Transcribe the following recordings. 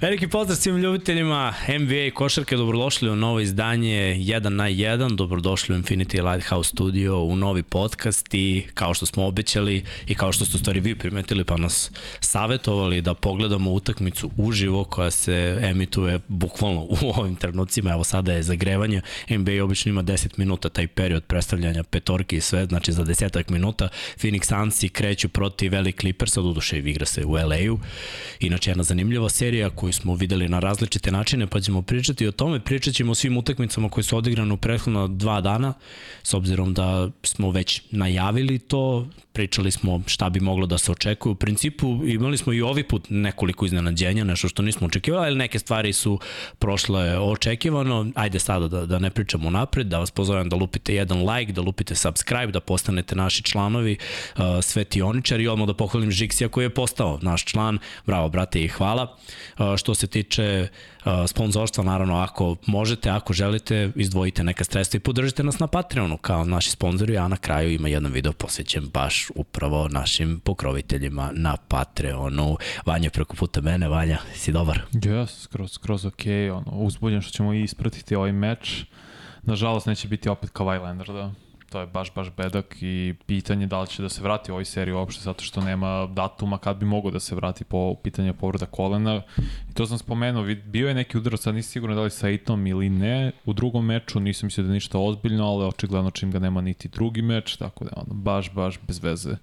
Veliki pozdrav svim ljubiteljima NBA i košarke, dobrodošli u novo izdanje 1 na 1, dobrodošli u Infinity Lighthouse Studio, u novi podcast i kao što smo obećali i kao što ste stvari vi primetili pa nas savetovali da pogledamo utakmicu uživo koja se emituje bukvalno u ovim trenucima, evo sada je zagrevanje, NBA obično ima 10 minuta taj period predstavljanja petorki i sve, znači za desetak minuta. Phoenix Sunsi kreću protiv LA Clippersa, doduše igra se u LA-u, inače jedna zanimljiva serija koju smo videli na različite načine, pa ćemo pričati o tome, pričat ćemo o svim utakmicama koje su odigrane u prethodno dva dana, s obzirom da smo već najavili to, pričali smo šta bi moglo da se očekuje. U principu imali smo i ovi put nekoliko iznenađenja, nešto što nismo očekivali, ali neke stvari su prošle očekivano. Ajde sada da, da ne pričamo napred, da vas pozovem da lupite jedan like, da lupite subscribe, da postanete naši članovi, uh, svetioničari i odmah da pohvalim Žiksija koji je postao naš član. Bravo, brate, i hvala. Uh, što se tiče sponzorstva, naravno, ako možete, ako želite, izdvojite neka sredstva i podržite nas na Patreonu kao naši sponzori, a na kraju ima jedan video posvećen baš upravo našim pokroviteljima na Patreonu. Vanja preko puta mene, Vanja, si dobar? Yes, skroz, skroz ok, ono, uzbudjen što ćemo ispratiti ovaj meč. Nažalost, neće biti opet Kawhi Leonard, da to je baš, baš bedak i pitanje da li će da se vrati u ovoj seriji uopšte zato što nema datuma kad bi mogo da se vrati po pitanju povreda kolena. I to sam spomenuo, bio je neki udar, sad nisi sigurno da li sa Itom ili ne. U drugom meču nisam mislio da ništa ozbiljno, ali očigledno čim ga nema niti drugi meč, tako da ono, baš, baš bez veze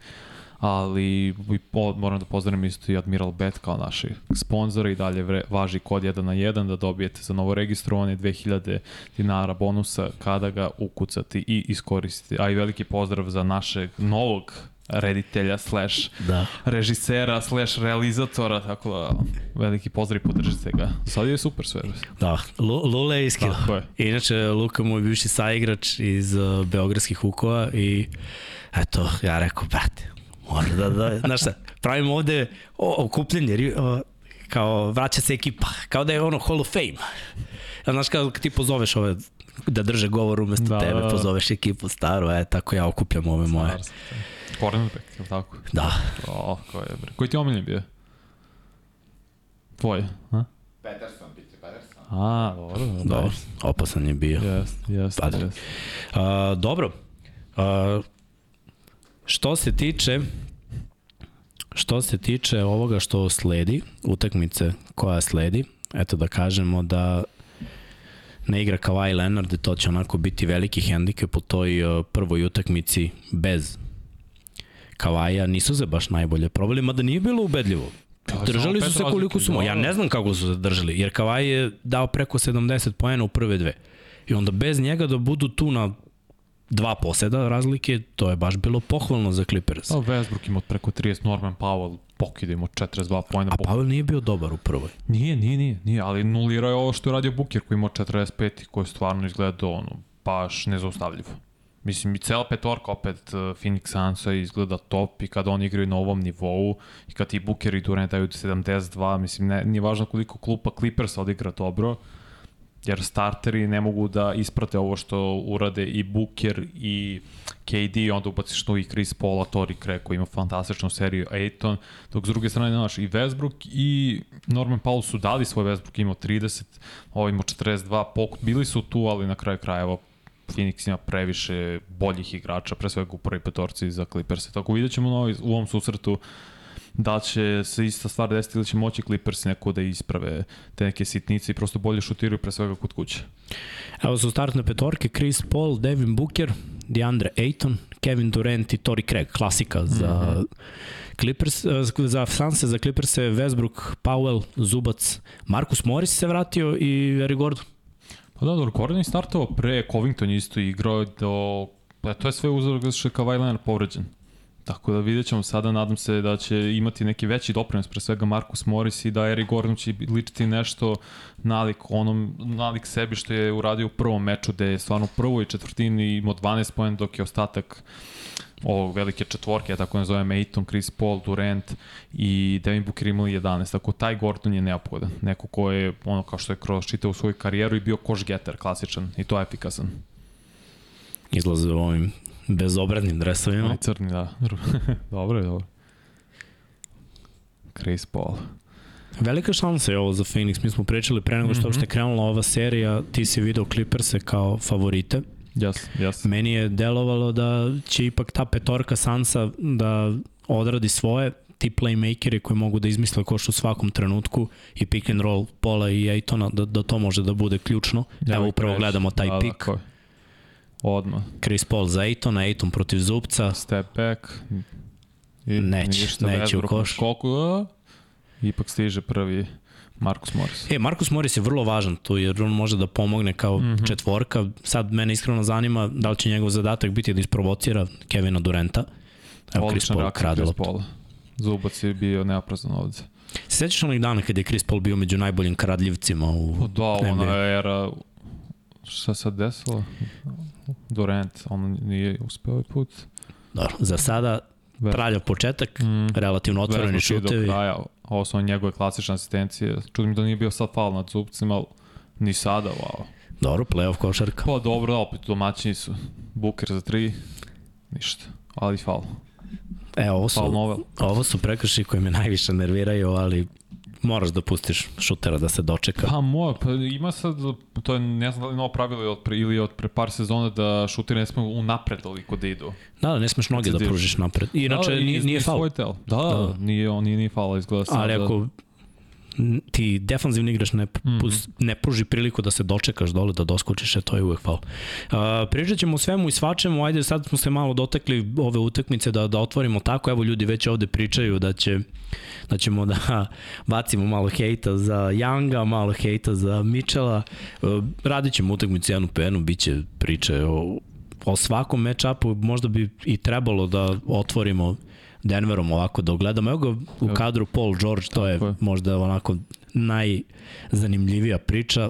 ali po, moram da pozdravim isto i Admiral Bet kao naši sponzori i dalje vre, važi kod 1 na 1 da dobijete za novo registrovanje 2000 dinara bonusa kada ga ukucate i iskoristite. A i veliki pozdrav za našeg novog reditelja slash da. režisera slash realizatora, tako da veliki pozdrav i podržite ga. Sad je super sve. Da, Lule je iskio. Inače, Luka mu je bivši saigrač iz uh, Beogradskih ukova i eto, ja rekao, brate, Mora da, da, znaš šta, pravimo ovde okupljenje, o, kao vraća se ekipa, kao da je ono Hall of Fame. Ja, znaš kao kad ti pozoveš ove da drže govor umesto da, tebe, da, da. pozoveš ekipu staru, e, tako ja okupljam ove moje. Cornerback, je tako? Da. O, ko je, bre. Koji ti omiljen bio? Tvoj, a? Peterson, biti Peterson. A, dobro, dobro. Dobro, opasan je bio. Jeste, jeste, pa, jeste. dobro, uh, Što se tiče što se tiče ovoga što sledi, utakmice koja sledi, eto da kažemo da ne igra Kawhi Leonard, to će onako biti veliki hendikep u toj uh, prvoj utakmici bez Kavaja nisu se baš najbolje probali, mada nije bilo ubedljivo. Da, držali su se koliko su mo. Ja ne znam kako su se držali, jer Kavaj je dao preko 70 poena u prve dve. I onda bez njega da budu tu na dva poseda razlike, to je baš bilo pohvalno za Clippers. A Westbrook ima preko 30, Norman Powell pokida ima 42 pojena. A Powell nije bio dobar u prvoj. Nije, nije, nije, nije ali nulirao je ovo što je radio Booker koji ima 45 i koji stvarno izgleda ono, baš nezaustavljivo. Mislim, i cela petorka opet uh, Phoenix Sunsa izgleda top i kada oni igraju na ovom nivou i kad ti Booker i Durant daju 72, mislim, ne, nije važno koliko klupa Clippers odigra dobro, jer starteri ne mogu da isprate ovo što urade i Booker i KD, onda ubaciš tu i Chris Paula, Tori Craig koji ima fantastičnu seriju Aiton, dok s druge strane nemaš i Westbrook i Norman Powell su dali svoj Westbrook, imao 30, ovo imao 42, pok, bili su tu, ali na kraju krajeva Phoenix ima previše boljih igrača, pre svega u prvoj petorci za Clippers. Tako vidjet ćemo u ovom susretu da će se ista stvar desiti ili će moći Clippers neko da isprave te neke sitnice i prosto bolje šutiraju pre svega kod kuće. Evo su startne petorke, Chris Paul, Devin Booker, DeAndre Ayton, Kevin Durant i Tory Craig, klasika za mm -hmm. Clippers, eh, za Franse, za Clippers je Westbrook, Powell, Zubac, Marcus Morris se vratio i Eric Gordon. Pa da, dobro, Gordon je startovao pre, Covington isto igrao do Pa to je sve uzor što je Kawhi Leonard povređen. Tako da vidjet ćemo sada, nadam se da će imati neki veći doprinos, pre svega Marcus Morris i da Eric Gordon će ličiti nešto nalik onom, nalik sebi što je uradio u prvom meču, gde je stvarno prvoj četvrtini imao 12 poen, dok je ostatak ovog velike četvorke, ja tako nazovem Aiton, Chris Paul, Durant i Devin Booker imali 11, tako taj Gordon je neophodan. Neko ko je, ono kao što je kroz čitao svoju karijeru i bio koš getter, klasičan i to je efikasan. Izlaze ovim Bezobradnim dresovima. Aj, crni, da. dobro je, dobro. Chris Paul. Velika šansa je ovo za Phoenix. Mi smo pričali pre nego što mm -hmm. uopšte krenula ova serija, ti si video Clippers-e kao favorite. Jas, jas. Meni je delovalo da će ipak ta petorka Sansa da odradi svoje, ti playmakeri koji mogu da izmisle koš u svakom trenutku i pick and roll Pola i Ejtona, da, da to može da bude ključno. Ja, Evo upravo gledamo taj da, pik. Da, Odmah. Chris Paul za Ejtona, Ejton protiv Zubca. Step back. I, neće, neće u koš. Koliko, ipak stiže prvi Markus Morris. E, Markus Morris je vrlo važan tu jer on može da pomogne kao mm -hmm. četvorka. Sad mene iskreno zanima da li će njegov zadatak biti da isprovocira Kevina Durenta. Evo Chris Paul krade loptu. Zubac je bio neoprazan ovde. Se sećaš onih dana kada je Chris Paul bio među najboljim kradljivcima u Da, ona era... Šta se desilo? Durant, on nije uspeo ovaj put. Dobro, za sada traljav početak, mm. relativno otvoreni šutevi. Do kraja, ovo su njegove klasične asistencije. Čudim da nije bio sad fal nad zubcima, ali ni sada, wow. Dobro, playoff košarka. Pa dobro, opet domaćini su. Buker za tri, ništa, ali fal. E, ovo su, ovo su prekrši koji me najviše nerviraju, ali moraš da pustiš šutera da se dočeka. Pa mora, pa ima sad, to je ne znam da li novo pravilo ili od pre, ili od pre par sezona da šuteri ne sme u napred toliko da idu. Da, da, ne smeš noge da pružiš napred. Inače, da, nije, nije faul. Da, da, nije, on nije, nije faul, izgleda sad. Ali ako ti defanzivni igrač ne, mm -hmm. ne pruži priliku da se dočekaš dole, da doskočiš, e, to je uvek faul. Uh, pričat ćemo o svemu i svačemu, ajde sad smo se malo dotekli ove utakmice da, da otvorimo tako, evo ljudi već ovde pričaju da će da ćemo da bacimo malo hejta za Younga, malo hejta za Michela. Uh, radit ćemo utakmicu jednu po jednu, bit će priče o, o svakom match-upu, možda bi i trebalo da otvorimo Denverom ovako da ogledamo. Evo ga u kadru Paul George, to je možda onako najzanimljivija priča.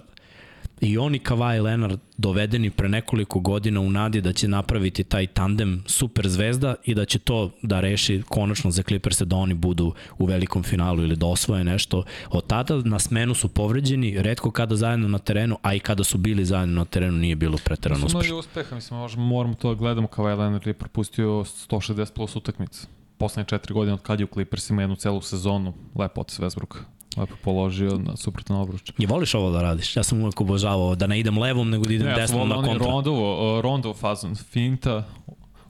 I on i Kawhi Leonard dovedeni pre nekoliko godina u nadi da će napraviti taj tandem super zvezda i da će to da reši konačno za Clippers da oni budu u velikom finalu ili da osvoje nešto. Od tada na smenu su povređeni, redko kada zajedno na terenu, a i kada su bili zajedno na terenu nije bilo preterano uspešno. Mislim, uspeha, mislim, možemo, moramo to da gledamo. Kawhi Leonard je propustio 160 plus utakmica poslednje četiri godine od kad je u Clippersima jednu celu sezonu, lepo od Westbrook lepo položio na suprotno obruč. I voliš ovo da radiš? Ja sam uvek obožavao da ne idem levom, nego da idem ne, desnom na kontra. Ja Rondovo, Rondo fazon, finta,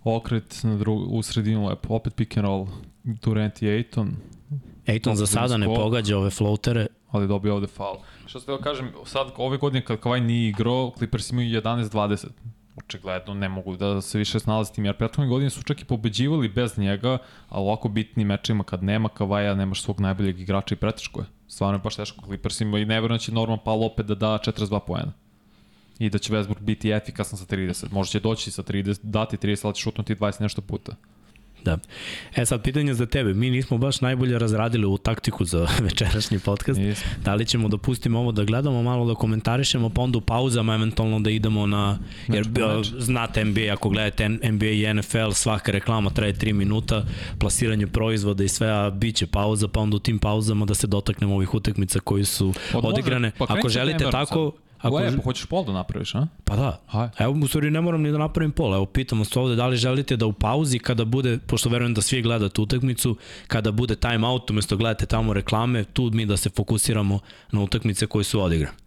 okret na drugu, u sredinu lepo, opet pick and roll, Durant i Aiton. Aiton za sada ne pogađa ove floatere. Ali dobio ovde faul. Što ste da kažem, sad ove godine kad Kavaj nije igrao, Clippers imaju 11-20 očigledno ne mogu da se više snalazi tim, jer prethodne godine su čak i pobeđivali bez njega, a ovako bitni mečima kad nema Kavaja, nemaš svog najboljeg igrača i preteško je. Stvarno je baš teško. Clippers ima i nevjerno će Norman Powell opet da da 42 poena. I da će Westbrook biti efikasan sa 30. Možda će doći sa 30, dati 30, ali će šutnuti 20 nešto puta. Da. E sad, pitanje za tebe. Mi nismo baš najbolje razradili u taktiku za večerašnji podcast. Nismo. Da li ćemo da pustimo ovo da gledamo, malo da komentarišemo, pa onda u pauzama eventualno da idemo na... Jer meč, meč. znate NBA, ako gledate NBA i NFL, svaka reklama traje 3 minuta, plasiranje proizvoda i sve, a bit će pauza, pa onda u tim pauzama da se dotaknemo ovih utakmica koji su Od odigrane. Pa ako želite tako, sad Ako Lepo, hoćeš pol da napraviš, a? Pa da. Haj. Evo, u stvari ne moram ni da napravim pol. Evo, pitamo se ovde da li želite da u pauzi, kada bude, pošto verujem da svi gledate utakmicu, kada bude time out, umesto gledate tamo reklame, tu mi da se fokusiramo na utakmice koje su odigrane.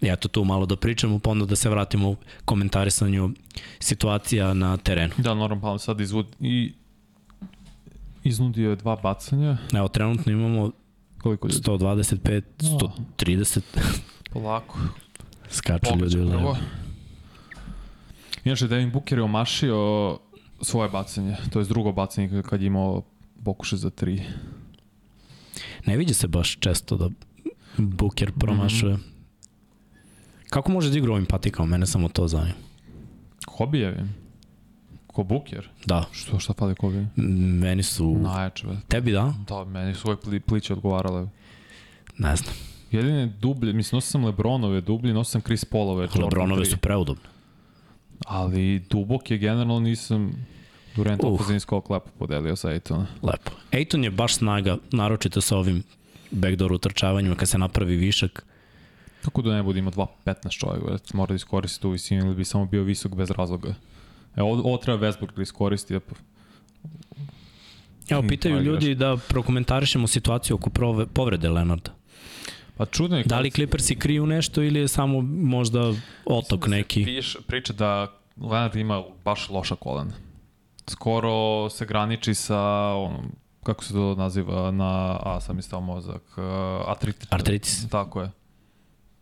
I eto tu malo da pričamo, pa onda da se vratimo u komentarisanju situacija na terenu. Da, normalno sad izvod i iznudio je dva bacanja. Evo, trenutno imamo Koliko 125, 130. Polako. Skaču ljudi u levo. Inače, Devin Booker je omašio svoje bacanje, to je drugo bacanje kad je imao pokušaj za tri. Ne vidi se baš često da Booker promašuje. Mm -hmm. Kako može da igra ovim patikama? Mene samo to zanima. Hobijevim. Ko Booker? Da. Što, šta fali Kobe? Meni su... Najjače, Tebi da? Da, meni su ove pli, pliće odgovarale. Ne znam. Jedine dublje, mislim, nosio sam Lebronove dublje, nosio sam Chris Paulove. Lebronove su preudobne. Ali dubok je generalno nisam Durant uh. opozini skok lepo podelio sa Ejtona. Lepo. Ejton je baš snaga, naročito sa ovim backdoor utrčavanjima kad se napravi višak. Kako da ne bude ima 2.15 čovjek, mora da iskoristi tu visinu ili bi samo bio visok bez razloga. Evo, ovo, treba Westbrook da iskoristi. Evo, pitaju ljudi da prokomentarišemo situaciju oko povrede Leonarda. Pa čudno je... Da li Clippersi kriju nešto ili je samo možda otok neki? Piš, priča da Leonard ima baš loša kolena. Skoro se graniči sa onom, kako se to naziva na, a sam mi stao mozak, uh, artritis. Artritis. Tako je.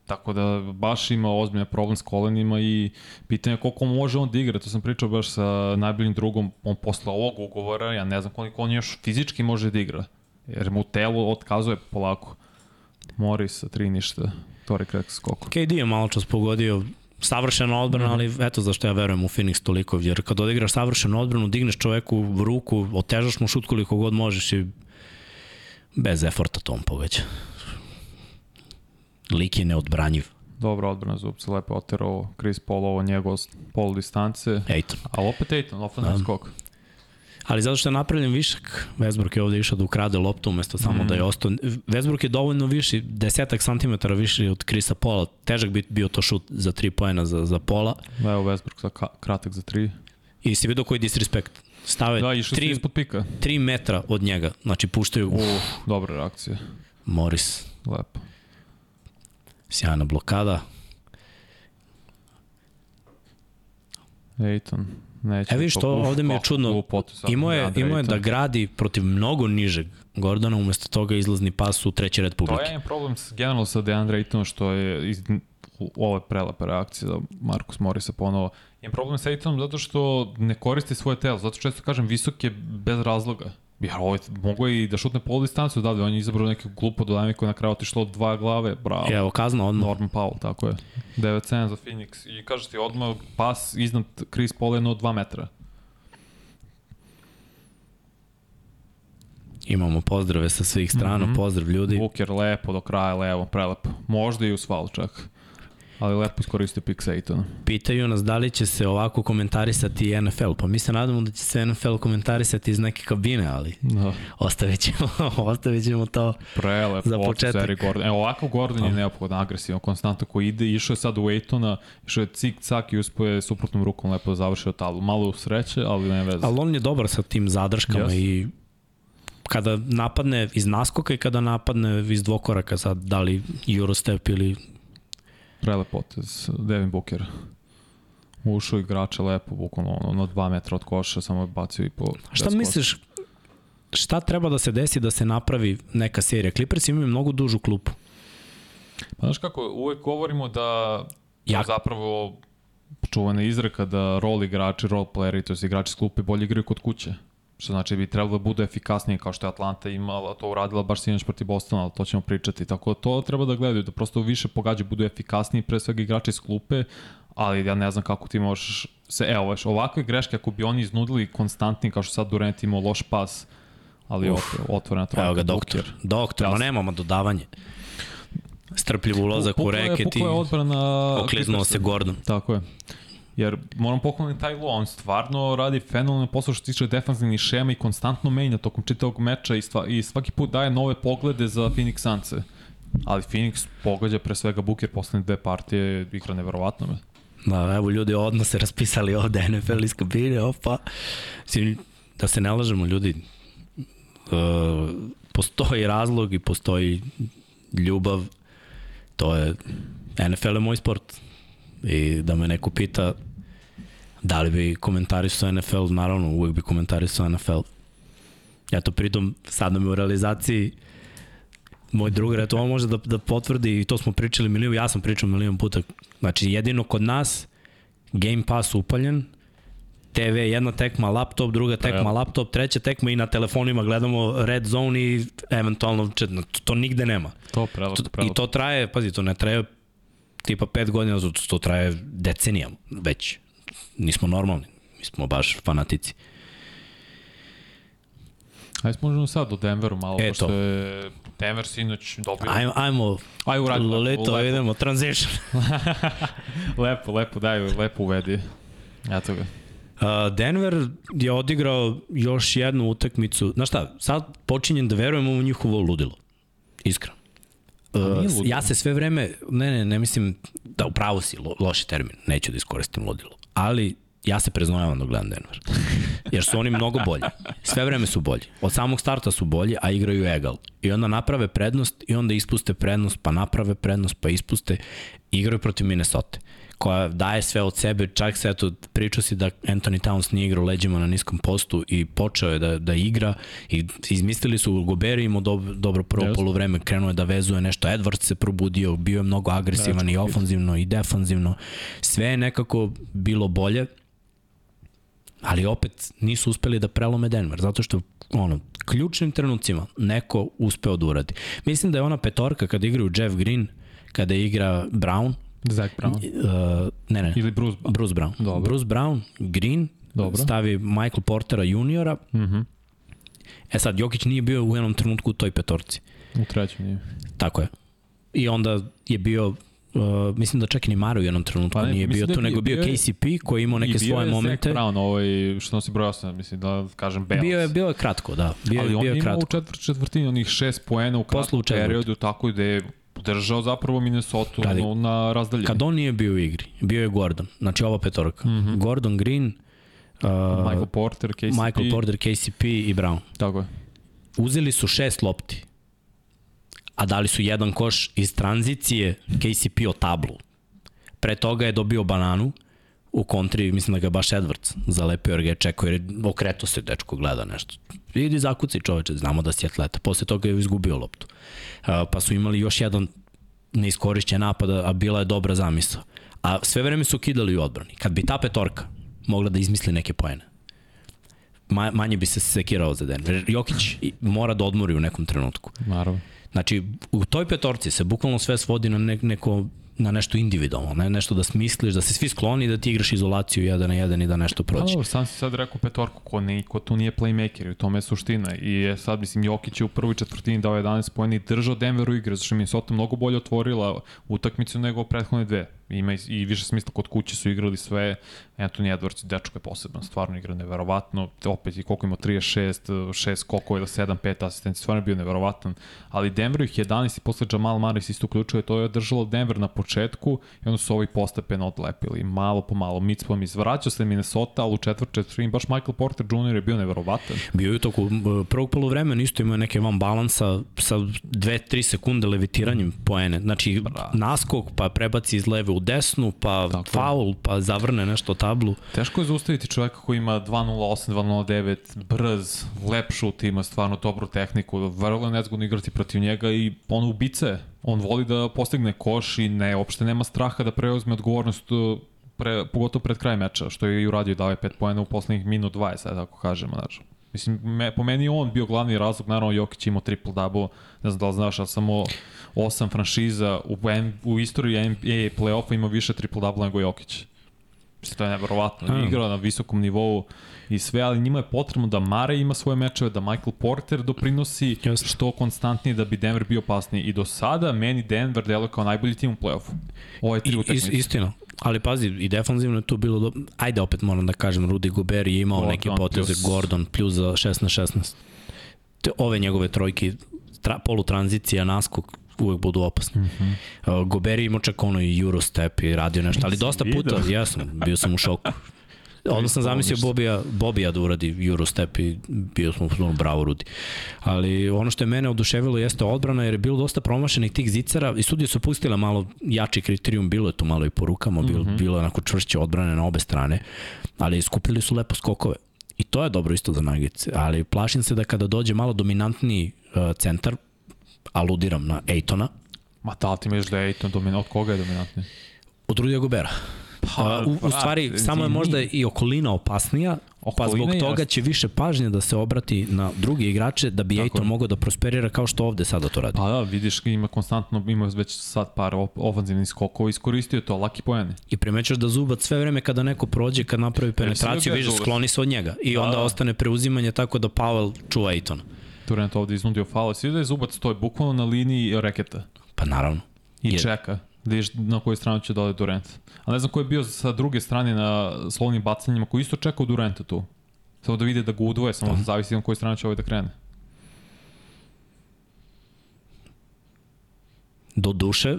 Tako da baš ima ozbiljan problem s kolenima i pitanje je koliko može on da igra. To sam pričao baš sa najboljim drugom, on posle ovog ugovora, ja ne znam koliko on još fizički može da igra. Jer mu telo otkazuje polako. Morris sa tri ništa, Tori Krek skoko. KD je malo čas pogodio savršena odbrana, mm -hmm. ali eto zašto ja verujem u Phoenix toliko, jer kad odigraš savršenu odbranu, digneš čoveku v ruku, otežaš mu šut koliko god možeš i bez eforta to on poveća. Lik je neodbranjiv. Dobra odbrana Zubca, lepo oterao Chris Paul ovo njegov pol distance. Ejton. A opet Ejton, ofenzivni Da. skok. Ali zato što je napravljen višak, Westbrook je ovde išao da ukrade loptu umesto samo mm. da je ostao. Westbrook je dovoljno viši, desetak santimetara viši od Krisa Pola. Težak bi bio to šut za tri poena za, za Pola. Da, evo Westbrook za kratak za tri. I si vidio koji disrespekt. Stave Da, išao si tri, ispod pika. tri metra od njega. Znači puštaju uf, Uf, dobra reakcija. Morris. Lepo. Sjajna blokada. Ejton. Neće. E vidiš to, ovde mi je čudno. Imao je, imao je da gradi protiv mnogo nižeg Gordona, umesto toga izlazni pas u treći red To publike. je jedan problem s, generalno sa DeAndre Aytonom što je iz, ovo je prelepa reakcija za Markus Morisa ponovo. Imam problem sa Aytonom zato što ne koristi svoje telo, zato često kažem visok je bez razloga. Jer ovo je, mogo je i da šutne polu distancu odavde, on je izabrao neku glupu dodajme koja je na kraju otišlo od dva glave, bravo. Evo, kazna odmah. Norman Powell, tako je. 9-7 za Phoenix. I kažeš ti odmah pas iznad Chris Paul jedno od 2 metra. Imamo pozdrave sa svih strana, mm. -hmm. pozdrav ljudi. Booker lepo do kraja, levo, prelepo. Možda i u sval čak. Ali lepo iskoristio pick sa Aytona. Pitaju nas da li će se ovako komentarisati NFL, pa mi se nadamo da će se NFL komentarisati iz neke kabine, ali Da. ostavit ćemo, ostavit ćemo to. Prelep Za početak. Eric Gordon. Evo ovakav Gordon je neophodan, agresivan, konstantno koji ide, išao je sad u Aytona, išao je cik-cak i uspio je suprotnom rukom lepo da završio tablu. Malo u sreće, ali ne veze. Ali on je dobar sa tim zadrškama Yes. i kada napadne iz naskoka i kada napadne iz dvokoraka, sad da li Eurostep ili Prelep potez, Devin Booker. Ušao igrača lepo, bukvalno ono, na 2 metra od koša, samo je bacio i po... Šta misliš, šta treba da se desi da se napravi neka serija? Clippers imaju mnogo dužu klupu. koša. Pa znaš kako, uvek govorimo da jak. zapravo čuvana izreka da rol igrači, rol playeri, to je igrači s klupe bolje igraju kod kuće. Što znači bi trebalo da bude efikasnije kao što je Atlanta imala, to uradila baš sinoć protiv Bostona, ali to ćemo pričati. Tako da to treba da gledaju, da prosto više pogađa, budu efikasniji, pre svega igrači iz klupe, ali ja ne znam kako ti možeš se, evo, veš, ovakve greške, ako bi oni iznudili konstantni, kao što sad Durant imao loš pas, ali Uf. otvorena trojka. Evo ga doktor. Booker. Doktor, ma Jasno. nemamo dodavanje. Strpljiv ulazak u Pukla je- reket i Pukla je odbrana... okliznuo se Gordon. Tako je. Jer moram pohvaliti taj Lu, on stvarno radi fenomenalno posao što tiče defanzivnih šema i konstantno menja tokom čitavog meča i, stva, i svaki put daje nove poglede za Phoenix Sunce. Ali Phoenix pogađa pre svega Booker poslednje dve partije, igra neverovatno me. Da, evo ljudi odmah se raspisali ovde NFL iz kabine, opa. Mislim, da se ne lažemo ljudi, uh, postoji razlog i postoji ljubav, to je, NFL je moj sport. I da me neko pita da li bi komentarisao NFL, naravno uvek bi komentarisao NFL. Ja to pritom sad nam je u realizaciji moj drugar, eto on može da, da potvrdi i to smo pričali milion, ja sam pričao milion puta. Znači jedino kod nas Game Pass upaljen, TV jedna tekma laptop, druga tekma Pa ja. laptop, treća tekma i na telefonima gledamo Red Zone i eventualno. To, to nigde nema. To prelepo, To, I to traje, pazi, to ne traje tipa pet godina, to, to traje decenijama već. Nismo normalni, mi smo baš fanatici. Ajde možemo sad do Denveru malo, E, pošto to. je Denver sinoć dobio. Ajmo, ajmo Ajde, uradi lepo, leto, lepo. idemo, transition. lepo, lepo, daj, lepo uvedi. Eto ga. Uh, Denver je odigrao još jednu utakmicu. Znaš šta, sad počinjem da verujem u njihovo ludilo. Iskreno. Uh, ja se sve vreme, ne, ne, ne mislim da upravo si, lo, loši termin, neću da iskoristim ludilo, ali ja se preznojavam da gledam Denver. jer su oni mnogo bolji. Sve vreme su bolji. Od samog starta su bolji, a igraju egal. I onda naprave prednost i onda ispuste prednost, pa naprave prednost, pa ispuste. Igraju protiv Minnesota koja daje sve od sebe, čak se eto pričao si da Anthony Towns nije igrao leđima na niskom postu i počeo je da, da igra i izmislili su Goberi imao dobro, dobro prvo yes. polovreme, krenuo je da vezuje nešto, Edwards se probudio, bio je mnogo agresivan da, i ofanzivno i defanzivno, sve je nekako bilo bolje, ali opet nisu uspeli da prelome Denver, zato što ono, ključnim trenucima neko uspeo da uradi. Mislim da je ona petorka kada igraju Jeff Green, kada igra Brown, Zach Brown. Uh, ne, ne. Ili Bruce Brown. Bruce Brown. Dobro. Bruce Brown, Green, Dobro. stavi Michael Portera juniora. Uh mhm. -huh. E sad, Jokić nije bio u jednom trenutku u toj petorci. U trećem nije. Tako je. I onda je bio Uh, mislim da čak i ni Maru u jednom trenutku pa ne, nije bio da tu, nego bio, bio KCP koji je imao neke svoje momente. I bio je Brown, ovaj, što nosi broj 8, mislim da kažem Bells. Bio je, bio je kratko, da. Bio, Ali bio on je kratko. u četvrt, četvrtini onih šest poena u kratkom periodu, tako da je držao zapravo Minnesota Kad, na razdaljenju. Kad on nije bio u igri, bio je Gordon, znači ova petorka. Mm -hmm. Gordon Green, uh, Michael Porter, KCP. Michael Porter, KCP i Brown. Tako je. Uzeli su šest lopti, a dali su jedan koš iz tranzicije KCP o tablu. Pre toga je dobio bananu, u kontri, mislim da ga baš Edwards zalepio jer ga je čekao jer okreto se dečko gleda nešto. Idi zakuci čoveče, znamo da si atleta. Posle toga je izgubio loptu. Pa su imali još jedan neiskorišćen napad, a bila je dobra zamisla. A sve vreme su kidali u odbrani. Kad bi ta petorka mogla da izmisli neke poene, manje bi se sekirao za Denver. Jokić mora da odmori u nekom trenutku. Naravno. Znači, u toj petorci se bukvalno sve svodi na neko na nešto individualno, ne, nešto da smisliš, da se svi skloni da ti igraš izolaciju jedan na jedan i da nešto prođe. Da, sam si sad rekao petorku, ko, ne, ko tu nije playmaker u tome je suština. I je sad, mislim, Jokić je u prvoj četvrtini dao 11 pojena i držao Denver u igre, zašto je Sota mnogo bolje otvorila utakmicu nego prethodne dve ima i, više smisla kod kuće su igrali sve. Anthony Edwards, dečko je poseban, stvarno igra neverovatno. Opet i koliko ima 36, 6 koliko ili 7, 5 asistenci, stvarno je bio neverovatan. Ali Denver ih 11 i posle Jamal Maris isto uključuje, to je držalo Denver na početku i onda su ovi postepeno odlepili. Malo po malo, mic po mic. Vraćao se Minnesota, ali u četvrt četvrtini baš Michael Porter Jr. je bio neverovatan. Bio je toku prvog polovremena, isto imao neke van balansa sa 2-3 sekunde levitiranjem poene. Znači, Bra. naskok, pa prebaci iz leve u desnu, pa Tako. faul, pa zavrne nešto tablu. Teško je zaustaviti čoveka koji ima 2.08, 2.09, brz, lep šut, ima stvarno dobru tehniku, vrlo je nezgodno igrati protiv njega i on ubice. On voli da postigne koš i ne, uopšte nema straha da preuzme odgovornost uh, pre, pogotovo pred kraj meča, što je i uradio dao je 5 poena u poslednjih minut 20, tako kažemo, znači. Mislim, me, po meni on bio glavni razlog, naravno Jokić imao triple-double, ne znam da li znaš, ali samo osam franšiza u, u istoriji NBA play-offa ima više triple-double nego Jokić. Mislim, to je nevjerovatno. Hmm. Igrao na visokom nivou i sve, ali njima je potrebno da Mare ima svoje mečeve, da Michael Porter doprinosi Just. što konstantnije da bi Denver bio opasniji. I do sada meni Denver deluje kao najbolji tim u play-offu. Ovo je tri utakmice. Istina. Ali pazi, i defanzivno je to bilo do... Ajde opet moram da kažem, Rudy Gobert je imao Gordon neke poteze, plus... Gordon plus za 6 na 16. Te, ove njegove trojke, tra, polutranzicija, naskok, uvek budu opasni. Mm -hmm. uh, Gobert imao čak ono i Eurostep i radio nešto, ali dosta puta, jesam, bio sam u šoku. Onda sam zamislio Bobija, Bobija da uradi Eurostep i bio smo u bravo Rudi. Ali ono što je mene oduševilo jeste odbrana jer je bilo dosta promašenih tih zicara i sudije su pustile malo jači kriterijum, bilo je tu malo i po rukama, bilo, mm -hmm. bilo je onako čvršće odbrane na obe strane, ali skupili su lepo skokove. I to je dobro isto za Nuggets, ali plašim se da kada dođe malo dominantni uh, centar, aludiram na Ejtona. Ma da, ti misliš da je Ejton dominant, od koga je dominantni? Od Rudija Gobera. Pa, u, u stvari, samo je možda i okolina opasnija, okolina pa zbog toga će više pažnje da se obrati na drugi igrače da bi Ejton mogao da prosperira kao što ovde sada to radi. Pa da, vidiš ima konstantno, ima već sad par ofanzivnih skokova, iskoristio to, laki pojene. I primećaš da Zubac sve vreme kada neko prođe, kad napravi penetraciju, vidiš skloni se od njega i da, onda da. ostane preuzimanje tako da Pavel čuva Ejtona. Durant ovde iznudio faul. Svi da je Zubac stoji bukvalno na liniji reketa. Pa naravno. I je. čeka da vidiš na koju stranu će dodati Durant. A ne znam ko je bio sa druge strane na slovnim bacanjima, koji isto čekao Duranta tu. Samo da vide da ga udvoje, samo da zavisi na koju stranu će ovaj da krene. Do duše,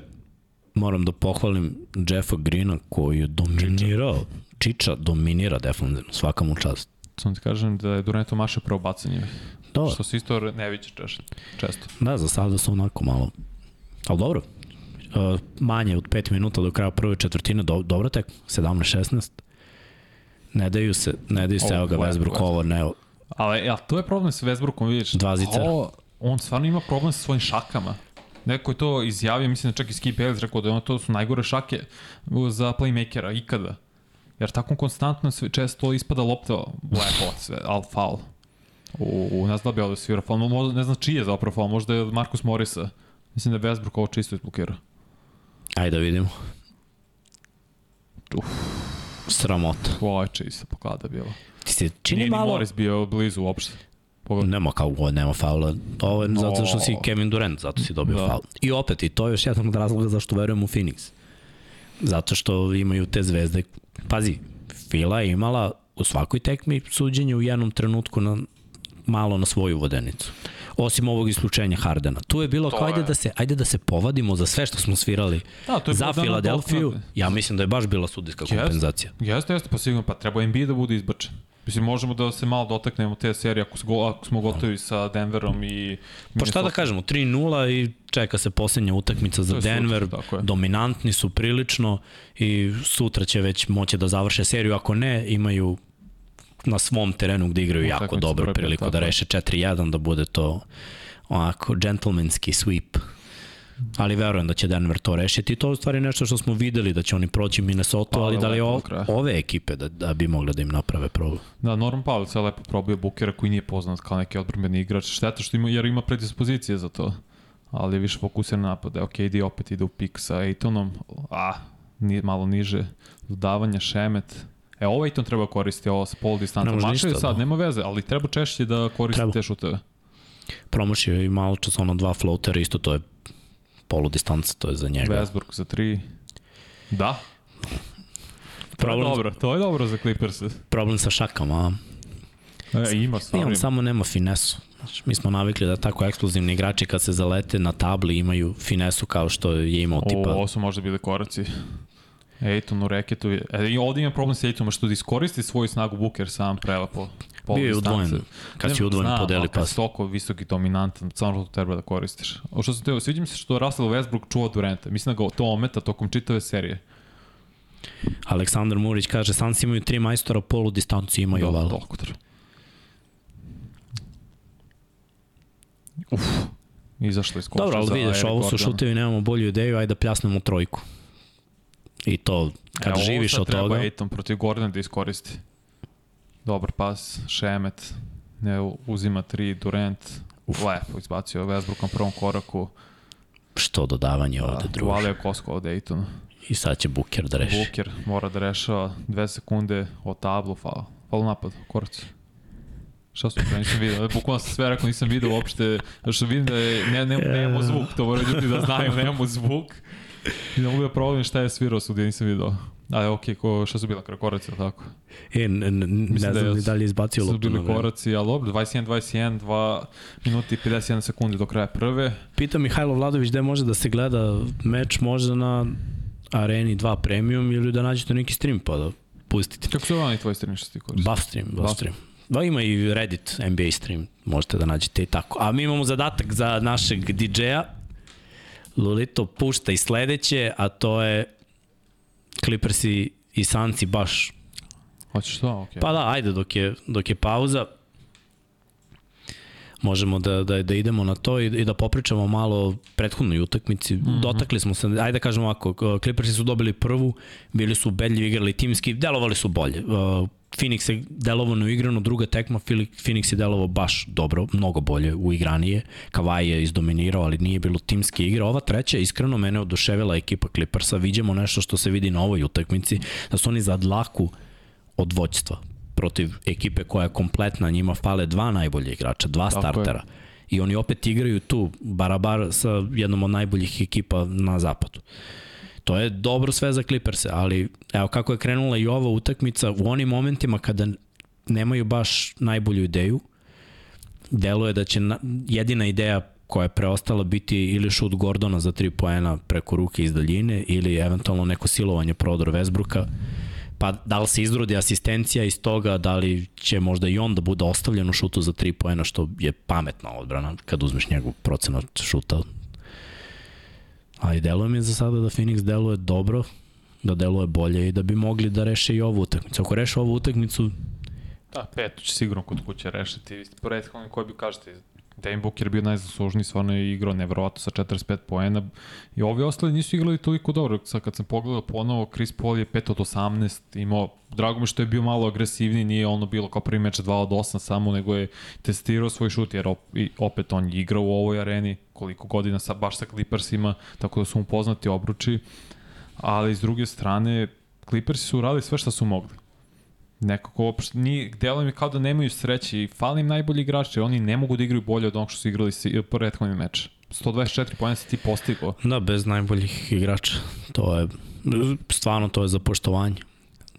moram da pohvalim Jeffa Greena koji je dominirao, Čiča dominira defensivno, svaka mu čast Samo ti kažem da je Durant maše prvo bacanje. Dobro. Što se isto ne viće češće, često. Da, za sada su onako malo. Ali dobro. Uh, manje od 5 minuta do kraja prve četvrtine, do, dobro tek, 17-16. Ne daju se, ne daju se, Ovo, evo ga Westbrook, ovo ne, Ali ja, to je problem sa Westbrookom, vidiš. Dva zicera. Ovo, on stvarno ima problem sa svojim šakama. Neko je to izjavio, mislim da čak i Skip Bayless rekao da je ono to su najgore šake za playmakera ikada. Jer tako konstantno sve, često ispada lopta lepo, sve, al faul. U, u ne znam da bi ovde svira faul, možda, ne znam čiji je zapravo faul, možda je Marcus Morisa. Mislim da je Westbrook ovo čisto izblokirao. Ajde da vidimo. Uf. Sramota. Ovo je čisto poklada bilo. Ti se čini Nije ni malo... Morris bio blizu uopšte. Pogledaj. Nema kao ovo, nema faula. Ovo je No. zato što si Kevin Durant, zato si dobio da. faul. I opet, i to je još jedan od razloga zašto verujem u Phoenix. Zato što imaju te zvezde. Pazi, Fila je imala u svakoj tekmi suđenje u jednom trenutku na, malo na svoju vodenicu. Osim ovog isključenja Hardena. Tu je bilo To kao ajde je- da se ajde da se povadimo za sve što smo svirali Da, to je za Filadelfiju. Ja mislim da je baš bila sudijska Jeste. kompenzacija. Jeste, jeste, pa sigurno, pa treba Embiid da bude izbačen. Mislim, možemo da se malo dotaknemo te serije ako, smo, ako smo gotovi sa Denverom i... Pa šta da kažemo, 3-0 i čeka se posljednja utakmica za sutra, Denver. je. Dominantni su prilično i sutra će već moći da završe seriju. Ako ne, imaju na svom terenu gde igraju jako prve, priliku tako da reše 4-1, da bude to onako gentlemanski sweep. Ali verujem da će Denver to rešiti i to je u stvari nešto što smo videli da će oni proći Minnesota, Pa, ali da li o, ove ekipe da, da bi mogle da im naprave problem. Da, Norman Powell se lepo probio Bukera koji nije poznat kao neki odbrambeni igrač. Šteta što ima, jer ima predispozicije za to. Ali je više fokusiran na napad. Evo, KD opet ide u pik sa Ejtonom. A, nije, malo niže. Dodavanja, šemet. E, ovo Ejton treba koristiti, ovo sa pol Mačaju ništa, sad, da. nema veze, ali treba češće da koristi Treba. te šuteve. Promašio je i malo čas ono dva floatera, isto to je polu distanca, to je za njega. Westbrook za tri. Da. To je Problem- dobro, to je dobro za Clippers. problem sa šakama, a? E, ima Imam, stvarno. samo nema finesu. Znači, mi smo navikli da tako eksplozivni igrači kad se zalete na tabli imaju finesu kao što je imao O, tipa... ovo su možda bili koraci. Ejton u reketu. E, i ovdje ima problem sa Ejtonom što da iskoristi svoju snagu Booker sam prelepo. Pol Bio je udvojen. Kad si udvojen, podeli ali kad pas. si visok i dominantan, samo to treba da koristiš. O što sam teo, sviđa mi se što Russell Westbrook čuva Duranta. Mislim da ga to ometa tokom čitave serije. Aleksandar Murić kaže, Sansi imaju tri majstora, polu distancu imaju Da, oval. Doktor. Uf. Izašlo iz koša Dobro, ali vidiš, ovo su šutevi, nemamo bolju ideju, ajde da pljasnemo trojku. I to, kad E, živiš od treba toga, Ejton protiv Gordona da iskoristi. Dobar pas, Šemet, ne uzima tri, Durant, Uf. lepo izbacio Westbrook na prvom koraku, što dodavanje ovde, druže. uvalio Kosko od Ejtona. I sad će Buker da reši. Booker mora da rešava dve sekunde o tablu, faul, faul napad, korac. Šta su to, nisam vidio, bukvalno sam sve rekao, nisam vidio uopšte, što vidim da je, ne, ne, nemamo zvuk, to moraju ljudi da znaju, nemamo zvuk. I ne mogu da provalim šta je svirao sudija, nisam vidio. A, okej, ko, šta su bila koraci, ili tako? E, n, n, ne da znam je- ni da li je izbacio su loptu na bili koraci, ali dobro, 21-21, 2 minuti i 51 sekundi do kraja prve. Pita Mihajlo Vladović gde može da se gleda meč, možda na Areni 2 Premium ili da nađete neki stream pa da pustite. Kako su oni tvoji strani što ti koristi? Buff stream, buff Buff. stream. Da, ima i Reddit NBA stream, možete da nađete i tako. A mi imamo zadatak za našeg DJ-a. Lolito pušta i sledeće, a to je Clippersi i Sanci baš. Hoćeš to? Okej. Pa da, ajde dok je, dok je pauza. Možemo da, da, da idemo na to i, i da popričamo malo o prethodnoj utakmici. Mm -hmm. Dotakli smo se, ajde da kažemo ovako, Clippersi su dobili prvu, bili su ubedljivi, igrali timski, delovali su bolje. Uh, Phoenix je delovao neuigrano, druga tekma, Phoenix je delovao baš dobro, mnogo bolje u igranije. Kavaj je izdominirao, ali nije bilo timske igre. Ova treća, iskreno, mene oduševila ekipa Clippersa. Vidimo nešto što se vidi na ovoj utakmici, da su oni za dlaku od voćstva protiv ekipe koja je kompletna, njima fale dva najbolje igrača, dva Tako startera. I oni opet igraju tu, barabar sa jednom od najboljih ekipa na zapadu. To je dobro sve za Clippers, ali evo kako je krenula i ova utakmica, u onim momentima kada nemaju baš najbolju ideju, deluje da će na, jedina ideja koja je preostala biti ili šut Gordona za 3 poena preko ruke iz daljine ili eventualno neko silovanje prodor Vesbruka pa da li se izrodi asistencija iz toga, da li će možda i on da bude ostavljen u šutu za 3 poena, što je pametna odbrana kad uzmeš njegov procenat šuta. Ali deluje mi za sada da Phoenix deluje dobro, da deluje bolje i da bi mogli da reše i ovu utakmicu. Ako reše ovu utakmicu, Da, petu će sigurno kod kuće rešiti. Prethodni koji bi kažete, Devin Booker bio najzaslužniji, stvarno je igrao nevrovatno sa 45 poena i ovi ostali nisu igrali toliko dobro. Sad kad sam pogledao ponovo, Chris Paul je 5 od 18, imao, drago mi što je bio malo agresivniji, nije ono bilo kao prvi meč 2 od 8 samo, nego je testirao svoj šut, jer opet on je igrao u ovoj areni, koliko godina sa, baš sa Clippersima, tako da su mu poznati obruči, ali s druge strane, Clippersi su uradili sve što su mogli nekako uopšte ni delo mi kao da nemaju sreće i fali im najbolji igrači, oni ne mogu da igraju bolje od onog što su igrali si, prethodni meč. 124 pojena se ti postigao. Da, bez najboljih igrača. To je, stvarno to je za poštovanje.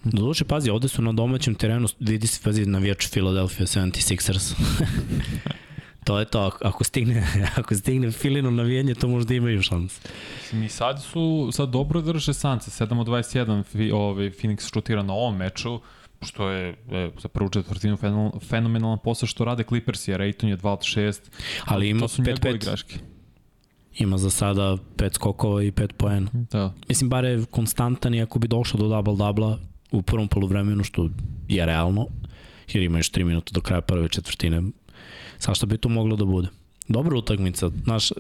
Doduše, pazi, ovde su na domaćem terenu, vidi se, pazi, navijač Philadelphia 76ers. to je to, ako stigne, ako stigne Filino navijenje, to možda imaju šans. Mi sad su, sad dobro drže Sance, 7 od 21 ovaj, Phoenix šutira na ovom meču, što je e, za prvu četvrtinu fenomenalan posao što rade Clippers, jer Ayton je 2 od 6. Ali ima 5-5 igraške. Ima za sada 5 skokova i 5 poena. Da. Mislim, bare je konstantan i ako bi došao do double-dubla u prvom polovremenu, što je realno, jer ima još 3 minuta do kraja prve četvrtine, sa što bi to moglo da bude. Dobra utakmica, znaš,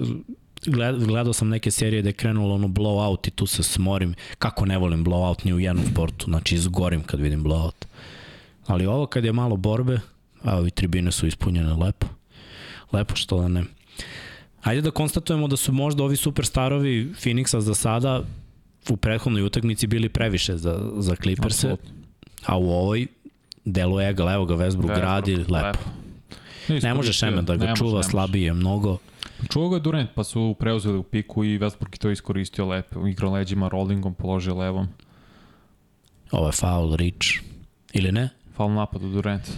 gledao sam neke serije da je krenulo ono blowout i tu se smorim. Kako ne volim blowout ni u jednom sportu, znači izgorim kad vidim blowout. Ali ovo kad je malo borbe, a ovi tribine su ispunjene lepo. Lepo što da ne. Ajde da konstatujemo da su možda ovi superstarovi Phoenixa za sada u prethodnoj utakmici bili previše za, za Clippers-e, a u ovoj delu Egal, evo ga Westbrook, gradi, lepo. lepo. Ne, ne može Šeme da ga čuva, slabije mnogo. Čuo ga Durant, pa su preuzeli u piku i Westbrook je to iskoristio lepo. Igrao leđima, rollingom, položio levom. Ovo je foul, Rich. Ili ne? Foul napad u Durant.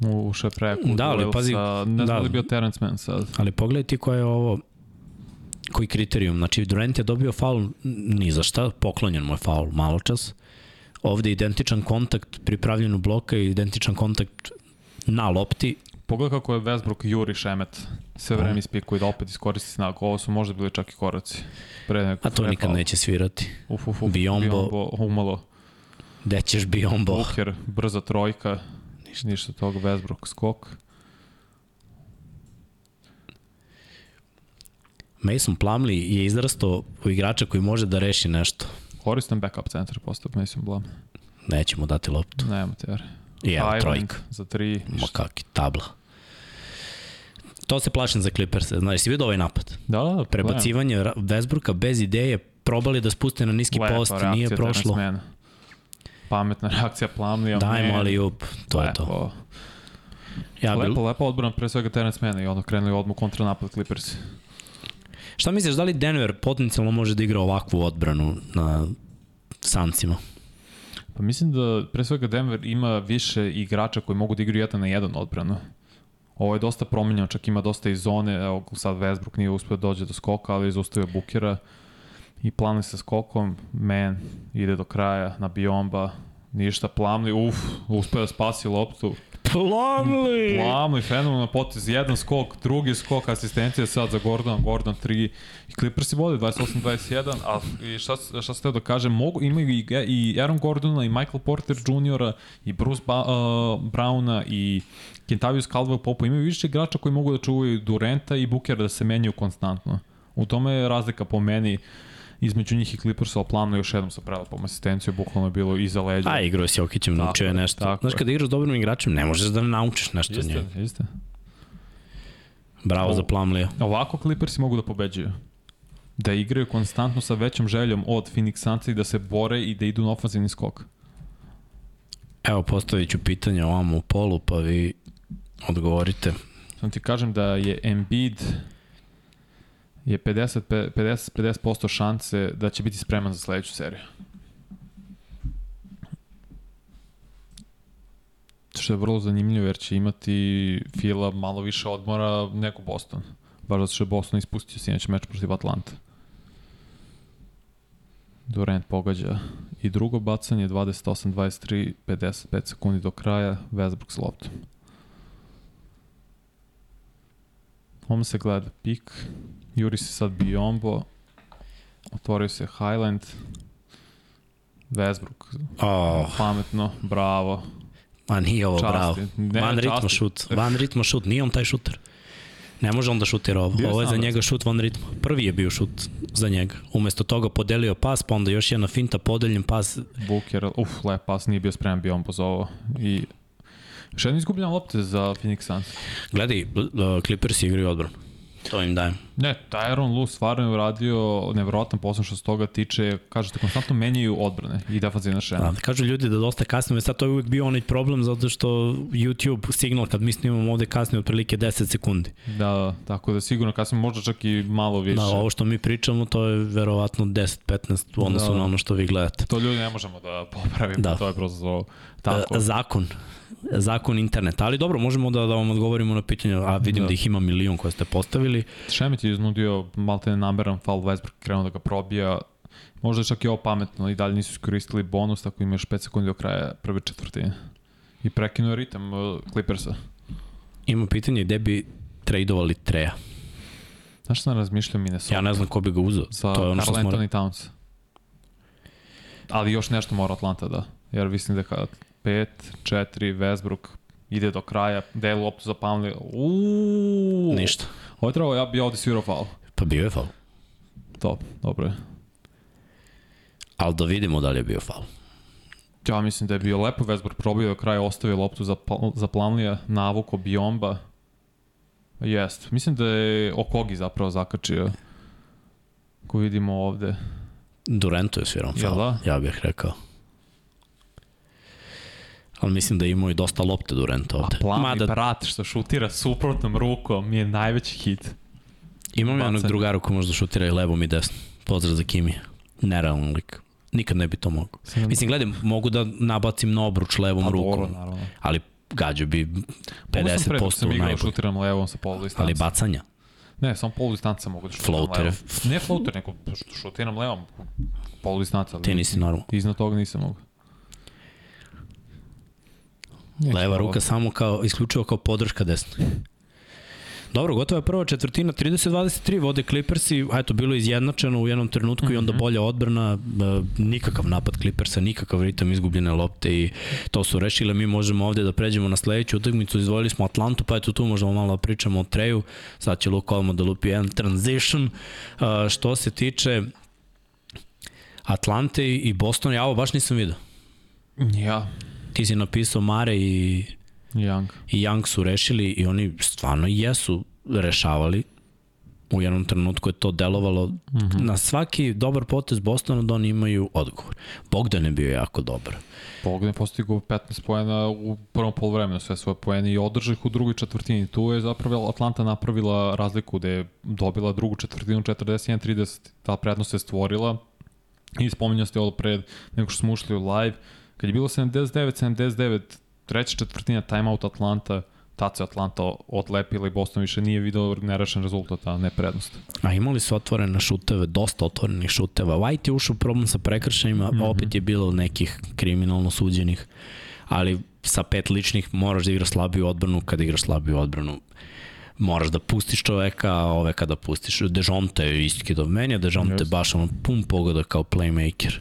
U, šepreku. Da, ali pazi... Sa, ne znam da li bio Terence Mann sad. Ali pogledaj ti ko je ovo koji kriterijum. Znači, Durant je dobio faul ni za šta, poklonjen mu je faul malo čas. Ovde identičan kontakt pripravljen u bloka i identičan kontakt na lopti Pogledaj kako je Westbrook juri Šemet. Sve vreme ispikuje da opet iskoristi snagu. Ovo su možda bili čak i koraci. Pre neko, A to nikad neće svirati. Uf, uf, uf. Biombo. Biombo umalo. Gde ćeš Biombo? Booker, brza trojka. Ništa, ništa toga. Westbrook skok. Mason Plumlee je izrastao u igrača koji može da reši nešto. Koristan backup centar postao Mason Plumlee. Nećemo dati loptu. Nema te I evo, trojka. Za tri. Ma kaki, tabla. To se plašim za Clippers. Znaš, si vidio ovaj napad? Da, da. Prebacivanje da. Westbrooka bez ideje, probali da spuste na niski Lepa post, nije prošlo. Smena. Pametna reakcija Plumlee. Dajmo ali up, to Lepo. je to. Ja lepo, bil... lepo odbrana, pre svega Terence Mann i ono krenuli odmah kontra napad Clippers. Šta misliš, da li Denver potencijalno može da igra ovakvu odbranu na Sancima? Pa mislim da pre svega Denver ima više igrača koji mogu da igraju jedan na jedan odbranu. Ovo je dosta promenjeno, čak ima dosta i zone, evo sad Westbrook nije uspio da dođe do skoka, ali je zaustavio Bukera i planuje sa skokom, man, ide do kraja na Biomba, ništa, Plamli, uf, uspio da spasi loptu, Plamli! Plamli, fenomenalno potez, jedan skok, drugi skok, asistencija sad za Gordon, Gordon 3 i Clippersi vode 28-21, a i šta, šta ste da kažem, mogu, imaju i, i Aaron Gordona i Michael Porter Jr. i Bruce ba, uh, Browna i Kentavius Caldwell Popo, imaju više igrača koji mogu da čuvaju Durenta i Bookera da se menjaju konstantno. U tome je razlika po meni. Uh, između njih i Clippersa, planu još jednom sa prelepom asistencijom, bukvalno je bilo iza leđa. A, igrao si Jokićem, naučio je nešto. Tako Znaš, kada igraš dobrim igračem, ne možeš da ne naučiš nešto jeste, njega. Jeste. Bravo o, za Plamlija. Ovako Clippersi mogu da pobeđuju. Da igraju konstantno sa većom željom od Phoenix Sunsa i da se bore i da idu na ofenzivni skok. Evo, postavit ću pitanje ovamo u polu, pa vi odgovorite. Sam ti kažem da je Embiid je 50, 50, 50% šanse da će biti spreman za sledeću seriju. Što je vrlo zanimljivo jer će imati Fila malo više odmora nego Boston. Baš zato što je Boston ispustio sinjeć meč protiv Atlanta. Durant pogađa i drugo bacanje, 28-23, 55 sekundi do kraja, Westbrook s loptom. Ovo se gleda pik, juri se sad Biombo, otvorio se Highland, Westbrook, Oh, pametno, bravo. ma nije ovo Časti. bravo. Ne, Van ritmo časti. šut. Van ritmo šut. Nije on taj šuter. Ne može on da šutira ovo. Bio Ovo je za njega šut van ritma. Prvi je bio šut za njega. Umesto toga podelio pas, pa onda još jedna finta, podeljen pas. Booker, uf, lep pas, nije bio spreman Biombo za ovo. I još jedna izgubljena lopte za Phoenix Suns. Gledaj, Clippers igraju odbranu. To im dajem. Ne, Tyron Lu stvarno je uradio nevjerovatan posao što se toga tiče, kažete, konstantno menjaju odbrane i defanzivna šema. Da, kažu ljudi da dosta kasnimo, sad to je uvijek bio onaj problem zato što YouTube signal kad mi snimamo ovde kasnije otprilike 10 sekundi. Da, da, tako da sigurno kasnije možda čak i malo više. Da, ovo što mi pričamo to je verovatno 10-15 u odnosu Da. na ono što vi gledate. To ljudi ne možemo da popravimo, Da. da. to je prosto tako. E, zakon zakon interneta, ali dobro, možemo da, da vam odgovorimo na pitanje, a vidim da, Da. ih ima milion koje ste postavili. Šemit je iznudio malte nameran foul, Westbrook krenuo da ga probija, možda je čak i ovo pametno, i dalje nisu iskoristili bonus, tako ima još 5 sekundi do kraja prve četvrtine. I prekinuo ritam uh, Clippersa. Ima pitanje gde bi tradovali Treja. Znaš šta sam razmišljao Minnesota? Ja ne znam ko bi ga uzeo. Za to je ono što Carl smo... Anthony Towns. Ali još nešto mora Atlanta da. Jer mislim da kad 5, 4, Westbrook ide do kraja, delu loptu za Pamli. Uuu. Ništa. Ovo je trebalo, ja bi ovde svirao faul. Pa bio je faul. Top, dobro je. Ali da vidimo da li je bio faul. Ja mislim da je bio lepo Westbrook probio do kraja, ostavio loptu za, za Plamlija, navuko Biomba. Jest. Mislim da je Okogi zapravo zakačio. Ko vidimo ovde. Duranto je svirao faul. da? Ja bih rekao. Ali mislim da je imao i dosta lopte Durant ovde. A Plamli Mada brat što šutira suprotnom rukom je najveći hit. imam jednog bacanje. drugara ko možda šutira i levom i desnom. Pozdrav za Kimi. Nerealan lik. Nikad ne bi to mogao. Mislim, gledaj, mogu da nabacim na obruč levom Pa rukom, dobro, naravno. ali gađo bi Mogu sam pre dok 50% sam u igrao najbolj. šutiram levom sa polu distanca. Ali bacanja. Ne, samo polu distanca mogu da šutiram Floater. levom. Ne floater, nego šutiram levom. Polu distanca. ali Ti nisi normalno. Iznad toga nisam mogu. Leva ruka samo kao, isključivo kao podrška desnoj. Dobro, gotova je prva četvrtina, 30-23 vode Clippersi, a eto, bilo je izjednačeno u jednom trenutku mm -hmm. i onda bolja odbrana, e, nikakav napad Clippersa, nikakav ritam izgubljene lopte i to su rešile. Mi možemo ovde da pređemo na sledeću utakmicu, izvojili smo Atlantu, pa eto tu možemo malo da pričamo o Treju, sad će Luke Olmo da lupi jedan transition. E, što se tiče Atlante i Boston, ja ovo baš nisam vidio. Ja, Ti si napisao Mare i Young. i Young su rešili i oni stvarno jesu rešavali. U jednom trenutku je to delovalo mm -hmm. na svaki dobar potez Bostona da oni imaju odgovor. Bogdan je bio jako dobar. Bogdan je postigao 15 poena u prvom polovremenu, sve svoje poene i održao ih u drugoj četvrtini. Tu je zapravo Atlanta napravila razliku gde je dobila drugu četvrtinu 41-30. Ta prednost se stvorila i spominjao ste ovo pred nego što smo ušli u live. Kad je bilo 79-79, treća četvrtina timeout Atlanta, tad se Atlanta odlepila i Boston više nije video nerešen rezultat, a ne prednost. A imali su otvorene šuteve, dosta otvorenih šuteva. White je ušao u problem sa prekršajima, mm -hmm. opet je bilo nekih kriminalno suđenih, ali sa pet ličnih moraš da igraš slabiju odbranu, kada igraš slabiju odbranu moraš da pustiš čoveka, a ove kada pustiš. Dejonte je iskidov meni, a Dejonte Jeste. baš ono pun pogoda kao playmaker.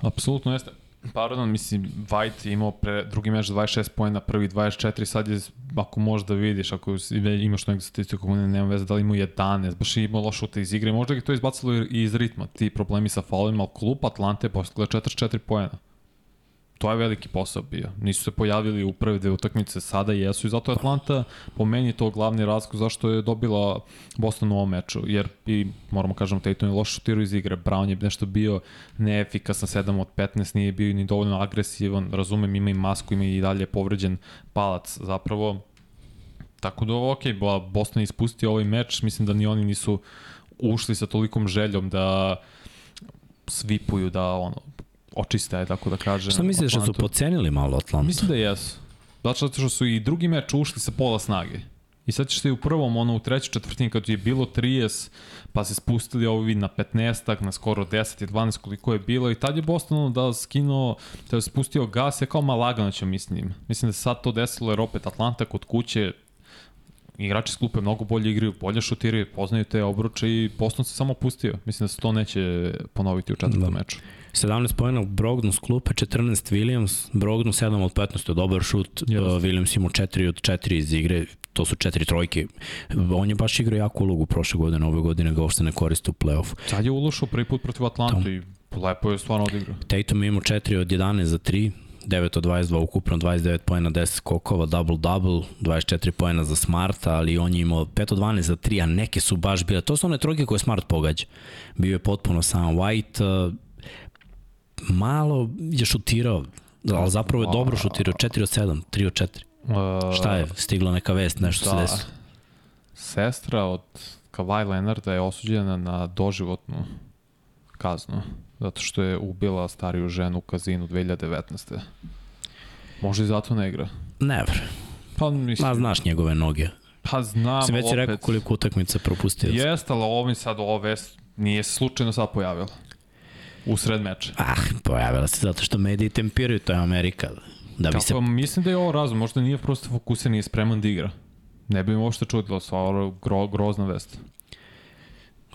Apsolutno jeste. Pardon, mislim, White je imao pre drugi meč 26 pojena, prvi 24, sad je, ako možeš da vidiš, ako imaš neku statistiku, ne, nema veze da li imao 11, baš je imao loš šuta iz igre, možda ga to izbacilo i iz ritma, ti problemi sa faulima, ali klub Atlante je postigla 44 pojena. To je veliki posao bio. Nisu se pojavili u prve dve utakmice, sada jesu i zato je Atlanta po meni to glavni razlog zašto je dobila Boston u ovom meču, jer i moramo kažem Tatum je loš šutirao iz igre, Brown je nešto bio neefikasan 7 od 15, nije bio ni dovoljno agresivan, razumem ima i masku, ima i dalje povređen palac zapravo. Tako da ok, Bo- Boston je ispustio ovaj meč, mislim da ni oni nisu ušli sa tolikom željom da svipuju da ono očiste, ajde tako da kažem. Šta misliš da su Atlantu. pocenili malo Atlanta? Mislim da jesu. Zato što su i drugi meč ušli sa pola snage. I sad ćeš se u prvom, ono u trećoj četvrtini kad je bilo 30, pa se spustili ovo vid na 15, na skoro 10 i 12 koliko je bilo i tad je Boston ono da skinuo, da je spustio gas, je kao malagano će mislim. Mislim da se sad to desilo jer opet Atlanta kod kuće igrači s klupe mnogo bolje igraju, bolje šutiraju, poznaju te obruče i Boston se samo pustio. Mislim da se to neće ponoviti u četvrtom da. meču. 17 pojena Brogdon s klupe, 14 Williams, Brogdon 7 od 15, to je dobar šut, yes. uh, Williams ima 4 od 4 iz igre, to su četiri trojke. On je baš igrao jako ulogu prošle godine, ove godine ga uopšte ne koriste u play-offu. Sad je ulošao prvi put protiv Atlanta i lepo je stvarno odigrao. Tatum ima 4 od 11 za 3, 9 od 22, ukupno 29 pojena, 10 skokova, double-double, 24 pojena za Smarta, ali on je imao 5 od 12 za 3, a neke su baš bile. To su one trojke koje Smart pogađa. Bio je potpuno sam White, uh, malo je šutirao, ali zapravo je dobro šutirao, 4 od 7, 3 od 4. Uh, Šta je, stigla neka vest, nešto da, se desilo? Sestra od Kawhi Leonarda je osuđena na doživotnu kaznu, zato što je ubila stariju ženu u kazinu 2019. Može i zato ne igra. Never. Pa mislim... Ma znaš njegove noge. Pa znam, Si već opet... rekao koliko utakmica propustio. Jeste, ali ovo mi sad ovo vest nije slučajno sad pojavila. U sred meča. Ah, pojavila se zato što mediji tempiraju, to je Amerika. Da bi se... mislim da je ovo razum, možda nije prosto fokusiran i spreman da igra. Ne bi mi uopšte čudilo, sva gro, grozna vest.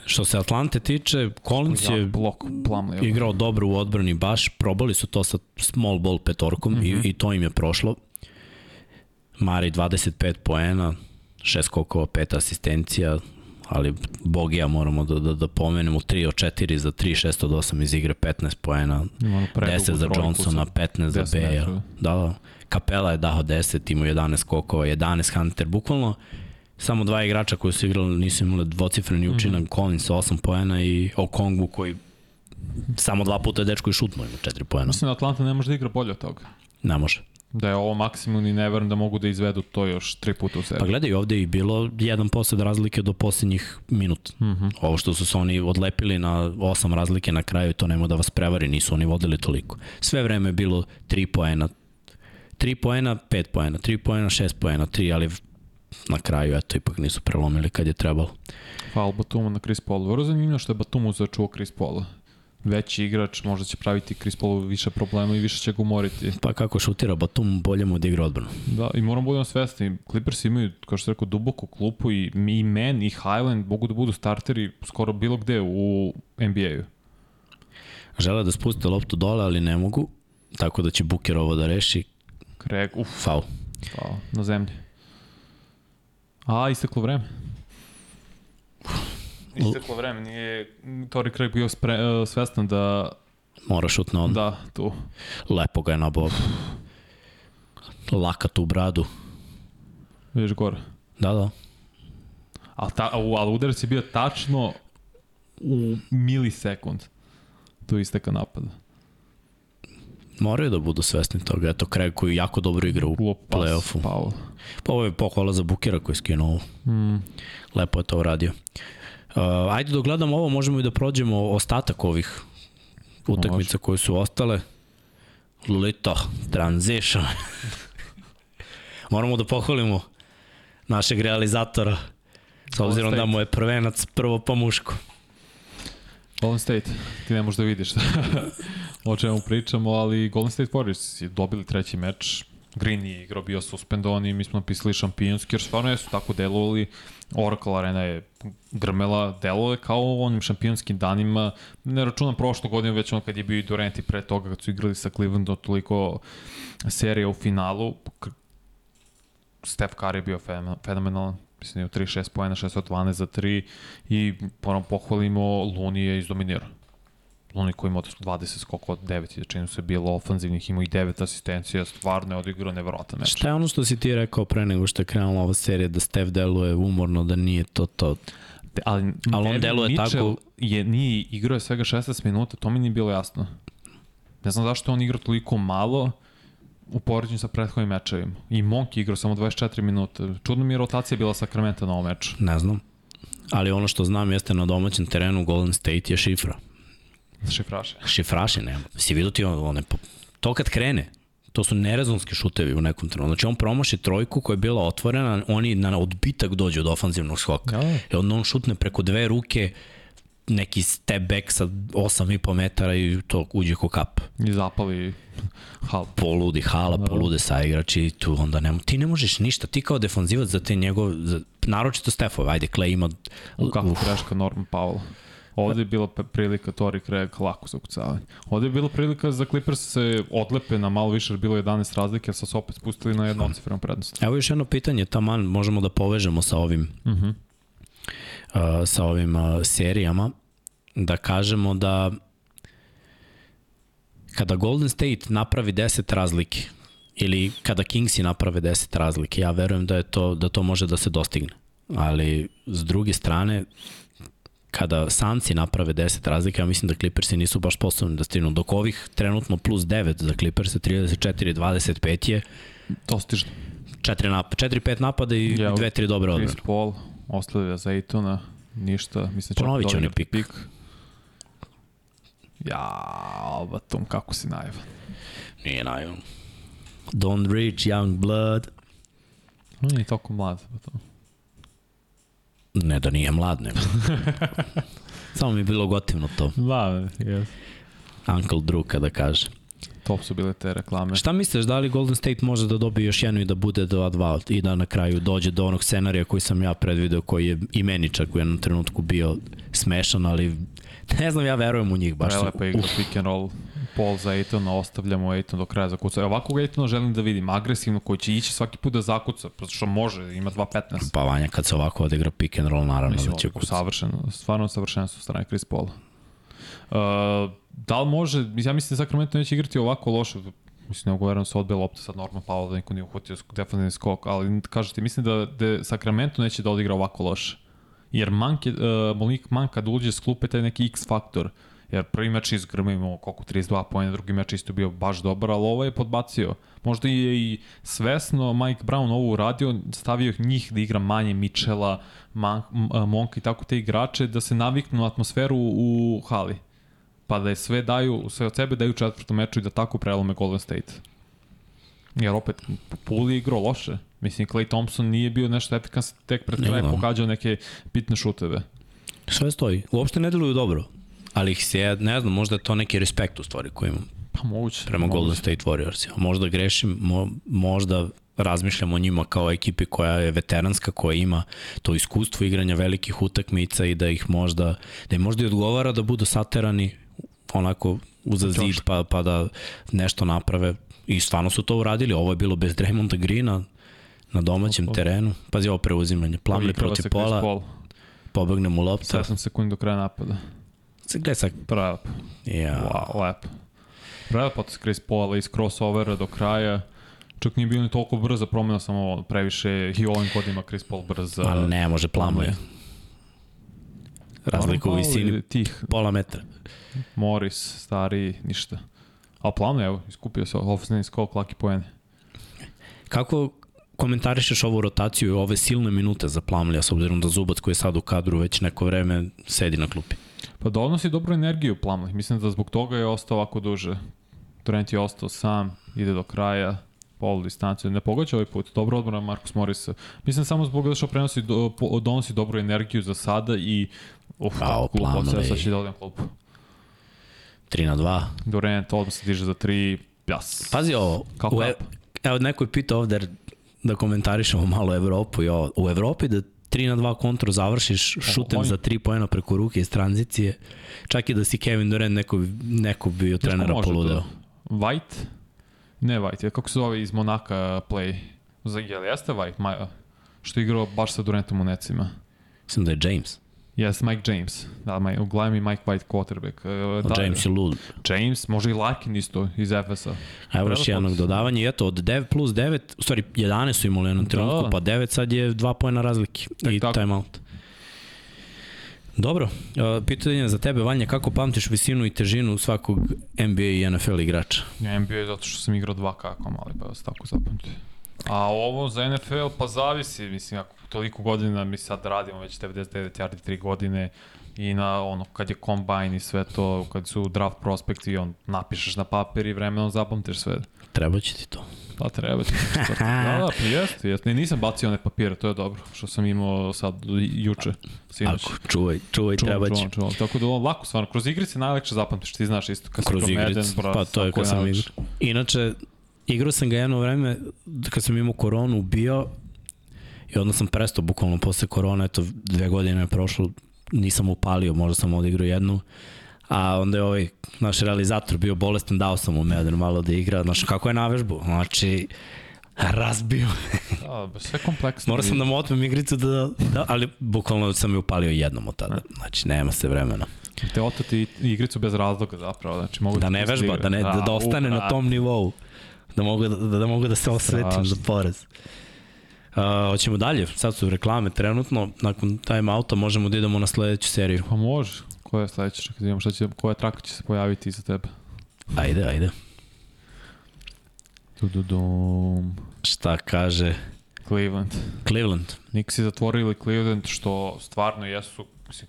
Što se Atlante tiče, Collins je blok, plam, igrao dobro u odbrani baš, probali su to sa small ball petorkom mm -hmm. i, i to im je prošlo. Mari 25 poena, 6 skokova, 5 asistencija, ali Bogija moramo da, da, da pomenemo 3 od 4 za 3, 6 od 8 iz igre, 15 poena, 10 za Johnsona, 15 za Beja. Da, da. Kapela je dao 10, imao 11 skokova, 11 Hunter, bukvalno samo dva igrača koji su igrali nisu imali dvocifreni mhm. učinak, mm -hmm. Collins 8 poena i Okongu koji samo dva puta je dečko i šutno ima 4 poena. Mislim da Atlanta ne može da igra bolje od toga. Ne može. Da je ovo maksimum i ne verujem da mogu da izvedu to još tri puta u seriji. Pa gledaj, ovde je bilo jedan posljed razlike do posljednjih minut. Mm -hmm. Ovo što su se oni odlepili na osam razlike na kraju, to nema da vas prevari, nisu oni vodili toliko. Sve vreme je bilo tri poena, 3 poena, 5 poena, 3 poena, 6 poena, 3, ali na kraju eto ipak nisu prelomili kad je trebalo. Hvala Batuma na Chris Paul. Vrlo zanimljivo što je Batumu začuo Chris Paula veći igrač, možda će praviti Chris Paul više problema i više će ga umoriti. Pa kako šutira Batum, bolje mu da igra odbranu. Da, i moramo budemo svesni, Clippers imaju, kao što rekao, duboku klupu i mi, Men i Highland mogu da budu starteri skoro bilo gde u NBA-u. Žele da spuste loptu dole, ali ne mogu, tako da će Buker ovo da reši. Craig, uf. Faul. Faul, na zemlji. A, isteklo vreme. Isteklo vreme, nije Tori Craig bio spre, uh, svestan da... Mora šutno on. Da, tu. Lepo ga je nabao. Laka tu bradu. Vidiš gore. Da, da. Ali, ta, ali udarac je bio tačno u milisekund do isteka napada. Moraju da budu svesni toga. Eto, Craig koji jako dobro igra u play-offu. Pa ovo je pohvala za Bukera koji je skinuo Mm. Lepo je to uradio. Uh, ajde dok gledamo ovo, možemo i da prođemo ostatak ovih utakmica koje su ostale. Lito, transition. Moramo da pohvalimo našeg realizatora, s obzirom da mu je prvenac prvo po mušku. Golden State, ti ne možeš da vidiš o čemu pričamo, ali Golden State Warriors je dobili treći meč, Green je igrao bio suspendovan i mi smo napisali šampionski, jer stvarno jesu tako delovali. Oracle Arena je grmela, delove kao u onim šampionskim danima. Ne računam prošlo godine, već on kad je bio i Durant i pre toga, kad su igrali sa Clevelandom toliko serija u finalu. Steph Curry je bio fenomenalan, mislim je u 3-6 pojena, 6 od 12 za 3 i moram pohvalimo, Luni je izdominirao oni koji ima 20 skokova od 9 i čini se bilo ofanzivnih, imao i 9 asistencija, stvarno je odigrao neverovatan meč. Šta je ono što si ti rekao pre nego što je krenula ova serija, da Steph deluje umorno, da nije to to? De, ali, ali on deluje Mitchell tako... Je, nije igrao je svega 16 minuta, to mi nije bilo jasno. Ne znam zašto on igra toliko malo u poređenju sa prethodnim mečevima. I Monk igrao samo 24 minuta. Čudno mi je rotacija bila Sakramenta na ovom meču. Ne znam. Ali ono što znam jeste na domaćem terenu Golden State je šifra. Šifraše. Šifraše, nema. Si vidio ti one, to kad krene, To su nerezonski šutevi u nekom trenutku. Znači on promaši trojku koja je bila otvorena, oni na odbitak dođu od ofanzivnog skoka. Da. I onda on šutne preko dve ruke, neki step back sa 8,5 metara i to uđe ko kap. I zapali hal. Poludi hala, da. polude saigrači i tu onda nema, ti ne možeš ništa, ti kao defanzivac za te njegov, za, naročito Stefove, ajde, Clay ima... U kako greška Norman Powell. Ovde je bila prilika Tori Craig lako za ukucavanje. Ovde je bila prilika za Clippers se odlepe na malo više, bilo 11 razlike, sa se opet spustili na jednu ocifrenu prednost. Evo još jedno pitanje, taman možemo da povežemo sa ovim uh -huh. uh, sa ovim uh, serijama, da kažemo da kada Golden State napravi 10 razlike ili kada Kingsi naprave 10 razlike, ja verujem da je to da to može da se dostigne. Ali s druge strane kada Sanci naprave 10 razlike, ja mislim da Clippersi nisu baš sposobni da stignu. Dok ovih trenutno plus 9 za Clipperse 34-25 je Dostižno. 4 nap 4-5 napada i 2-3 dobre odbrane. Chris Paul ostavlja za Ejtona, ništa. Mislim, Ponovit će oni pik. pik. Ja, Albatom, kako si naivan. Nije naivan. Don't reach young blood. No, nije toliko mlad. To. Ne da nije mlad, nego. Samo mi je bilo gotivno to. Da, jes. Uncle Drew kada kaže. Top su bile te reklame. Šta misliš, da li Golden State može da dobije još jednu i da bude 2-2 i da na kraju dođe do onog scenarija koji sam ja predvideo, koji je i meni čak u jednom trenutku bio smešan, ali ne znam, ja verujem u njih baš. Prelepa igra pick and roll. Paul za Ejtona, ostavljamo Ejton do kraja zakuca. Ovakvog Ejtona želim da vidim, agresivno, koji će ići svaki put da zakuca, zato što može, ima 2.15. Pa Vanja, kad se ovako odigra pick and roll, naravno Mislim, da će kucati. Savršeno, stvarno savršeno su strane Chris Paul. Uh, da li može, ja mislim da Sacramento neće igrati ovako loše, mislim, ne da se odbija lopta sad Norman Powell da niko nije uhvatio defensivni skok, ali kažete, mislim da, da Sacramento neće da odigra ovako loše. Jer Mank je, uh, Mank kad uđe s klupe, taj neki X faktor, Jer prvi meč iz Grma imao koliko 32 pojena, drugi meč isto bio baš dobar, ali ovo je podbacio. Možda je i svesno Mike Brown ovo uradio, stavio njih da igra manje Michela, Monka i tako te igrače, da se naviknu na atmosferu u hali. Pa da je sve daju, sve od sebe daju četvrtom meču i da tako prelome Golden State. Jer opet, Puli je igrao loše. Mislim, Clay Thompson nije bio nešto efikasan tek pred kraj, da. pogađao neke bitne šuteve. Sve stoji. Uopšte ne deluju dobro ali ih se, ne znam, možda je to neki respekt u stvari koji imam. Pa moguće. Prema moguće. Golden State Warriors. Možda grešim, mo, možda razmišljam o njima kao ekipi koja je veteranska, koja ima to iskustvo igranja velikih utakmica i da ih možda, da im možda i odgovara da budu saterani onako uza zid pa, pa da nešto naprave i stvarno su to uradili. Ovo je bilo bez Draymonda Greena na domaćem Opo. terenu. Pazi ovo preuzimanje. Plamli protiv pola, pobegne mu lopta. 7 sekundi do kraja napada. Gledaj sad. Prelep. Ja. Wow, lep. Prelep od Chris Paula iz crossovera do kraja. Čak nije bio ni toliko brza promena, samo previše i ovim kodima Chris Paul brza. Ali ne, može plamuje. Razliku u visini tih. pola metra. Morris, stari, ništa. A plamuje, evo, iskupio se ofensivni skok, laki poene. Kako komentarišeš ovu rotaciju i ove silne minute za Plamlija, s obzirom da Zubac koji je sad u kadru već neko vreme sedi na klupi? Pa donosi dobru energiju Plumlee. Mislim da zbog toga je ostao ovako duže. Durant je ostao sam, ide do kraja, polu distanciju. Ne pogađa ovaj put. Dobro odbrana Marcus Morris. Mislim samo zbog da što prenosi, do, donosi dobru energiju za sada i uf, Kao klub ostaje, sad će da odem klub. 3 na 2. Durant odmah se diže za 3. Jas. Pazi ovo. Kako u, e, evo neko je pitao ovde da komentarišemo malo Evropu i ovo. U Evropi da 3 na 2 kontro završiš šutem za 3 poena preko ruke iz tranzicije. Čak i da si Kevin Durant neko, neko bio trenera poludeo. White? Ne White, kako se zove iz Monaka play? Jel jeste White? Ma, što je igrao baš sa Durantom u necima. Mislim da je James. Yes, Mike James. Da, Mike, uglavnom i Mike White quarterback. Uh, da, James je lud. James, može i Larkin isto iz Efesa. A evo još jednog dodavanja i eto, od 9 plus 9, u stvari 11 su imali jednom trenutku, da. pa 9 sad je 2 pojena razlike tak, i tako. timeout. Dobro, uh, pitanje za tebe, Vanja, kako pamtiš visinu i težinu svakog NBA i NFL igrača? Ja, NBA zato što sam igrao dva kako mali, pa vas tako zapamtio. A ovo za NFL pa zavisi, mislim, ako toliko godina mi sad radimo, već 99 yardi 3 godine, i na ono, kad je combine i sve to, kad su draft prospekti, on napišeš na papir i vremenom zapamtiš sve. Treba će ti to. Da, treba ti. da, da, pa jeste, jeste. Ne, nisam bacio one papire, to je dobro, što sam imao sad juče, sinoć. Ako, čuvaj, čuvaj, Čuvam, treba će. čuvam, čuvam. Tako da ovo lako, stvarno, kroz igrice najlakše zapamtiš, ti znaš isto, kad Kroz si promeden, igrice, pa to je kad sam najlakše. igrao. Inače, igrao sam ga jedno vreme, kad sam imao koronu, bio i onda sam prestao bukvalno posle korona, eto dve godine je prošlo, nisam upalio, možda sam odigrao jednu, a onda je ovaj naš realizator bio bolestan, dao sam mu Medar malo da igra, znaš kako je na vežbu, znači razbio me. Da, sve kompleksno. Morao sam da mu otmem igricu, da, da, ali bukvalno sam je upalio jednom od tada, znači nema se vremena. Te otati igricu bez razloga zapravo, znači mogu Da ne vežba, da, ne, da, da ostane na tom nivou. Da mogu da, da, da mogu da se osvetim za porez. Uh, hoćemo dalje, sad su reklame trenutno, nakon time outa možemo da idemo na sledeću seriju. Pa može. Koja je sledeća? Čekaj, da imam šta će, koja traka će se pojaviti iza tebe. Ajde, ajde. Dududum. Šta kaže Cleveland. Cleveland? Nixi zatvorili Cleveland, što stvarno jesu,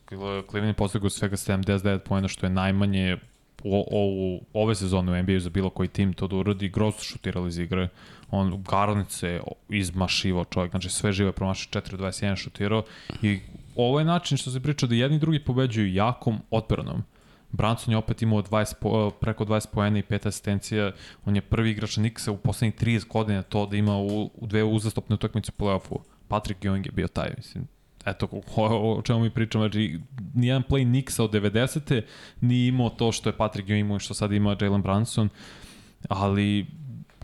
Cleveland je postigao svega 79 pojena, što je najmanje o, o, ove sezone u NBA za bilo koji tim to da uradi. Groz su šutirali iz igre. On Garland se izmašivao čovjek, znači sve žive promašao 4-21 šutirao i ovo je način što se priča da jedni i drugi pobeđuju jakom odbranom. Branson je opet imao 20, po, preko 20 poena i 5 asistencija. On je prvi igrač Nixa u poslednjih 30 godina to da ima u, u dve uzastopne utakmice u play-offu. Patrick Ewing je bio taj, mislim. Eto, o, o, čemu mi pričamo, znači, nijedan play Nixa od 90. nije imao to što je Patrick Ewing imao i što sad ima Jalen Branson, ali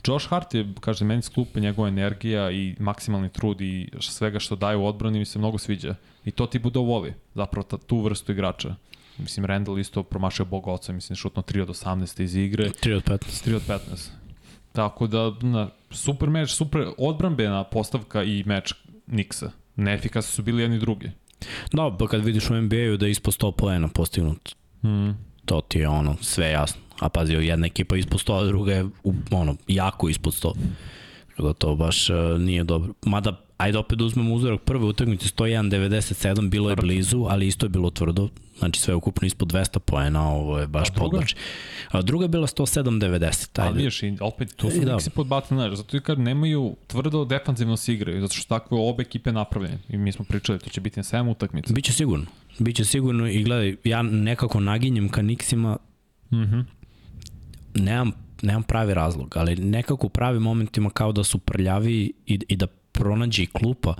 Josh Hart je, kaže, meni s klupe njegova energija i maksimalni trud i svega što daje u odbrani mi se mnogo sviđa. I to ti bude voli, zapravo ta, tu vrstu igrača. Mislim, Randall isto promašio Boga oca, mislim, šutno 3 od 18 iz igre. 3 od 15. 3 od 15. Tako da, na, super meč, super odbrambena postavka i meč Nixa. Neefikasni su bili jedni drugi. Da, pa kad vidiš u NBA-u da je ispod 100 poena postignut, Mm. to ti je ono, sve jasno. A pazi, jedna ekipa ispod 100, a druga je u, ono, jako ispod 100. Tako da to baš uh, nije dobro. Mada, ajde opet da uzmemo uzorak prve utakmice 101-97, bilo je blizu, ali isto je bilo tvrdo. Znači sve ukupno ispod 200 poena, ovo je baš podbač. A druga je bila 107-90. Ali vidiš, i opet, to su I da. Nixi podbacili, znaš, zato i kad nemaju tvrdo defanzivno se igraju, zato što takve obe ekipe napravljene. I mi smo pričali, to će biti na 7 utakmica. Biće sigurno. Biće sigurno i gledaj, ja nekako naginjem ka Nixima, Mhm. nemam, nemam pravi razlog, ali nekako u pravim momentima kao da su prljavi i, i da pronađe i klupa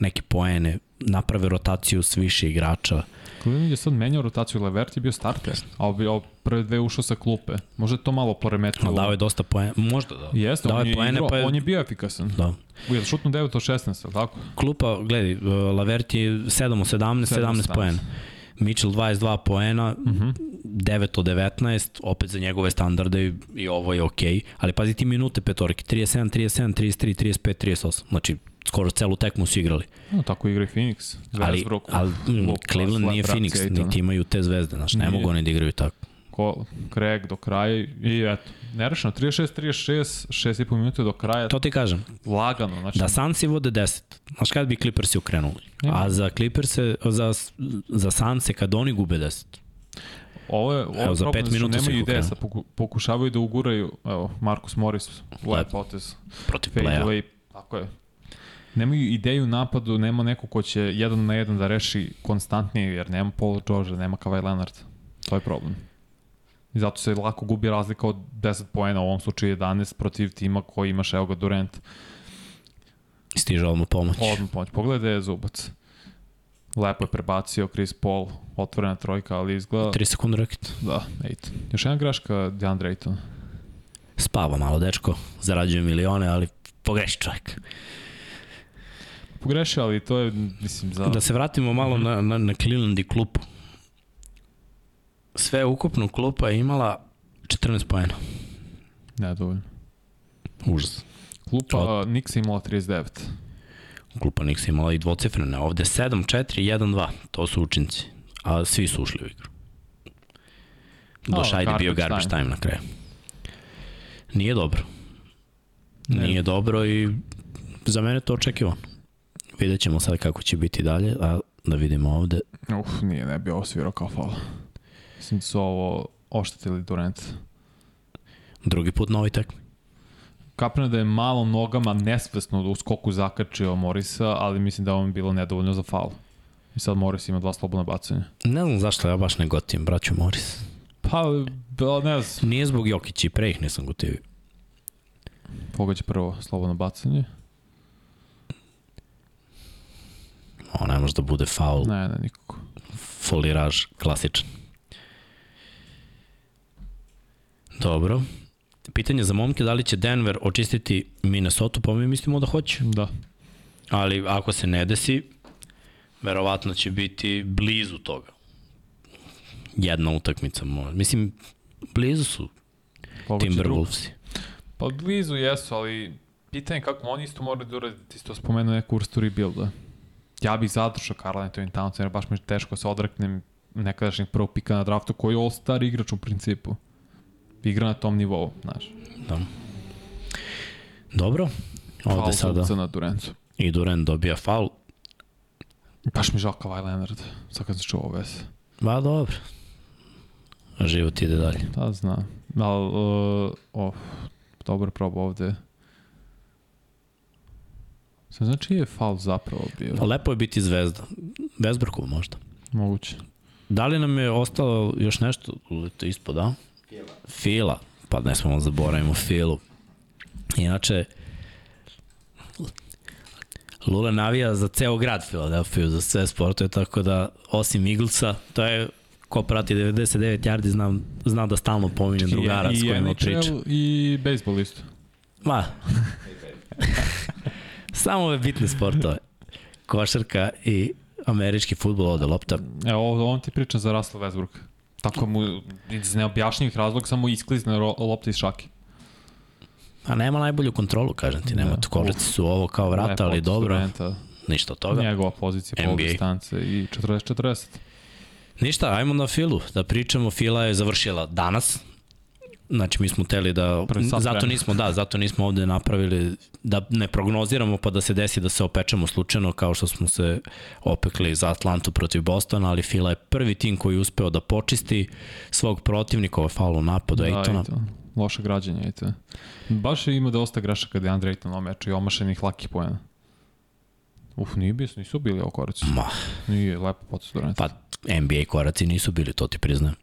neke poene, naprave rotaciju s više igrača. Cleveland je sad menjao rotaciju, Levert je bio starter, a obi, a prve dve ušao sa klupe. Možda je to malo poremetilo. Dao je dosta poena, možda da. Jeste, dao on je poene, igrao, pa je- on je bio efikasan. Da. Je šutno 9 od 16, ali tako? Klupa, gledaj, uh, Lavert je 7 od 17, 17 17. poena. Mitchell 22 poena, Uh -huh. 9 od 19, opet za njegove standarde i, i ovo je okej. Okay. Ali pazi ti minute petorke, 37, 37, 33, 35, 38. Znači, skoro celu tekmu su igrali. No, tako igra i Phoenix. Ali, ali mm, Cleveland nije Phoenix, niti imaju te zvezde, znaš, ne Nije. mogu oni da igraju tako. Ko, Craig do kraja i eto. Nerešeno, 36-36, 6,5 minuta do kraja, To ti kažem, lagano. Znači, da Sansi vode 10, znaš kada bi Clippersi ukrenuli? Nema. A za Clipperse, za, za Sanse kad oni gube 10. Ovo je, ovo Evo, za problem pet što minuta se nemaju okrenu. sad poku, pokušavaju da uguraju, evo, Marcus Morris, lep Lep. potez, Protiv playa. tako je. Nemaju ideju napadu, nema neko ko će jedan na jedan da reši konstantnije, jer nema Paul George, nema Kawhi Leonard. To je problem. I zato se lako gubi razlika od 10 poena, u ovom slučaju 11 protiv tima koji ima Šeoga Durant. Stiže odmah pomoć. Odmah pomoć. Pogledaj je Zubac. Lepo je prebacio Chris Paul, otvorena trojka, ali izgleda... 3 sekunde raket. Da, Aiton. Još jedna greška DeAndre Ayton. Spava malo, dečko. Zarađuje milione, ali pogreši čovjek. Pogrešio, ali to je, mislim, za... Da se vratimo malo na, na, na Cleveland i klupu. Sve ukupno klupa je imala 14 poena. Ne, dovoljno. Užas. Klupa Od- Nix je imala 39. Klupa Nix je imala i dvocifrene. Ovde 7, 4, 1, 2. To su učinci. A svi su ušli u igru. A, ajde bio garbage time. time na kraju. Nije dobro. Ne. Nije dobro i za mene to očekivano. Vidjet ćemo sad kako će biti dalje, a da vidimo ovde. Uf, nije, ne bi ovo svirao kao faul. Mislim da su ovo oštetili Durant. Drugi put na ovoj tekmi. Da je malo nogama nesvesno u skoku zakačio Morisa, ali mislim da on bilo nedovoljno za faul. I sad Moris ima dva slobodna bacanja. Ne znam zašto ja baš ne gotivim braću Morris. Pa, ba, ne znam. Nije zbog Jokića i pre ih nisam gotivio. Pogađa prvo slobodno bacanje. Ovo ne može da bude faul, Ne, ne, nikako. foliraž, klasičan. Dobro. Pitanje za momke, da li će Denver očistiti Minnesota, pa mi mislimo da hoće. Da. Ali ako se ne desi, verovatno će biti blizu toga. Jedna utakmica možda. Mislim, blizu su. Timberwolvesi. Pa blizu jesu, ali pitanje kako oni isto moraju da urade, ti si to spomenuo neku vrstu rebuilda. Ja bih zadržao Karl Anthony Towns, jer baš mi je teško da se odreknem nekadašnjeg prvog pika na draftu, koji je all-star igrač u principu. Igra na tom nivou, znaš. Da. Dobro. Ovde Faul sada na Durancu. i Durant dobija faul. Baš mi žao Kawhi Leonard, sad kad se čuo ovo vese. Ba, dobro. Život ide dalje. Da, znam. Ali, uh, oh, dobar proba ovde. Sam znači je faul zapravo bio? Pa lepo je biti zvezda. Bezbrkov možda. Moguće. Da li nam je ostalo još nešto to ispod, da? Fila. Fila. Pa ne smemo zaboravimo Filu. Inače, Lula navija za ceo grad Filadelfiju, za sve sportove, tako da osim Eaglesa, to je ko prati 99 yardi, znam, znam da stalno pominjem drugara s kojima pričam. NHL i bejsbol isto. Ma, samo ove bitne sportove. Košarka i američki futbol ovde lopta. Evo, on ti priča za Russell Westbrook. Tako mu, iz neobjašnjivih razloga, samo isklizne lopta iz šake. A nema najbolju kontrolu, kažem ti, nema Da. korici su ovo kao vrata, ali Lepo dobro, Duranta. ništa od toga. Njegova pozicija, pol distance i 40-40. Ništa, ajmo na Filu, da pričamo, Fila je završila danas, Znači mi smo teli da zato nismo da zato nismo ovde napravili da ne prognoziramo pa da se desi da se opečemo slučajno kao što smo se opekli za Atlantu protiv Bostona, ali Fila je prvi tim koji je uspeo da počisti svog protivnika ovaj faul u napadu da, Ejtona. Ejton. Loše građenje, Ejton. Baš je ima dosta grešaka da je Andre Ejton omeču i omašenih lakih pojena. Uf, nije bio, nisu bili ovo koraci. Ma, Nije, lepo potes pa NBA koraci nisu bili, to ti priznajem.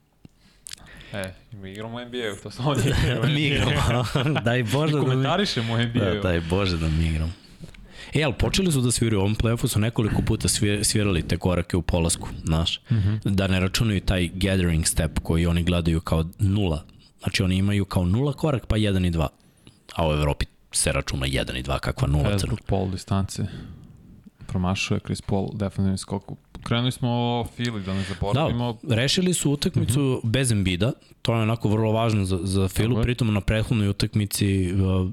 E, mi igramo u NBA-u, to samo nije igramo. mi igramo. daj Bože da mi... komentarišemo u NBA-u. Da, daj Bože da mi igramo. E, ali počeli su da sviraju u ovom playoffu, su nekoliko puta svir- svirali te korake u polasku, znaš. Mm -hmm. Da ne računaju taj gathering step koji oni gledaju kao nula. Znači oni imaju kao nula korak, pa jedan i dva. A u Evropi se računa jedan i dva, kakva nula crna. Pol distance. Promašuje Chris Paul definitivni skok. Krenuli smo o Fili, da ne zaboravimo. Da, rešili su utakmicu mm -hmm. bez Embida, to je onako vrlo važno za, za Filu, pritom na prethodnoj utakmici uh,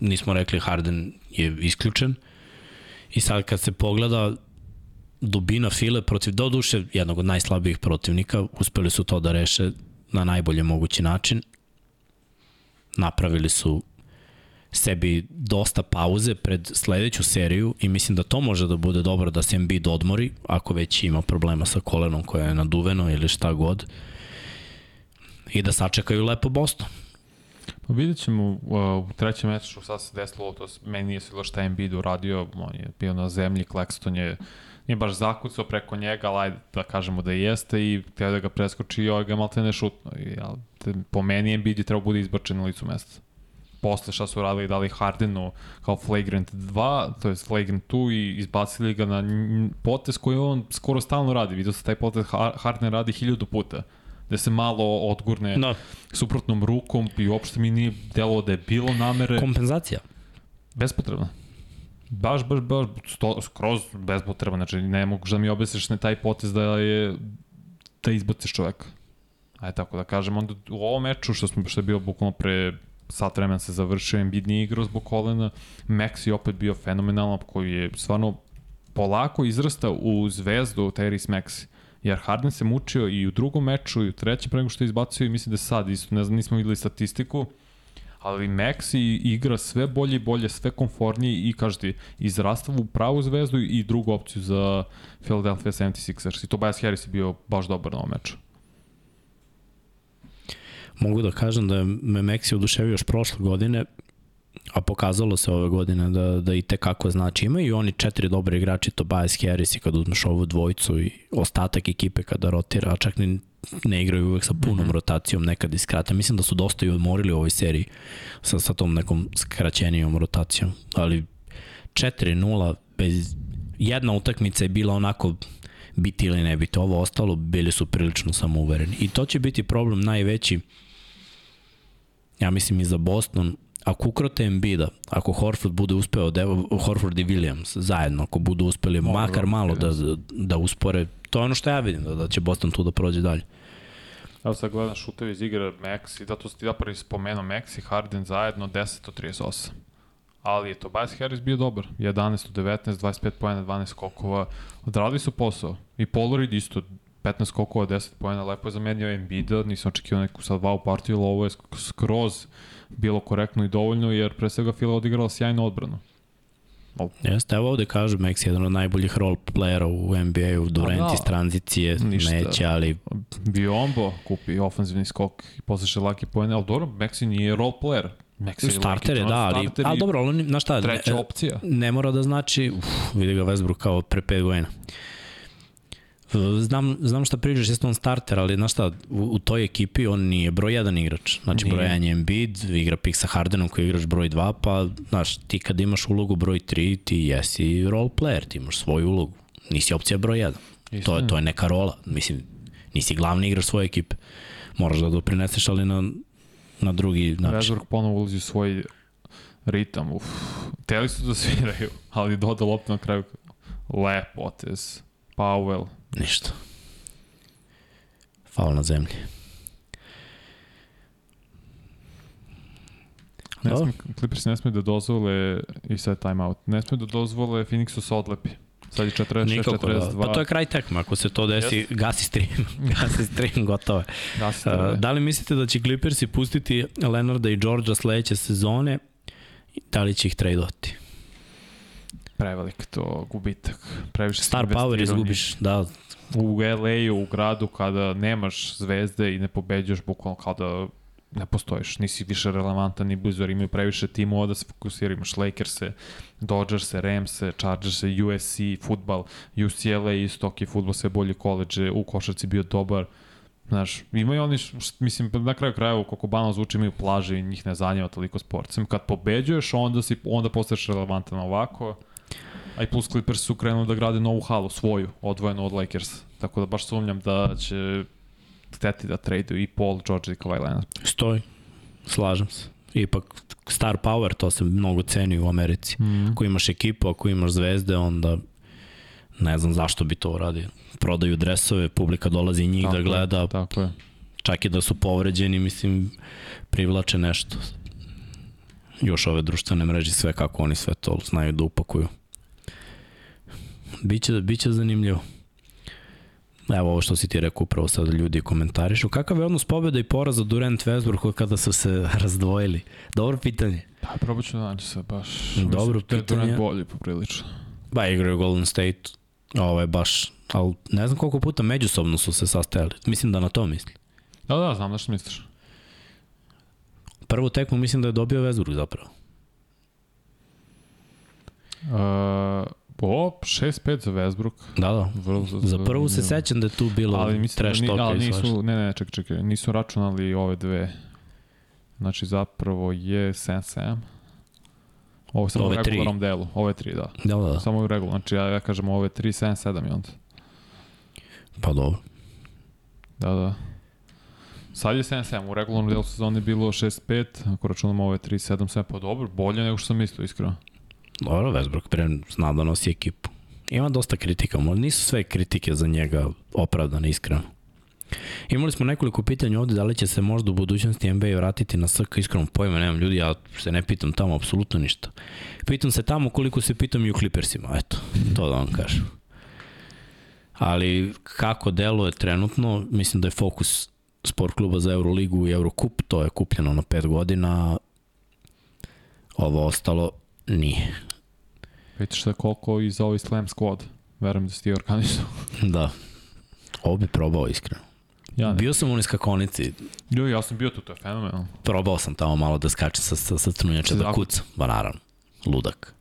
nismo rekli Harden je isključen i sad kad se pogleda dubina File protiv doduše jednog od najslabijih protivnika, uspeli su to da reše na najbolje mogući način. Napravili su sebi dosta pauze pred sledeću seriju i mislim da to može da bude dobro da se Embiid odmori, ako već ima problema sa kolenom koje je naduveno ili šta god. I da sačekaju lepo Boston. Pa vidjet ćemo uh, u trećem meču šta se desilo, to meni nije svilo šta Embiid uradio, on je bio na zemlji, Claxton je nije baš zakucao preko njega, ali da kažemo da jeste i htio da ga preskoči i ovaj ga malte ne šutno. I, ali, po meni Embiid je trebao bude izbačen na licu mesta. Posle šta su radili, dali Hardenu kao flagrant 2, to je flagrant 2 i izbacili ga na potez koji on skoro stalno radi. Vidio se taj potez Har- Harden radi hiljadu puta da se malo odgurne No, suprotnom rukom i uopšte mi nije delo da je bilo namere. kompenzacija. Bespotrebno. Baš, baš, baš, sto, skroz bespotrebno. Znači, ne mogu da mi objasniš na taj potez da je da izbaciš čoveka. Ajde tako da kažem, onda u ovom meču što smo što je bio bukvalno pre sat vremena se završio, Embiid nije igrao zbog kolena, Max je opet bio fenomenalan, koji je stvarno polako izrastao u zvezdu Tyrese Maxi. Jer Harden se mučio i u drugom meču i u trećem pre nego što je izbacio i mislim da sad isto, ne znam, nismo videli statistiku, Ali Maxi igra sve bolje i bolje, sve konfornije i kaže ti, izrastava u pravu zvezdu i drugu opciju za Philadelphia 76ers. I Tobias Harris je bio baš dobar na ovom meču. Mogu da kažem da me Maxi oduševio još prošle godine, a pokazalo se ove godine da, da i te kako znači. Imaju oni četiri dobre igrači, Tobias Harris i kad uzmeš ovu dvojicu i ostatak ekipe kada rotira, a čak ni ne igraju uvek sa punom mm -hmm. rotacijom, nekad iskrate. Mislim da su dosta i odmorili u ovoj seriji sa, sa tom nekom skraćenijom rotacijom. Ali 4-0 bez jedna utakmica je bila onako biti ili ne biti. Ovo ostalo bili su prilično samouvereni. I to će biti problem najveći ja mislim i za Boston ako ukrote Embida, ako Horford bude uspeo, da, Horford i Williams zajedno, ako budu uspeli Mogu makar malo da, da uspore, to je ono što ja vidim, da, da će Boston tu da prođe dalje. Evo sad gledam šutevi iz igre Maxi, zato ste zapravo spomenuo Maxi, Harden zajedno 10 od 38. Ali je Tobias Harris bio dobar, 11 od 19, 25 pojena, 12 skokova, odradili su posao. I Polarid isto, 15 skokova, 10 pojena, lepo je zamenio Embiida, nisam očekio neku sad wow partiju, ali ovo je skroz bilo korektno i dovoljno, jer pre svega Fila odigrala sjajnu odbranu. Oh. Jeste, evo ovde kažu Max jedan od najboljih role playera u NBA-u, Durant iz da, tranzicije, Ništa. neće, ali... Biombo kupi ofenzivni skok i posle laki pojene, ali dobro, Maxi nije role player. Maxi starter je, da, ali, ali dobro, ali na šta, treća opcija. Ne, ne mora da znači, uf, vidi ga Westbrook kao pre 5 godina. Znam, znam šta pričaš, jeste on starter, ali znaš šta, u, u toj ekipi on nije broj jedan igrač. Znači, nije. broj jedan je Embiid, igra pik sa Hardenom koji igraš broj 2, pa, znaš, ti kad imaš ulogu broj 3, ti jesi role player, ti imaš svoju ulogu. Nisi opcija broj 1. To je, to je neka rola. Mislim, nisi glavni igrač svoje ekipe. Moraš da doprineseš, ali na, na drugi način. Westbrook ponovo ulazi u svoj ritam. Uf. Teli su da sviraju, ali doda loptu na kraju. Lep potez. Powell, Ništa. Faul na zemlji. Ne smije, Clippers ne smije da dozvole i sad timeout. Ne smije da dozvole Phoenixu se odlepi. Sad je 46, Nikako, 42. Da. Pa to je kraj tekma, ako se to desi, yes. gasi stream. gasi stream, gotovo je. Gasi stream, uh, da li mislite da će Clippersi pustiti Leonarda i Georgia sledeće sezone? Da li će ih tradeovati? Prevelik to gubitak. Previše Star power izgubiš, da, u LA-u, u gradu, kada nemaš zvezde i ne pobeđaš, bukvalno kao da ne postojiš, nisi više relevantan ni blizu, jer imaju previše timova da se fokusiraju, imaš Lakers-e, Dodgers-e, Rams-e, Chargers-e, USC, futbal, UCLA isto, ok, futbol sve bolji koleđe, u košarci bio dobar, Znaš, imaju oni, mislim, na kraju krajeva, koliko banal zvuči, imaju plaže i njih ne zanjeva toliko sport. Sam kad pobeđuješ, onda, si, onda postaješ relevantan ovako. A i plus Clippers su krenuli da grade novu halu, svoju, odvojenu od Lakers. Tako da baš sumnjam da će hteti da traduju i Paul, George i Kawhi Leonard. Stoji. Slažem se. Ipak star power, to se mnogo ceni u Americi. Mm. Ako imaš ekipu, ako imaš zvezde, onda ne znam zašto bi to uradio. Prodaju dresove, publika dolazi njih da tako da gleda. Je, tako je. Čak i da su povređeni, mislim, privlače nešto. Još ove društvene mreže, sve kako oni sve to znaju da upakuju. Biće, biće zanimljivo. Evo ovo što si ti rekao upravo sada ljudi komentarišu. Kakav je odnos pobjeda i poraza Durant Westbrook kada su se razdvojili? Dobro pitanje. Pa probat ću da nađe se baš. Dobro mislim, pitanje. Durant bolji poprilično. Ba igraju Golden State. Ovo je baš, ali ne znam koliko puta međusobno su se sastajali. Mislim da na to misli. Da, da, znam da što misliš. Prvu tekmu mislim da je dobio Westbrook zapravo. Uh, O, 6-5 za Westbrook. Da, da. Vrlo, za, za prvu se sećam da je tu bilo ali mislim, trash da talk. Ali nisu, ne, ne, čekaj, čekaj, nisu računali ove dve. Znači zapravo je 7-7. Ovo je samo ove u regularnom tri. delu. Ove tri, da. Da, da. Samo u regularnom. Znači ja, ja kažem ove 3, 7, 7 i onda. Pa dobro. Da, da. Sad je 7-7, u regularnom delu sezoni je bilo 6-5, ako računamo ove 3, 7, 7, pa dobro, bolje nego što sam mislio, iskreno. Dobro, Westbrook pre zna da nosi ekipu. Ima dosta kritika, ali nisu sve kritike za njega opravdane, iskreno. Imali smo nekoliko pitanja ovde, da li će se možda u budućnosti NBA vratiti na SK, iskreno pojma, nemam ljudi, ja se ne pitam tamo apsolutno ništa. Pitam se tamo koliko se pitam i u Clippersima, eto, to da vam kažem. Ali kako deluje trenutno, mislim da je fokus sport kluba za Euroligu i Eurocup, to je kupljeno na 5 godina, Ovo ostalo nije. Šta je koliko i za ovaj Slam Squad. Verujem da si ti organizao. Da. Ovo bi probao iskreno. Ja ne. Bio sam u niskakonici, Jo, ja sam bio tu, to je fenomenalno. probao sam tamo malo da skačem sa, sa, sa trunjača, da kucam. Ba naravno, ludak.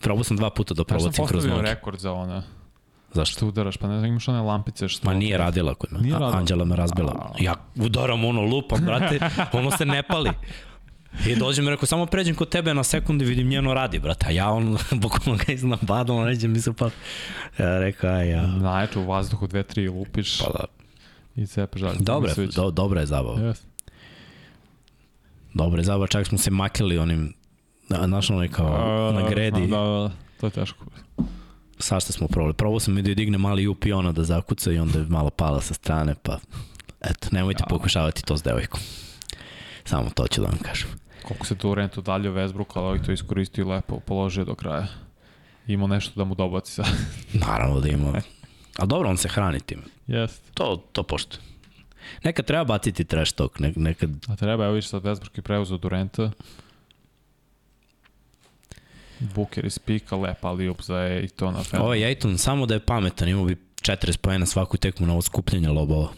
Probao sam dva puta da Ja sam provocim kroz postavio noge. rekord za one. Zašto? Što udaraš, pa ne znam, imaš one lampice što... Ma nije radila kod. Nije A- radila? Anđela me razbila. Ja udaram ono, lupam, brate, ono se ne pali. I dođem i rekao, samo pređem kod tebe na sekundu i vidim njeno radi, brate. A ja on, bukvalno ga iznabadam, on neđe mi se pa... Ja rekao, aj ja. Najče u vazduhu, dve, tri lupiš Pa da. i cepeš dalje. Dobre, do, dobra je zabava. Yes. Dobra je zabava, čak smo se makili onim, na- znaš onaj kao na gredi, Da, da, da, to je teško. svašta smo probali. Probao sam i da je digne mali up i ona da zakuca i onda je malo pala sa strane, pa eto, nemojte Ja. pokušavati to s devojkom. Samo to ću da vam kažem. Koliko se Durant udaljio Westbrook, ali ovaj to iskoristio lepo položio do kraja. Imao nešto da mu dobaci sad. Naravno da ima. Ali dobro, on se hrani tim. Jest. To, to pošto. Nekad treba baciti trash talk, ne, nekad... A treba, evo viš sad Westbrook je preuzeo Duranta. Booker iz pika, lepa ali up za je i to na fen. Ovo je Ejton, samo da je pametan, imao bi 40 pojena svaku tekmu na ovo skupljanje lobova.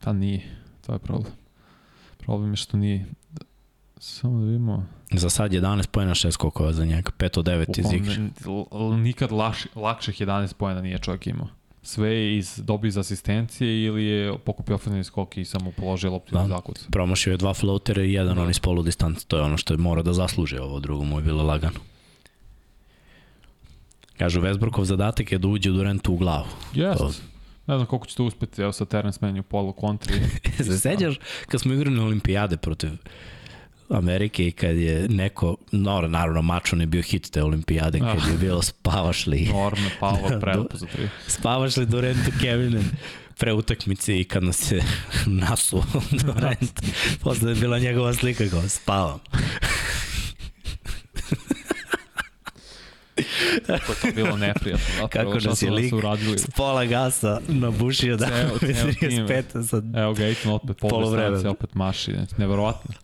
Pa nije, to je problem. Problem je što nije. Samo da vidimo. Za sad 11 pojena, 6 skokova za njega, 5 od 9 iz igre. nikad laš, lakših 11 pojena nije čovjek imao. Sve je iz dobi iz asistencije ili je pokupio ofenzivni skok i samo položio loptu Da. da. zakuc. Promašio je dva floatera i jedan Da. on iz polu distance. To je ono što je mora da zasluži, ovo drugo mu je bilo lagano. Kažu, Vesbrokov zadatak je da uđe u Durantu u glavu. Jest. To- Ne znam koliko će to uspeti, evo sa Terence Mann u polu kontri. Se sećaš kad smo igrali na olimpijade protiv Amerike i kad je neko, no, naravno mačo ne bio hit te olimpijade, kad Ah. je bilo spavaš li, Norme, Pavlo, prelepo za tri. spavaš li Durantu Kevinen pre utakmice i kad nas je nasuo Durant, posle je bila njegova slika kao spavam. Kako je to bilo neprijatno. Zapravo, Kako nas je lik s pola gasa nabušio da Ceo- ceo tim. 35 sad Evo ga, Aiton opet polu opet maši. Neverovatno.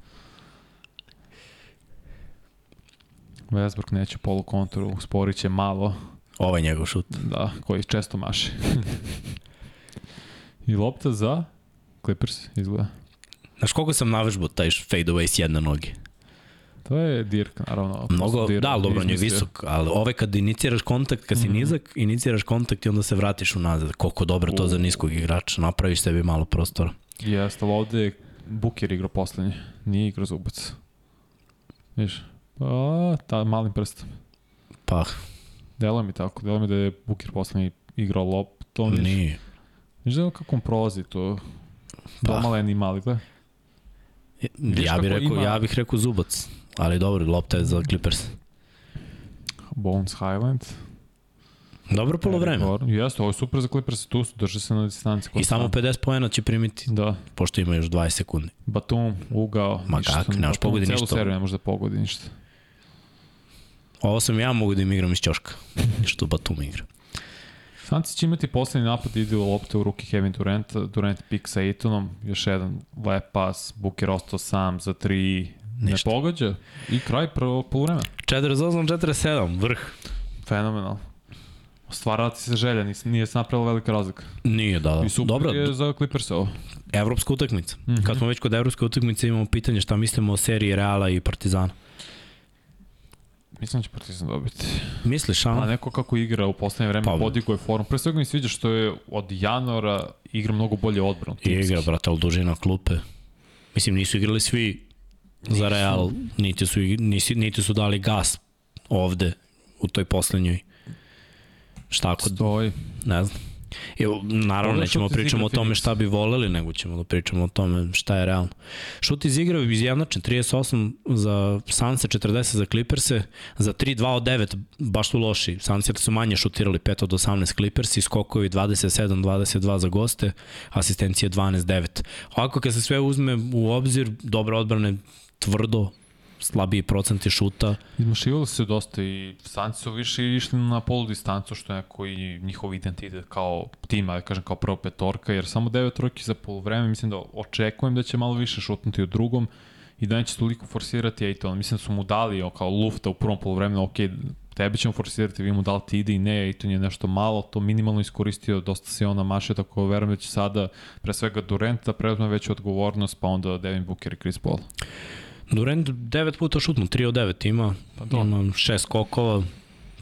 Westbrook neće polu kontru, usporit će malo, Ovo je njegov šut. da, koji često maši. I lopta za Clippers izgleda. Znaš koliko sam navežbao taj fade away s jedne noge? To je Dirk, naravno. Mnogo, Dirk da, ali dobro, on je visok, ali ove kad iniciraš kontakt, kad si Mhm. nizak, iniciraš kontakt i onda se vratiš unazad. Koliko dobro to za niskog igrača, napraviš sebi malo prostora. Jeste, ali ovde je Booker igrao poslednje. Nije igrao zubac. Viš? Pa, ta malim prstom. Pa, Delo mi tako, delo mi da je Booker poslednji igrao loptom. Nije. viš da kako on prolazi to. Pa. Domalen i mali, gledaj. Ja bih rekao, ima- ja bih rekao zubac. Ali dobro, lopta je za Clippers. Bones Highland. Dobro polovreme. Jeste, ovo je super za Clippers, tu su, drže se na distanci. I samo 50 poena će primiti, Da, pošto ima još 20 sekundi. Batum, ugao, Ma ništa. kako, ne možeš Batum pogodi celu ništa. seriju ne može da pogodi ništa. Ovo sam ja mogu da im igram iz ćoška, što Batum igra. Sanci će imati poslednji napad, ide u lopte u ruki Kevin Durant, Durant pik sa Aitonom, još jedan lep pas, Booker ostao sam za tri, Ništa. ne pogađa i kraj prvog polovremena. 48-47, vrh. Fenomenal. Stvarala ti se želja, nis, nije se napravila velika razlika. Nije, da. I super Dobro, je za Clippers ovo. evropska utakmica. Mm Mhm. -hmm. Kad smo već kod evropske utakmice imamo pitanje šta mislimo o seriji Reala i Partizana. Mislim da će Partizan dobiti. Misliš, Pa a? neko kako igra u poslednje vreme, Pa- pa, podigo je formu. Pre svega mi sviđa što je od januara igra mnogo bolje odbranu. I igra, brate, ali dužina klupe. Mislim, nisu igrali svi za Real, niti su, nisi, niti su dali gas ovde u toj poslednjoj. Šta kod, Stoji. ne znam. I, naravno, nećemo iz pričamo o tome šta bi voleli, nego ćemo da pričamo o tome šta je realno. Šut iz igre izjednačen, 38 za Sanse, 40 za Clippers-e, za 3, 2 od 9, baš su loši. Sanse su manje šutirali, 5 od 18 Clippers i skokovi 27, 22 za goste, asistencije 12, 9. Ovako kad se sve uzme u obzir, dobre odbrane, tvrdo, slabiji procenti šuta, Izmašivali se dosta i Sanci su više išli na polu distancu, što je neko i njihov identitet kao tima, da kažem kao prva petorka, jer samo devet trojki za polovreme, mislim da očekujem da će malo više šutnuti u drugom i da neće toliko forsirati Ejton. Mislim da su mu dali kao lufta u prvom polovremenu, ok, tebe ćemo forsirati, vi mu dali ti ide i ne, Ejton je nešto malo, to minimalno iskoristio, dosta se on namašio, tako verujem da će sada pre svega Durant da preuzme veću odgovornost, pa onda Devin Booker i Chris Paul. Durant 9 puta šutno, 3 od 9 ima, Pa pa ima 6 skokova,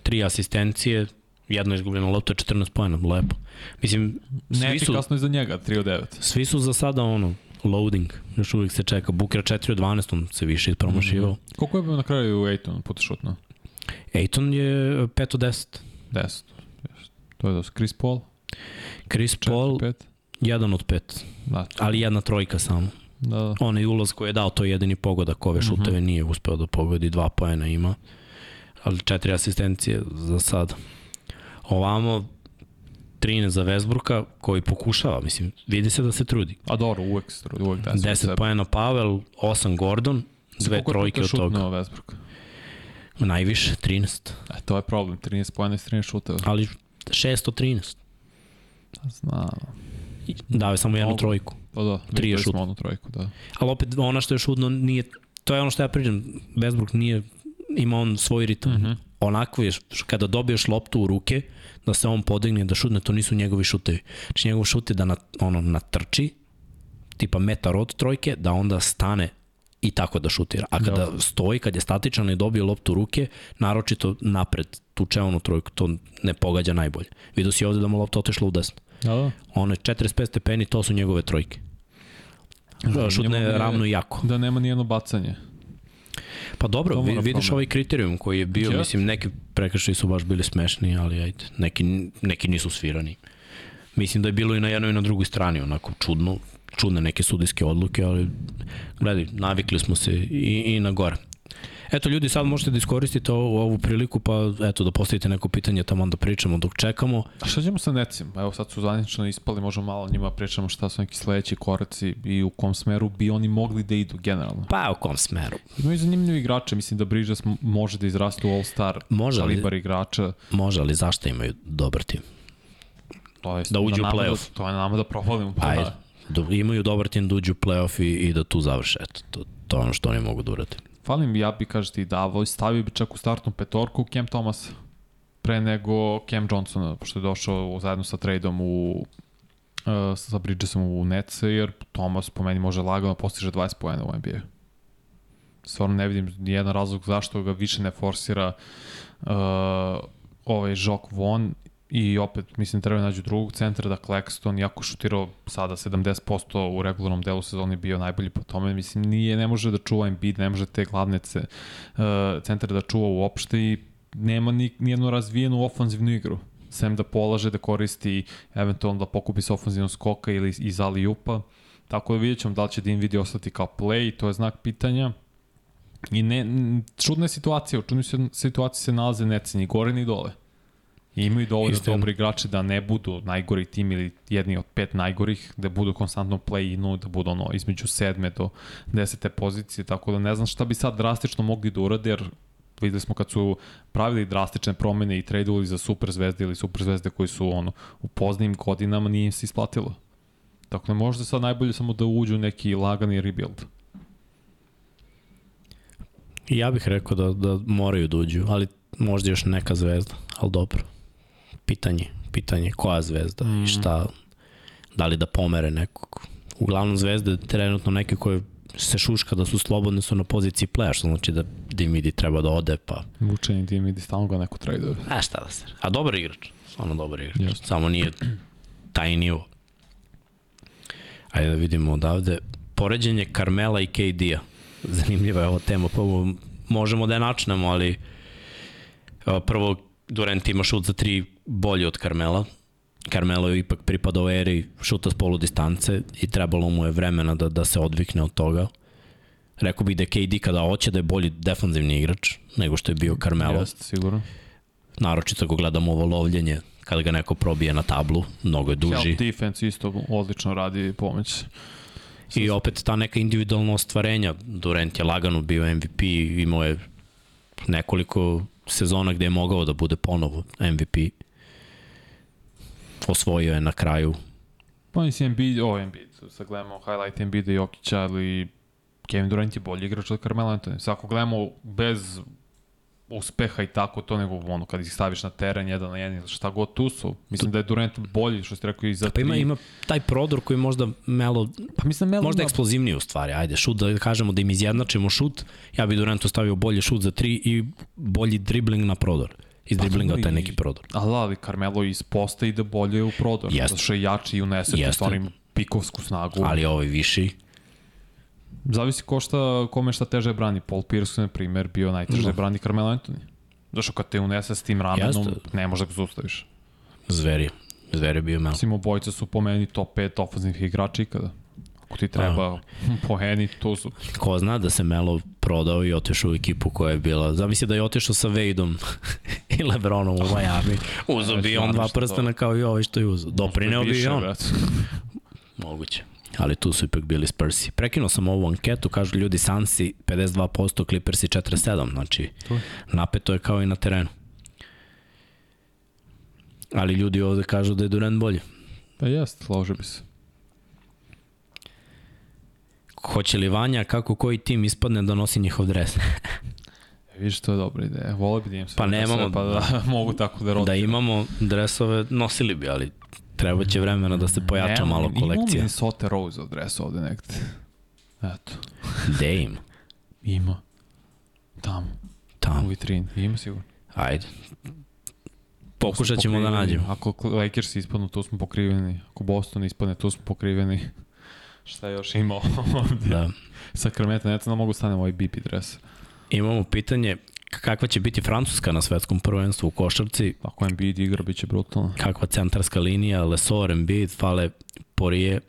3 asistencije, jedno izgubljeno lopto je 14 pojena, lepo. Mislim, svi su, Neefikasno je za njega, 3 od 9. svi su za sada ono, loading, još uvijek se čeka. Booker 4 od 12, on se više ispromašivao. Mm -hmm. Koliko je na kraju Ejton puta šutno? Ejton je 5 od 10. 10. Just. To je dosta. Chris Paul? Chris 4, Paul, 5? 1 od 5. Da, Ali jedna trojka samo. Da, da. Onaj ulaz koji je dao, to je jedini pogodak ove šuteve, mm -hmm. nije uspeo da pogodi, dva pojena ima. Ali četiri asistencije za sad. Ovamo, 13 za Vesbruka, koji pokušava, mislim, vidi se da se trudi. A dobro, uvek se trudi, uvek da 10 pojena Pavel, 8 Gordon, dve trojke od toga. Koliko je? Najviše, 13. E, to je problem, 13 pojena i 13 šuteva. Ali 6 od 13. Znam. Dao je samo jednu Mogu. trojku. Pa da, Tri je šut. onu trojku, da. Ali opet, ona što je šudno nije, to je ono što ja pričam, Westbrook nije, ima on svoj ritam. Mm Mhm. -hmm. Onako je, kada dobiješ loptu u ruke, da se on podigne, da šutne, to nisu njegovi šutevi. Znači njegov šut je da na, ono, natrči, tipa metar od trojke, da onda stane i tako da šutira. A kada Dobro. stoji, kad je statičan i dobije loptu u ruke, naročito napred tuče onu trojku, to ne pogađa najbolje. Vidio si ovde da mu lopta otešla u desno. Da, da. Ono je 45 stepeni, to su njegove trojke. Šutne Njemu nije- ravno i jako. Da nema nijedno bacanje. Pa dobro, vi, vidiš promena. ovaj kriterijum koji je bio, Jeste. mislim, neki prekršaji su baš bili smešni, ali ajde, neki, neki nisu svirani. Mislim da je bilo i na jednoj i na drugoj strani, onako čudno, čudne neke sudijske odluke, ali gledaj, navikli smo se i, i na gore. Eto ljudi, sad možete da iskoristite ovu, ovu priliku, pa eto da postavite neko pitanje tamo da pričamo dok čekamo. A šta ćemo sa necim? Evo sad su zvanično ispali, možemo malo njima pričamo šta su neki sledeći koraci i u kom smeru bi oni mogli da idu generalno. Pa u kom smeru? Imaju zanimljivi igrače, mislim da Bridges može da izraste u All-Star Može, ali- kalibar igrača. Može, ali zašto imaju dobar tim? To je Da uđu u na nama play-off. Da, to je na nama da provalimo. Pa Ajde, da. da imaju dobar tim da uđu u playoff i, i da tu završe. Eto, to, to je ono što oni mogu da urade. Falim ja bi, kaže ti, davao i stavio bi čak u startnu petorku Cam Thomas pre nego Cam Johnsona, pošto je došao zajedno sa tradeom u uh, sa Bridgesom u Nets, jer Thomas po meni može lagano postiže 20 poena u NBA. Stvarno ne vidim nijedan razlog zašto ga više ne forsira uh, ovaj Jok Von i opet mislim treba nađu drugog centra da Claxton jako šutirao sada 70% u regularnom delu sezoni bio najbolji po tome. Mislim nije ne može da čuva Embiid ne može te glavne ce, uh, centre da čuva uopšte i nema ni nijednu razvijenu ofanzivnu igru sem da polaže da koristi eventualno da pokupi sa ofanzivnom skoka ili iz ali upa. Tako da vidjet ćemo da li će Dinvidi ostati kao play to je znak pitanja. I ne, čudna je situacija, u čudnoj situaciji se nalaze neci, ni gore ni dole. I imaju dovoljno Istina. dobri igrači da ne budu najgori tim ili jedni od pet najgorih, da budu konstantno play-inu, da budu ono između sedme do desete pozicije, tako da ne znam šta bi sad drastično mogli da urade, jer videli smo kad su pravili drastične promene i tradeovali za super zvezde ili super zvezde koji su ono, u poznijim godinama nije im se isplatilo. Tako da možda sad najbolje samo da uđu neki lagani rebuild. Ja bih rekao da, da moraju da uđu, ali možda još neka zvezda, ali dobro. Pitanje, pitanje koja zvezda mm. i šta, da li da pomere nekog. Uglavnom zvezde trenutno neke koje se šuška da su slobodne su na poziciji playa, što znači da Dimidi treba da ode, pa Vučeni tim i stalno ga neko traduje. a šta da se. A dobar igrač, stvarno dobar igrač, Jeste. samo nije taj nivo. Ajde da vidimo odavde. Poređenje Carmela i KD-a. Zanimljiva je ova tema, pa možemo da je načnemo, ali prvo Durant ima šut za tri bolje od Carmela. Carmelo je ipak pripadao eri šuta s polu distance i trebalo mu je vremena da, da se odvikne od toga. Rekao bih da je KD kada hoće da je bolji defanzivni igrač nego što je bio Carmelo Jeste, sigurno. naročito ako gledamo ovo lovljenje kada ga neko probije na tablu, mnogo je duži Help defense isto odlično radi pomoć. i opet ta neka individualna ostvarenja Durant je lagano bio MVP imao je nekoliko sezona gde je mogao da bude ponovo MVP osvojio je na kraju Pa mislim Embiid, o Embiid, sad gledamo highlight Embiida i Jokića, ali Kevin Durant je bolji igrač od Carmelo Anthony. Sad ako gledamo bez uspeha i tako to, nego ono, kad ih staviš na teren jedan na jedan ili šta god tu su, mislim da je Durant bolji, što ste rekao, i za Pa ima, tri. ima taj prodor koji možda Melo, pa mislim Melo možda ima- eksplozivniji u stvari, ajde, šut da kažemo da im izjednačimo šut, ja bi Durantu stavio bolji šut za tri i bolji dribling na prodor. Iz Pa driblinga dobro, taj neki prodor. Ali, ali Carmelo iz posta ide bolje u prodor. Jeste. Zato što je jači i unese. Jeste. stvarno ima pikovsku snagu. Ali ovaj viši, Zavisi ko šta, kome šta teže brani. Paul Pierce, na primer, bio najteže Da. brani Carmelo Anthony. Zašto kad te unese s tim ramenom, Jeste. ne možeš da ga zustaviš. zveri, zveri bio Melo. Mislim, obojica su po meni top 5 ofenzivnih igrača ikada. Ako ti treba poeni, to su. Ko zna da se Melo prodao i otišao u ekipu koja je bila, zamisli da je otišao sa Wadeom i Lebronom u Miami. Uzao bi Već on dva prstena kao i ovaj što je uzao. Doprineo bi i on. Moguće. Ali tu su ipak bili Spursi. Prekinuo sam ovu anketu, kažu ljudi Sansi 52%, Clippersi 47%, znači napeto je kao i na terenu. Ali ljudi ovde kažu da je Durant bolji. Pa jest, složio bi se. Hoće li Vanja, kako koji tim ispadne da nosi njihov dres? Vidiš, to je dobra ideja. Vole bi da imam sve Pa dresove, nemamo- Pa da mogu tako da rotiram. da imamo dresove, nosili bi, ali treba će vremena da se pojača Nemam, malo Imamo kolekcija. Minnesota Rose adres ovde negde. Eto. Dame, Ima. Tamo. U tamo, vitrini. Ima sigurno. ajde. Pokušat ćemo da nađemo. Ako Lakers ispadnu, tu smo pokriveni. Ako Boston ispadne, tu smo pokriveni. Šta je još imao ovde? Da. Sacramento, ne znam da mogu stanem ovaj BP dres. Imamo pitanje kakva će biti Francuska na svetskom prvenstvu u košarci, Ako Embiid igra, bit će brutalno. kakva centarska linija, Lesor, Embiid, Fale, Porije,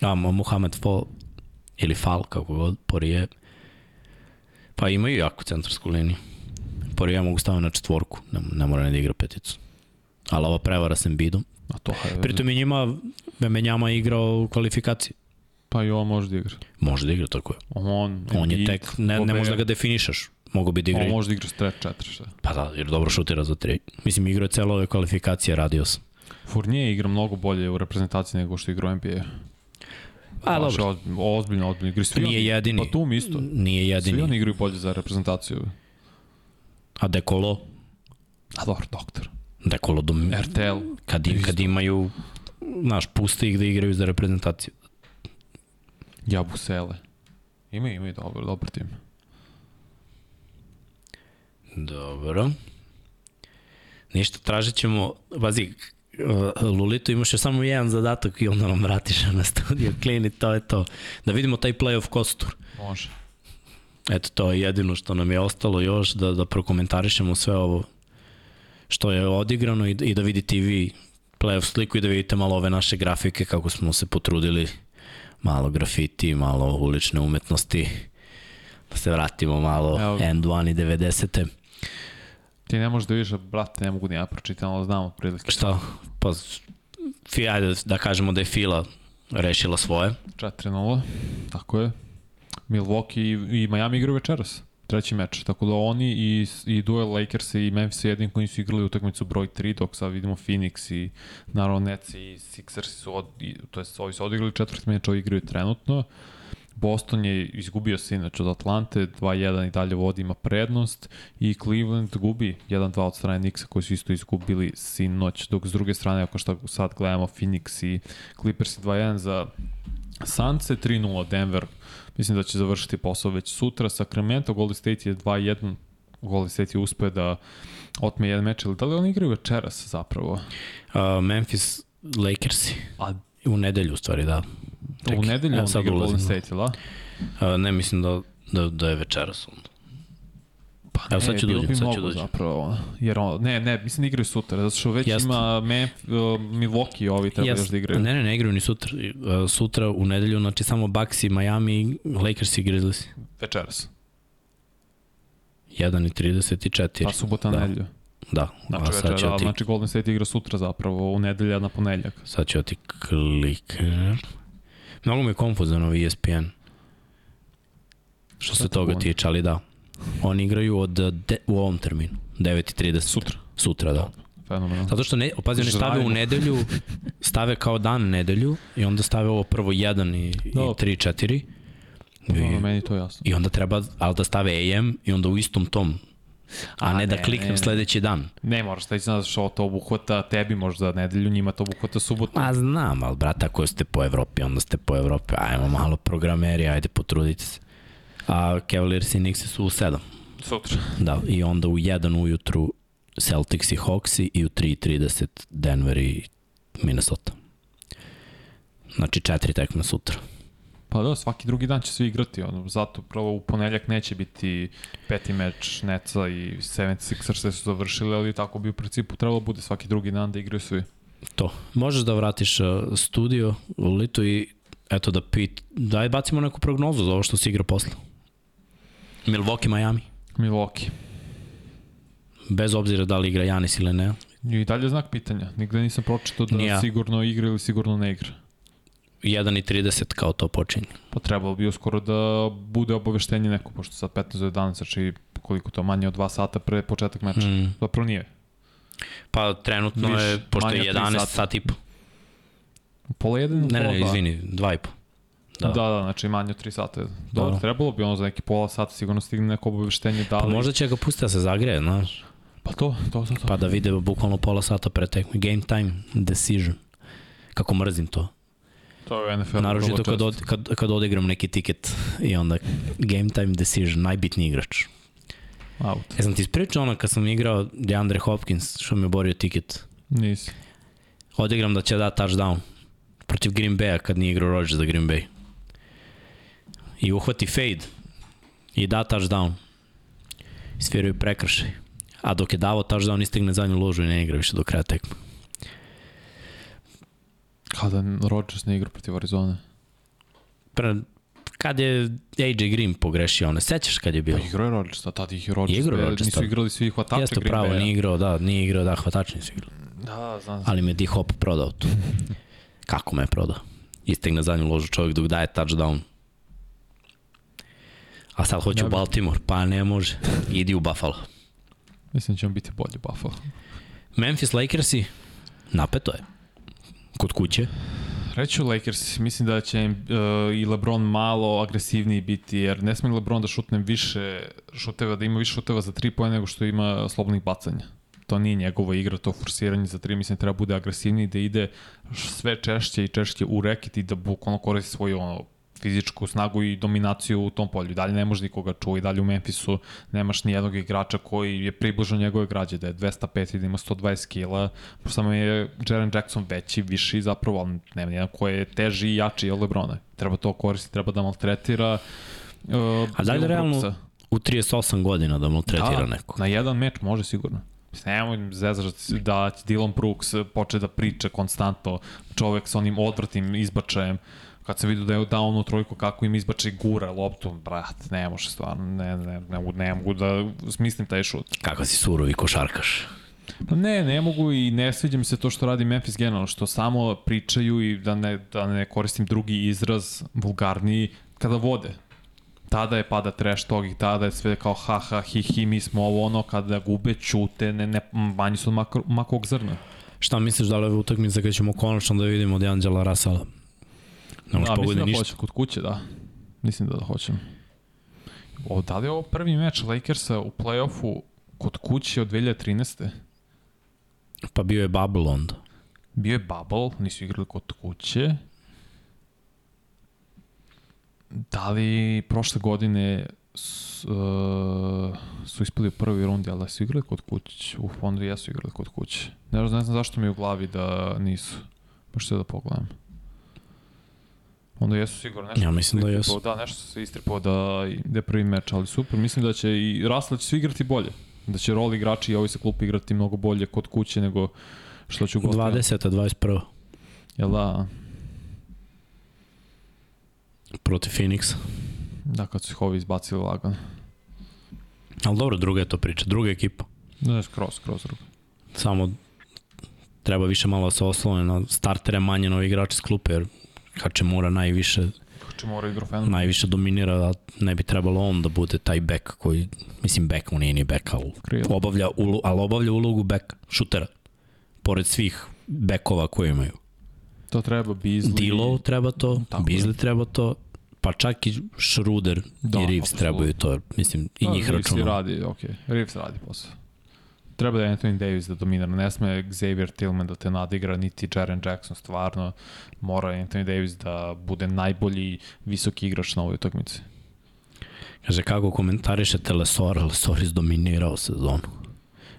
a Mohamed Fall, ili Fal, kako god, Porije. Pa imaju jako centarsku liniju. Porije mogu staviti na četvorku, ne, ne mora ni da igra peticu. Ali ova prevara s Embiidom. A to je... Pritom je njima, Bemenjama igrao u kvalifikaciji. Pa i on može da igra. Može da igra, tako je. On, On je tek, ne, ne možeš da ga definišeš. Mogu bi da igra. On može da igra stretch 4, šta? Pa da, jer dobro šutira za tri. Mislim, igrao je celo ove kvalifikacije, radio sam. Fournier igra mnogo bolje u reprezentaciji nego što igra u NBA. A, Baš dobro. Ozbiljno, ozbiljno, ozbiljno igra. Svi Nije jedini. Pa tu mi isto. Nije jedini. Svi oni igraju bolje za reprezentaciju. A Dekolo, A dobro, doktor. Dekolo dom... RTL. kad, im, kad imaju, znaš, puste ih da igraju za reprezentaciju. Jabusele. Ima, ima i dobar, dobar tim. Dobro. Ništa, tražit ćemo, vazi, uh, Lulito imaš još samo jedan zadatak i onda nam vratiš na studio klini, to je to. Da vidimo taj playoff kostur. Može. Eto, to je jedino što nam je ostalo još, da, da prokomentarišemo sve ovo što je odigrano i, i da vidite i vi playoff sliku i da vidite malo ove naše grafike kako smo se potrudili malo grafiti, malo ulične umetnosti da se vratimo malo Evo. End 1 i 90. Ti ne možeš da vidiš, brate, ne mogu ni ja pročitam, ali znam otprilike. Šta? Pa, fi, ajde da kažemo da je Fila rešila svoje. 4-0, tako je. Milwaukee i, i Miami igraju večeras. Treći meč. Tako da oni i, i duel Lakers i Memphis jedin koji su igrali utakmicu broj 3, dok sad vidimo Phoenix i naravno Nets i Sixers su, od, i, to jest ovi su odigrali četvrti meč, ovi igraju trenutno. Boston je izgubio se inače od Atlante, 2-1 i dalje vodi ima prednost i Cleveland gubi 1-2 od strane Nixa koji su isto izgubili sinoć, dok s druge strane ako što sad gledamo Phoenix i Clippers 2-1 za Sunce, 3-0 Denver, mislim da će završiti posao već sutra, Sacramento, Golden State je 2-1, Golden State je uspeo da otme jedan meč, ali da li oni igraju večeras zapravo? Uh, Memphis Lakersi. A U nedelju, u stvari, da. u Čekaj, nedelju evo on sad igra Golden. State, ili da? Uh, ne, mislim da, da, da je večeras onda. Pa Evo, sad ću bilo dođem, bi sad ću mnogo dođem. Zapravo, jer on, ne, ne, mislim da igraju sutra, zato što već Jeste. ima Memf, uh, Milwaukee ovi treba Jes- još da igraju. Ne, ne, ne igraju ni sutra. Uh, sutra u nedelju, znači samo Bucks i Miami, Lakers i Grizzlies. Večeras. 1 i 34. Pa subota Da. da. nedelju. Da, Znači, a sad večera, ću da, ti, znači Golden State igra sutra zapravo, u nedelja na ponedljak. sad ću ti kliknem. Mnogo mi je konfuzan ovaj ESPN. Što se toga tiče, ali da. Oni igraju od, de, u ovom terminu, 9.30. Sutra. Sutra, da. Fenomenalno. Zato što ne, pazi, oni stave u nedelju, stave kao dan nedelju i onda stave ovo prvo 1 i, i Dobro. 3, 4. No, meni to jasno. I onda treba, ali da stave AM i onda u istom tom. A, A, ne, da ne, kliknem ne, ne. sledeći dan. Ne moraš da znaš što to obuhvata tebi možda nedelju, njima to obuhvata subotu. Ma znam, ali brata, ako ste po Evropi, onda ste po Evropi. Ajmo malo programeri, ajde potrudite se. A Cavaliers i Knicks su u 7. Sutra. Da, i onda u 1 ujutru Celtics i Hawksi i u 3.30 Denver i Minnesota. Znači četiri tekme sutra. Pa da, svaki drugi dan će svi igrati, ono, zato pravo u ponedeljak neće biti peti meč Neca i 76ers se su završili, ali tako bi u principu trebalo bude svaki drugi dan da igraju svi. To. Možeš da vratiš uh, studio u Litu i eto da pit, daj bacimo neku prognozu za ovo što se igra posle. Milwaukee, Miami. Milwaukee. Bez obzira da li igra Janis ili ne. I dalje znak pitanja. Nigde nisam pročitao da Ni ja. sigurno igra ili sigurno ne igra. 1 i 30 kao to počinje. Pa trebalo bi uskoro da bude obaveštenje neko, pošto sad 15 do 11, znači koliko to, manje od 2 sata pre početak meča. Mm. Zapravo nije. Pa trenutno Više, je, pošto je od tri 11 sata. sat i po. Pola jedan ili Ne, pola ne, dva? izvini, 2 i po. Da. Da. da, da, znači manje od 3 sata. Dobro, Da. trebalo bi ono za neki pola sata sigurno stigne neko obaveštenje da Pa li... možda će ga pustiti da se zagreje, znaš. Pa to, to, to, to. Pa da vide bukvalno pola sata pre tekme. Game time decision. Kako mrzim to. To je NFL. Naročito kad, od, kad, kad odigram neki tiket i onda game time decision, najbitniji igrač. Out. Ja sam ti ispričao ono kad sam igrao DeAndre Hopkins, što mi je borio tiket. Nisi. Odigram da će da touchdown protiv Green Bay-a kad nije igrao Rodgers za Green Bay. I uhvati fade i da touchdown. Sviraju prekršaj. A dok je davo touchdown, istigne zadnju ložu i ne igra više do kraja tekme. Kada Rodgers ne igra protiv Arizone. Pre, kad je AJ Green pogrešio one, sećaš kad je bio? Pa igrao je Rodgers, a tada ih je Rodgers. Igrao Igrao Rodgers Nisu igrali svi hvatače Jeste Green pravo, nije igrao, da, nije igrao, da, hvatačni su igrali. Da, znam. Ali me D-Hop prodao tu. Kako me je prodao? Istegne zadnju ložu čovjek dok daje touchdown. A sad hoće u Baltimore, pa ne može. Idi u Buffalo. Mislim da će on biti bolji Buffalo. Memphis Lakersi, napeto je. Kod kuće. Reću Lakers, mislim da će im, uh, i LeBron malo agresivniji biti, jer ne smije LeBron da šutne više šuteva, da ima više šuteva za 3 pojene nego što ima slobodnih bacanja. To nije njegova igra, to forsiranje za 3, mislim da treba bude agresivniji, da ide sve češće i češće u reket i da bukvalno koristi svoju ono, fizičku snagu i dominaciju u tom polju. Dalje ne može nikoga čuva i dalje u Memphisu nemaš ni jednog igrača koji je približan njegove građe, da je 205 i da ima 120 kila, samo je Jaren Jackson veći, viši zapravo, ali nema nijedan koji je teži i jači od Lebrona. Treba to koristiti, treba da maltretira uh, A da li Dillon realno Brooksa. u 38 godina da mu tretira da, neko? Na jedan meč može sigurno. Nemoj zezaš da će- Dylan Brooks poče da priča konstantno, čovek sa onim odvrtim izbačajem, kad se vidio da je dao onu trojku kako im izbače gura loptu, brat, ne može stvarno, ne, ne, ne, mogu, ne mogu da smislim taj šut. Kakav si surovi košarkaš. Pa ne, ne mogu i ne sviđa mi se to što radi Memphis generalno, što samo pričaju i da ne, da ne koristim drugi izraz, vulgarniji, kada vode. Tada je pada trash talk i tada je sve kao ha ha hi hi mi smo ovo ono kada gube čute ne, ne, manji su od makovog zrna. Šta misliš da li ove utakmice kad ćemo konačno da vidimo od Anđela Rasala? Ne može da, pogodi mislim da ništa. hoće kod kuće, da. Mislim da da hoćem. O, da li je ovo prvi meč Lakersa u play-offu kod kuće od 2013. Pa bio je bubble onda. Bio je bubble, nisu igrali kod kuće. Da li prošle godine s, uh, su ispali u prvoj rundi, ali da su igrali kod kuće? U fondu jesu igrali kod kuće. Ne znam, zašto mi je u glavi da nisu. Ću da pogledam. Onda jesu sigurno nešto. Ja mislim da jesu. Da, nešto se istripao da, da je prvi meč, ali super. Mislim da će i Rasla će svi igrati bolje. Da će rol igrači i ovi sa klupa igrati mnogo bolje kod kuće nego što ću gotovati. 20. 21. Jel da? protiv Phoenixa. Da, kad su ih ovi izbacili lagano. Ali dobro, druga je to priča, druga ekipa. Ne, skroz, skroz drugo. Samo treba više malo da se oslone na startere manje novi igrači s klupe, jer Hačemura najviše, Če mora igro fenomen. najviše dominira, a ne bi trebalo on da bude taj bek koji, mislim bek, on nije ni bek, ali obavlja, ulu, ali obavlja ulogu bek, šutera, pored svih bekova koje imaju. To treba Beasley. Dilo treba to, Tako je. Beasley treba to, pa čak i Schroeder Da, da, i Reeves apsolutno. trebaju to, mislim, i Pa, njih Reeves i računam. radi, ok. Reeves radi posao. Treba da je Anthony Davis da dominira. Ne sme Xavier Tillman da te nadigra, niti Jaren Jackson stvarno. Mora Anthony Davis da bude najbolji visoki igrač na ovoj utakmici. Kaže, kako komentarišete Lesora, Lesor izdominirao sezonu.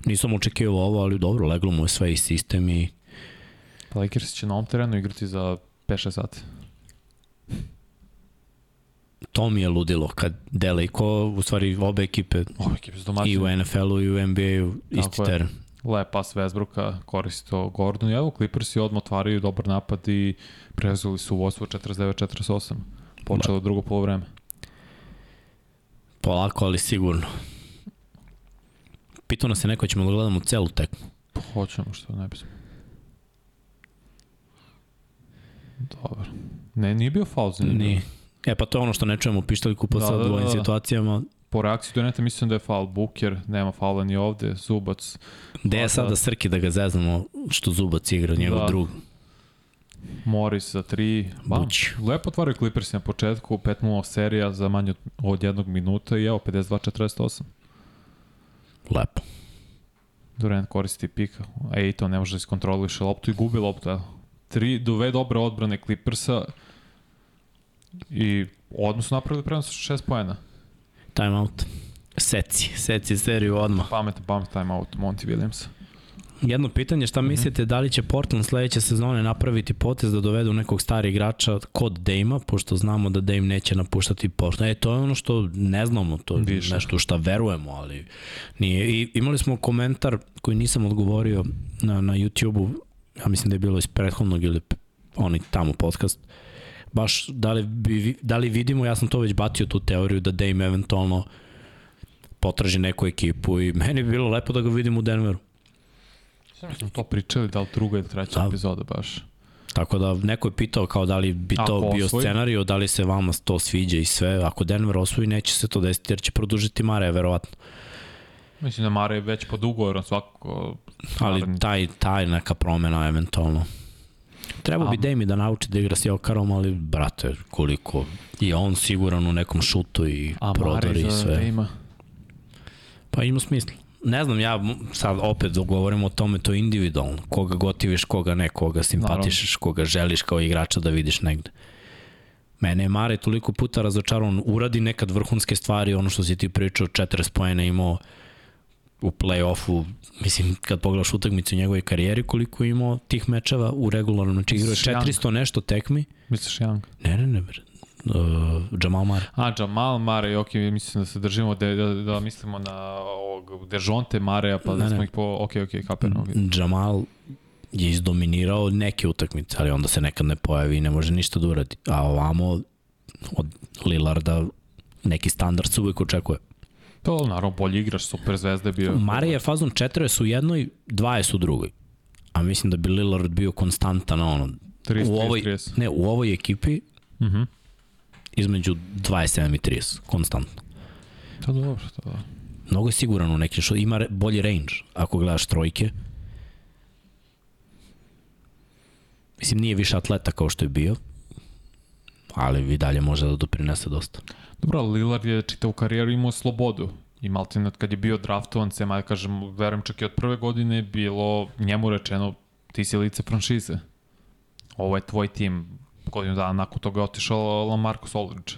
Nisam očekivao ovo, ali dobro, leglo mu je sve i sistem i Pa Lakers će na ovom terenu igrati za 5-6 sati. To mi je ludilo kad dele i ko, u stvari obe ekipe Ove ekipe i u NFL-u i u NBA-u isti je. teren. Lep pas Westbrooka, koristi to Gordon. I evo, Clippersi odmah otvaraju dobar napad i preuzeli su vodstvo 49-48. Počelo drugo polovreme. Polako, ali sigurno. Pitao nas je neko, ćemo da gledamo celu tekmu. Pa Hoćemo, što ne bismo. Dobro. Ne, nije bio faul za njega. Ni. E pa to je ono što ne čujemo u pištaliku po Da, sad da, da, da. situacijama. Po reakciji Doneta mislim da je faul Buker, nema faula ni ovde, Zubac. Gde je sada da. Srki da ga zeznamo što Zubac igra njegov Da. drug? Morris za 3. Bam. Buć. Lepo otvaraju Clippersi na početku, 5-0 serija za manje od, jednog minuta i evo 52-48. Lepo. Durant koristi pika, a to ne može da iskontroliše loptu i gubi loptu. Tri, dve dobre odbrane Clippersa i odmah su napravili prenos 6 poena. Time out. Seci, seci seriju odmah. Pametan, pametan timeout Monty Williams. Jedno pitanje, šta mislite, da li će Portland sledeće sezone napraviti potez da dovedu nekog starih igrača kod Dejma, pošto znamo da Dame neće napuštati Portland. E, to je ono što ne znamo, to je Više. nešto u šta verujemo, ali nije. I imali smo komentar koji nisam odgovorio na, na YouTube-u, ja mislim da je bilo iz prethodnog ili oni tamo podcast, baš da li, bi, da li vidimo, ja sam to već bacio tu teoriju da Dame eventualno potraži neku ekipu i meni bi bilo lepo da ga vidim u Denveru. Smo to pričali, da li druga ili treća Da. epizoda baš. Tako da neko je pitao kao da li bi to Ako bio osvoji? scenario, da li se vama to sviđa i sve. Ako Denver osvoji, neće se to desiti jer će produžiti Mare, verovatno. Mislim da Mare je već pod ugovorom svakako. Ali taj, taj neka promena eventualno. Treba bi. Demi da nauči da igra s Jokarom, ali brate, koliko je on siguran u nekom šutu i A prodori i sve. Dejma. Pa ima smisla. Ne znam, ja sad opet govorim o tome, to je individualno. Koga gotiviš, koga ne, koga simpatišeš, koga želiš kao igrača da vidiš negde. Mene je Mare toliko puta razočarao, on uradi nekad vrhunske stvari, ono što si ti pričao, 40 pojena imao u play-offu, mislim, kad pogledaš utakmicu u njegovoj karijeri, koliko je imao tih mečeva u regularnom, znači igrao je Misliš Young? 400 nešto tekmi. Misliš Young? Ne, ne, ne, bre. Uh, Jamal Mare. A, Jamal Mare, ok, mislim da se držimo, da, da, da mislimo na ovog Dejonte Marea, pa da Ne, smo ne. ih po, ok, ok, kapiram, ok. Jamal je izdominirao neke utakmice, ali onda se nekad ne pojavi i ne može ništa da uradi. A ovamo od Lillarda neki standard se uvek očekuje. To, naravno, bolji igrač, super zvezda je bio. Mare je fazon 40 u jednoj, 20 u drugoj. A mislim da bi Lillard bio konstantan ono, 30, u ovoj, 30. ne, u ovoj ekipi Uh -huh. između 27 i 30, konstantno. To dobro, to da. Mnogo je siguran u nekim što ima re- bolji range ako gledaš trojke. Mislim, nije više atleta kao što je bio, ali i dalje može da doprinese dosta. Dobro, Lillard je čitavu karijeru imao slobodu. I Maltin, kad je bio draftovan, se, ja kažem, verujem čak i od prve godine, bilo njemu rečeno, ti si lice franšize. Ovo je tvoj tim. Godinu dana nakon toga je otišao Lamarcus Aldridge.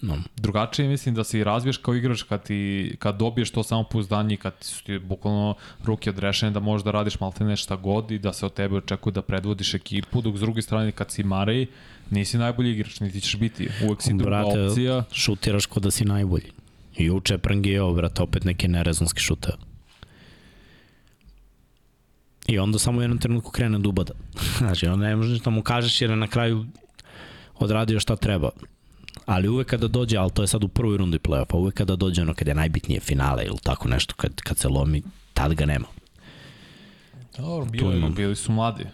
No. Drugačije mislim da se i razviješ kao igrač kad, ti, kad dobiješ to samopouzdanje i kad su ti bukvalno ruke odrešene da možeš da radiš maltene šta god i da se od tebe očekuje da predvodiš ekipu, dok s druge strane kad si Marej, nisi najbolji igrač, niti ćeš biti. Uvek si druga Brate, opcija. šutiraš kod da si najbolji. I juče je prangijao, brate, opet neke nerezonske šute. I onda samo u jednom trenutku krene da ubada. Znači, onda ne možeš da mu kažeš jer je na kraju odradio šta treba. Ali uvek kada dođe, ali to je sad u prvoj rundi play-offa, uvek kada dođe ono kada je najbitnije finale ili tako nešto, kad, kad se lomi, tad ga nema. Dobro, bili, bili su mladi.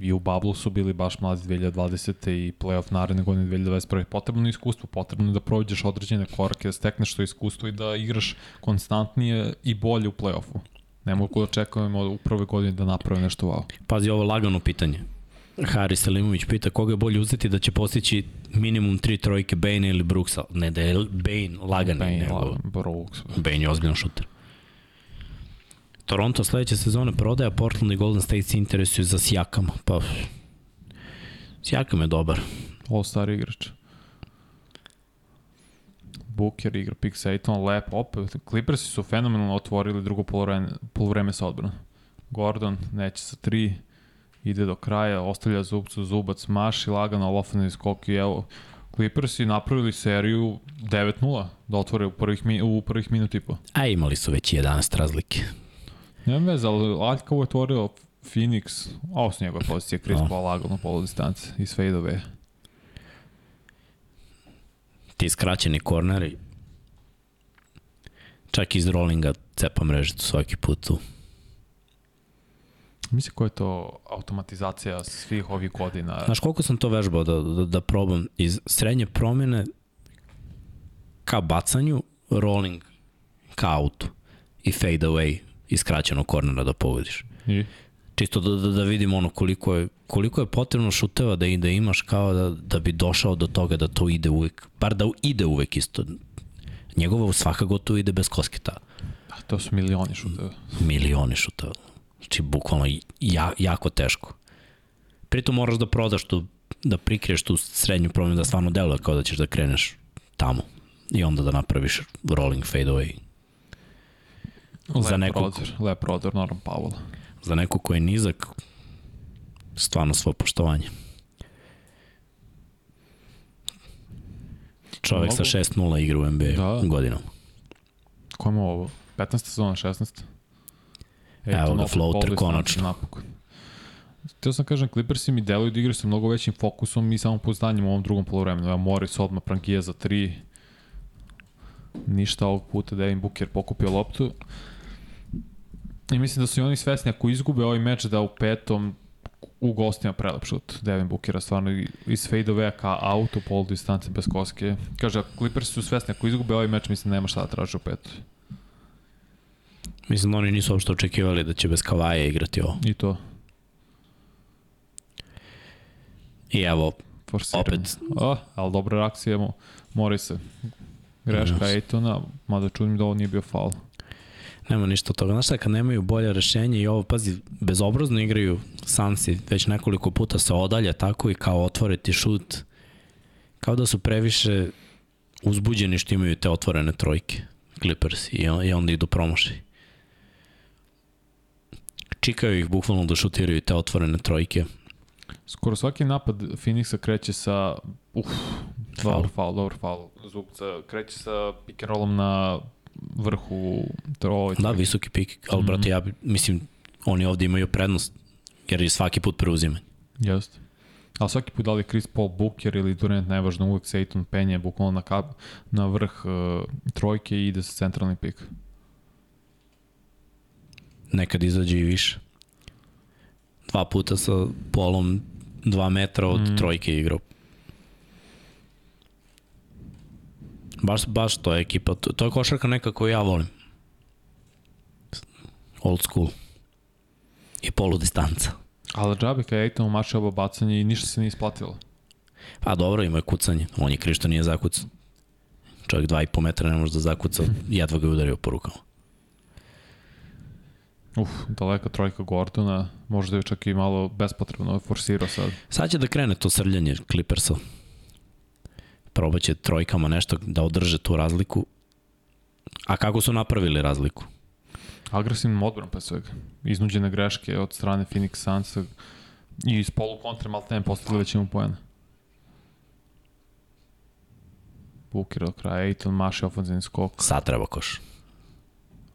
I u Bablu su bili baš mladi 2020. i playoff naredne godine 2021. Potrebno je iskustvo, potrebno je da prođeš određene korake, da stekneš to iskustvo i da igraš konstantnije i bolje u playoffu. Ne mogu da očekujemo u prve godine da naprave nešto wow. Pazi, ovo lagano pitanje. Haris Selimović pita koga je bolje uzeti da će postići minimum tri trojke Bane ili Brooksa. Ne da je Bane lagani, Bane, nego Brooks. Bane je ozbiljan šuter. Toronto sledeće sezone prodaja, Portland i Golden State se interesuju za Sjakama. Pa, Sjakam je dobar. All-star igrač. Booker igra pick Satan, lep, opet. Clippersi su fenomenalno otvorili drugo polovreme, polovreme sa odbranom. Gordon neće sa tri, ide do kraja, ostavlja zubcu, zubac maši, lagano, ofenzivni skok i evo, Clippersi napravili seriju 9-0 da otvore u prvih, u prvih minut i po. A imali su već 11 razlike. Nema veze, ali Aljkavo je otvorio Phoenix, a ovo su njegove pozicije, Chris No. Paul lagano polu distance iz fade away. Ti skraćeni korneri, čak iz rollinga cepa mrežicu svaki put tu. Misli koja je to automatizacija svih ovih godina? Znaš koliko sam to vežbao da, da, da probam iz srednje promjene ka bacanju, rolling ka autu i fade away iz skraćenog kornera da pogodiš. I? Čisto da, da, da vidim ono koliko je, koliko je potrebno šuteva da, i da imaš kao da, da bi došao do toga da to ide uvek, bar da ide uvek isto. Njegovo svaka gotovo ide bez kosketa. Da, to su milioni šuteva. Milioni šuteva. Znači, bukvalno ja, jako teško. Pritom moraš da prodaš tu, da prikriješ tu srednju promjenu da stvarno deluje kao da ćeš da kreneš tamo. I onda da napraviš rolling fade away. Za Lep nekog- prodor, lep prodor, Norman Powell. Za neko ko je nizak, stvarno svo poštovanje. Čovek sa Mogu- 6-0 igra u NBA Da. da. godinom. Ko ima ovo? 15. sezona, 16. Evo to ga, floater, konačno. Napokon. Teo sam kažem, Clippersi mi deluju da igraju sa mnogo većim fokusom i samopouzdanjem u ovom drugom polovremenu. Evo Morris odmah prankija za tri. Ništa ovog puta Devin Booker pokupio loptu. I mislim da su i oni svesni ako izgube ovaj meč da u petom u gostima prelep šut Devin Bookera stvarno iz fade away ka auto pol distance bez koske. Kaže, ako Clippersi su svesni ako izgube ovaj meč, mislim da nema šta da traže u petu. Mislim da oni nisu uopšte očekivali da će bez Kavaja igrati ovo. I to. I evo, Forsiranje. Opet. A, ali dobra reakcija mo, mori se. Greška. Ejtona, mada čudim da ovo nije bio faul. Nema ništa od toga. Znaš šta, kad nemaju bolje rešenje i ovo, pazi, bezobrazno igraju Sansi, već nekoliko puta se odalje tako i kao otvore ti šut, kao da su previše uzbuđeni što imaju te otvorene trojke, Clippers, i, on, i onda idu promaši. Čikaju ih bukvalno da šutiraju te otvorene trojke. Skoro svaki napad Phoenixa kreće sa... Uf, dobar faul, dobar faul. Zubca kreće sa pick and rollom na vrhu trove. Da, visoki pik, ali brate, ja bi- mislim, oni ovde imaju prednost, jer je svaki put preuzimanje. Jeste. Ali svaki put da li je Chris Paul Booker ili Durant, nevažno, uvek Sejton penje bukvalno na, kap, na vrh uh, trojke i ide sa centralni pik. nekad izađe i više. Dva puta sa polom dva metra od Mm. mm. trojke igrao. Baš, baš to je ekipa. To, to je košarka neka koju ja volim. Old school. I polu distanca. Ali džabe kada je Ejton umašio oba bacanje i ništa se nije isplatilo. Pa dobro, ima je kucanje. On je kriv što nije zakucao. Čovjek dva i po metra ne može da zakuca, jedva ga je udario po rukama. Uf, daleka trojka Gordona, možda je čak i malo bespotrebno forsirao sad. Sad će da krene to srljanje Clippersa. Probaće trojkama nešto da održe tu razliku. A kako su napravili razliku? Agresivnim odbrom pre svega. Iznuđene greške od strane Phoenix Sunsa i iz polu kontre malo ne postigli većinu poena. Booker do kraja, Aiton maši ofenzivni skok, Sad treba koš.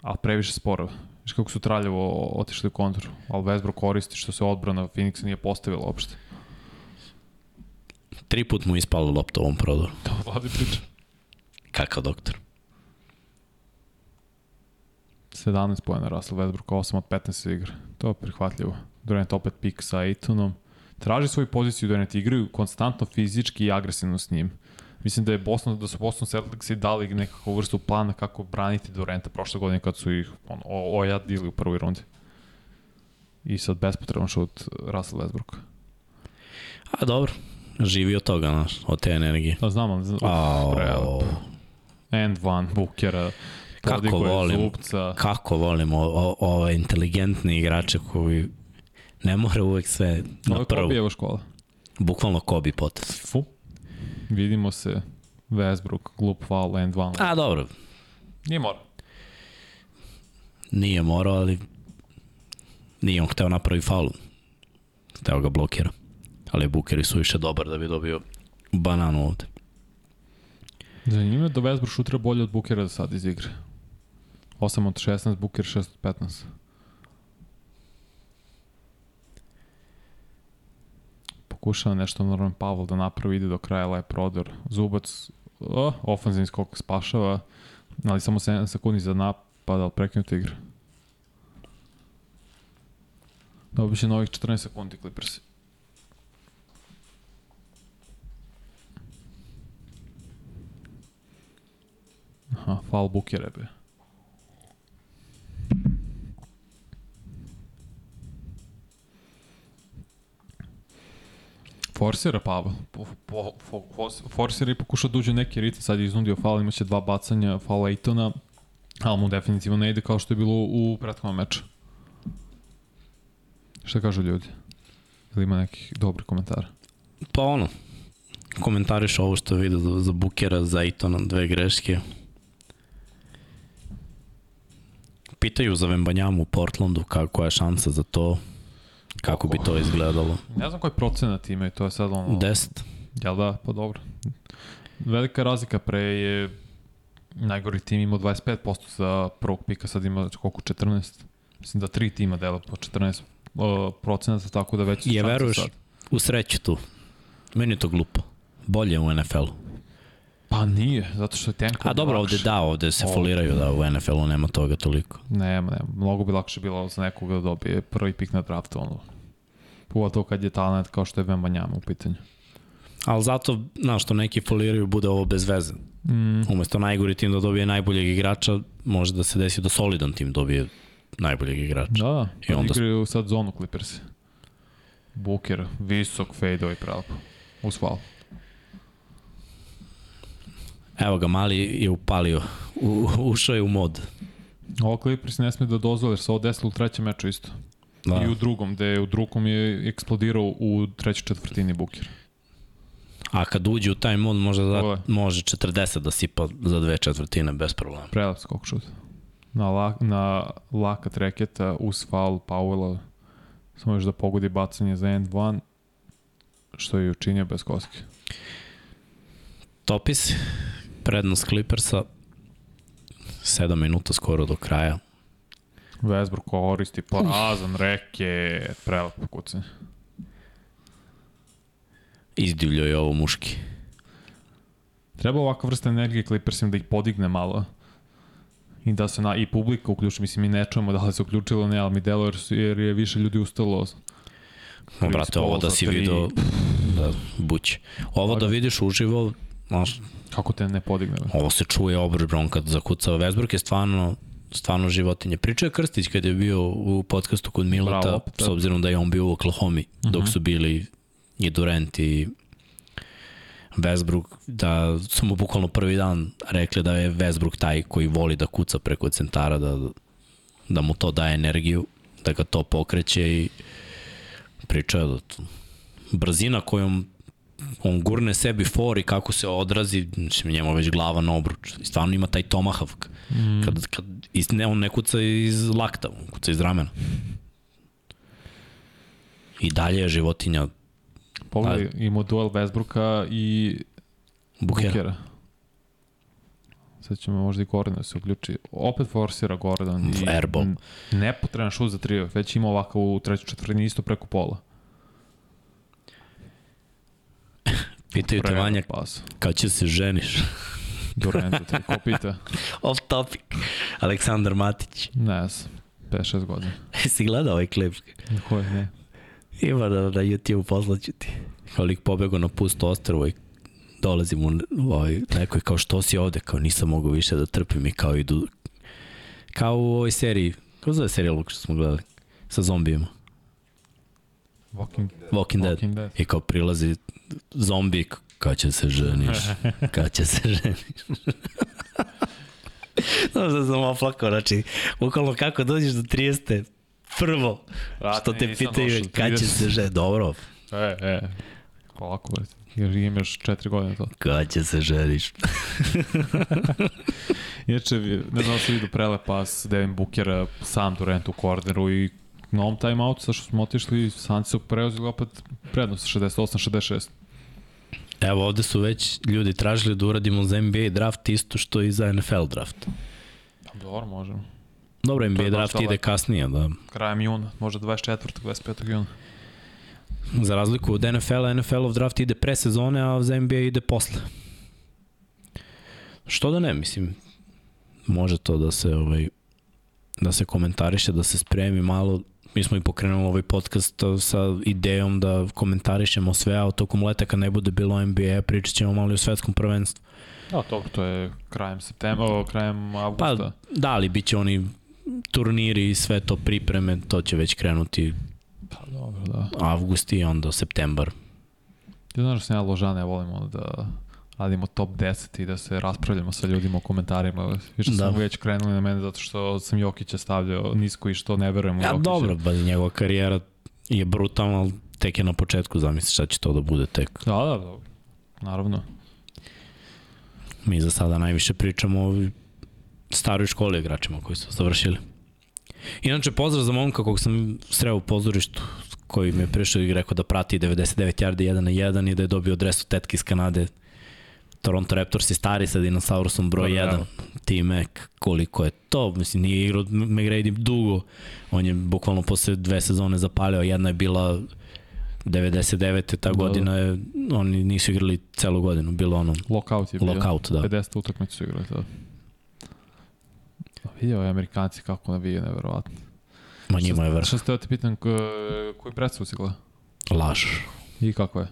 ali previše sporava. Viš kako su traljavo otišli u kontru, ali Westbrook koristi što se odbrana Phoenixa nije postavila uopšte. Tri put mu ispala lopta u ovom prodoru. To vladi priča. Kakav doktor. 17 pojena Russell Westbrook, 8 od 15 igra. To je prihvatljivo. Durant opet pik sa Aitonom. Traži svoju poziciju Durant igraju konstantno fizički i agresivno s njim. Mislim da je Boston, da su Boston Celticsi dali nekakvu vrstu plana kako braniti Duranta prošle godine kad su ih on, ojadili u prvoj rundi. I sad bespotreban šut Russell Westbrooka. A dobro, živi od toga, znaš, od te energije. Da znam, ali Ao, prelep. End one, Bukera, Kako je volim. Zubca. kako volim o, o, ove inteligentne igrače koji ne mora uvek sve Ovo na je prvu. Kobijeva škola. Bukvalno Kobe potez. Fu. Vidimo se. Westbrook, glup foul, end one. A dobro, Nije mora. nije morao, ali nije on hteo napravi faul. Hteo ga blokira. Ali Buker je suviše dobar da bi dobio bananu ovde. Zanimljivo je da Westbrook šutra bolje od Bukera da sad iz igre. 8 od 16, Buker 6 od 15. Pokušava nešto Norman Pavel da napravi, ide do kraja lep prodor. Zubac, o, ofanzivni skok spašava, ali samo 7 sekundi za napad, ali prekinuta igra. Dobit će novih 14 sekundi Clippers. Aha, foul Bukera be. Forsira Pavel. Po, po, po, forsira i pokušao da uđe neki ritam, sad je iznudio faul, imaće dva bacanja, faul Ejtona, ali mu definitivno ne ide kao što je bilo u prethodnom meču. Šta kažu ljudi? Ili ima nekih dobrih komentara? Pa ono, komentariš ovo što vide za, za Bukera, za Aitona, dve greške. Pitaju za Vembanjamu u Portlandu kako je šansa za to, kako bi to izgledalo. Ne znam koji procenat imaju, to je sad ono... 10. Jel da? Pa dobro. Velika razlika pre je najgori tim imao 25% za prvog pika, sad ima koliko 14. Mislim da tri tima dela po 14 uh, procenata, tako da već su Je veruješ sad. u sreću tu? Meni je to glupo. Bolje u NFL-u. Pa nije, zato što je tenko A dobro, ovde da, ovde se Ovde. foliraju da u NFL-u nema toga toliko. Nema, nema. Mnogo bi lakše bilo za nekoga da dobije prvi pik na draftu, ono. Pogotovo kad je talent kao što je Bembanjama u pitanju. Ali zato, znaš, što neki foliraju bude ovo bez veze. Mm, Umesto najgori tim da dobije najboljeg igrača, može da se desi da solidan tim dobije najboljeg igrača. da, da. I onda-. Igraju sad zonu Clippers. Booker, visok fade i prelepo. Uz faul. Evo ga, mali je upalio, u, ušao je u mod. Ovo Clippers ne sme da dozvole, jer se ovo desilo u trećem meču isto. Da. Da. I u drugom, gde u drugom je eksplodirao u trećoj četvrtini Booker. A kad uđe u taj mod, može, Ovo je. da, može 40 da sipa za dve četvrtine bez problema. Prelep skok šut. Na, la, na lakat reketa uz faul Powella samo još da pogodi bacanje za end one što je učinio bez koske. Topis, prednost Clippersa, 7 minuta skoro do kraja. Westbrook koristi porazan reket, prelepo kucanje. Izdivljio je ovo muški. Treba ovakva vrsta energije Clippersima da ih podigne malo. I da se na, i publika uključi, mislim mi ne čujemo da li se uključilo ne, ali mi delo jer, jer je više ljudi ustalo. No, brate, ovo da si video, da, buć. Ovo da vidiš uživo, znaš, Kako te ne podigne? be? ovo se čuje obrbron kad zakucava. Westbrook je stvarno stvarno životinje. Pričao je Krstić kad je bio u podcastu kod Mileta, Bravo, opet, s obzirom da je on bio u Oklahoma, dok su bili i Durant i Westbrook, da su mu bukvalno prvi dan rekli da je Westbrook taj koji voli da kuca preko centara, da, da mu to daje energiju, da ga to pokreće i pričao je da to, brzina kojom on gurne sebi for i kako se odrazi, mislim, njemu je već glava na obruč. I stvarno ima taj tomahawk. Mm. Kad, kad ne, on ne kuca iz lakta, on kuca iz ramena. I dalje je životinja Pogledaj, imao duel Westbrooka i Bukera. Bukera. Sad ćemo možda i Gordon da se uključi. Opet forsira Gordon. Airball. n- Nepotreban šut za trio. Već ima ovakav u trećoj četvrtini isto preko pola. Pitaju te Vanja kad će se ženiš. Durant, te ko pita? Off topic. Aleksandar Matić. Ne znam. 5-6 godina. si gledao ovaj klip? Je? Ne. Ima da na YouTube poslaću ti. Kao lik pobegao na pusto ostrvo i dolazi mu ovaj, neko je kao što si ovde, kao nisam mogao više da trpim i kao idu kao u ovoj seriji, kako zove serija Luka što smo gledali sa zombijima? Walking, Walking Dead. Walking Dead. I kao prilazi zombi, kad će se ženiš, kad će se ženiš. Znaš da sam oplakao, znači, bukvalno kako dođeš do 30. Prvo, Brate, što te pitaju kad će 30. se ženiš, dobro, E, e. Brate. Jer imaš četiri godine to. kad će se ženiš. Inače, ne znam da se vidio prelepas Devin Booker sam Durant u korneru i na ovom timeoutu sa što smo otišli, Sanci su preuzeli opet prednost 68-66. Evo ovde su već ljudi tražili da uradimo za NBA draft isto što i za NFL draft. Pa dobro, možemo. Dobro, NBA draft ide kasnije, da. Krajem juna, možda 24. 25. juna. Za razliku od NFL-a, NFL-ov draft ide pre sezone, a za NBA ide posle. Što da ne, mislim, može to da se ovaj da se komentariše, da se spremi malo. Mi smo i pokrenuli ovaj podcast sa idejom da komentarišemo sve, a tokom leta kad ne bude bilo NBA, pričat ćemo malo i o svetskom prvenstvu. Da, dobro, to je krajem septembra, o, krajem Pa, avgusta. da, ali bit će oni turniri i sve to pripreme, to će već krenuti Pa, dobro, da. avgust i onda septembar. Ti znaš da sam ja ložane, ja volim da radimo top 10 i da se raspravljamo sa ljudima u komentarima. Više Da. smo već krenuli na mene zato što sam Jokića stavljao nisko i što ne verujem u Ja, Jokića. dobro, ba, njegova karijera je brutalna, ali tek je na početku, zamisli šta će to da bude tek. Da, da, da. Naravno. Mi za sada najviše pričamo o staroj školi igračima koji su završili. Inače, pozdrav za momka kog sam sreo u pozorištu, koji mi je prišao i rekao da prati 99 yardi 1 na 1 i da je dobio dres od tetke iz Kanade. Toronto Raptors je stari sa dinosaurusom broj Dobro, 1. evo. T-Mac, koliko je to, mislim, nije igrao McGrady dugo. On je bukvalno posle dve sezone zapalio, jedna je bila 99. ta Da, godina je, oni nisu igrali celu godinu, bilo ono, Lockout je bio. lockout, da. 50 utakmicu su igrali tada. A Vidio je Amerikanci kako navije, neverovatno. Ma njima je vrh. Šta ste da te pitan, ko, koji predstavu si gleda? Laž. I kako je?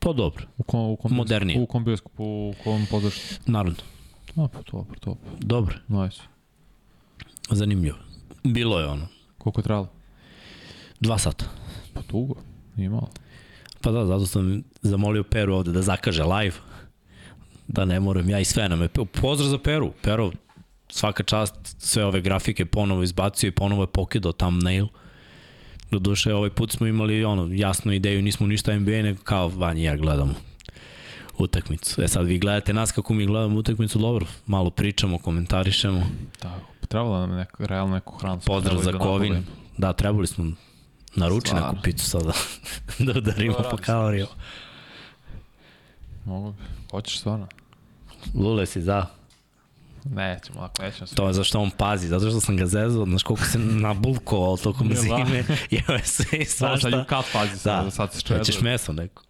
Pa dobro, U kom, u kom Modernije. U kom bioskopu, u kom pozorištu? naravno. A, pa dobro, top. Dobro, Nice. zanimljivo. Bilo je ono, Koliko je trajalo? dva sata. Pa dugo. Nije malo. Pa da, zato sam zamolio Peru ovde da zakaže live. Da ne moram ja i sve nam je. Pozdrav za Peru. Pero, svaka čast, sve ove grafike ponovo izbacio i ponovo je pokidao thumbnail. Doduše, ovaj put smo imali ono, jasnu ideju, nismo ništa NBA, nego kao Vanja i ja gledamo utakmicu. E sad vi gledate nas kako mi gledamo utakmicu, dobro, malo pričamo, komentarišemo. Da, trebalo nam neko, realno neku hranu. Pozdrav za da Kovin. Da, trebali smo naruči Stvarno. neku picu sada da udarimo po radi kalorijama. Mogu bi. Hoćeš stvarno? Lule si za. Nećemo, ako nećemo. To je zašto on pazi, zato što sam ga zezao, znaš koliko se nabulkovao tokom Ja, da. zime, jeo je sve i Svašta. Sad kad pazi sad, Da, sad se čeda. Hoćeš meso neko?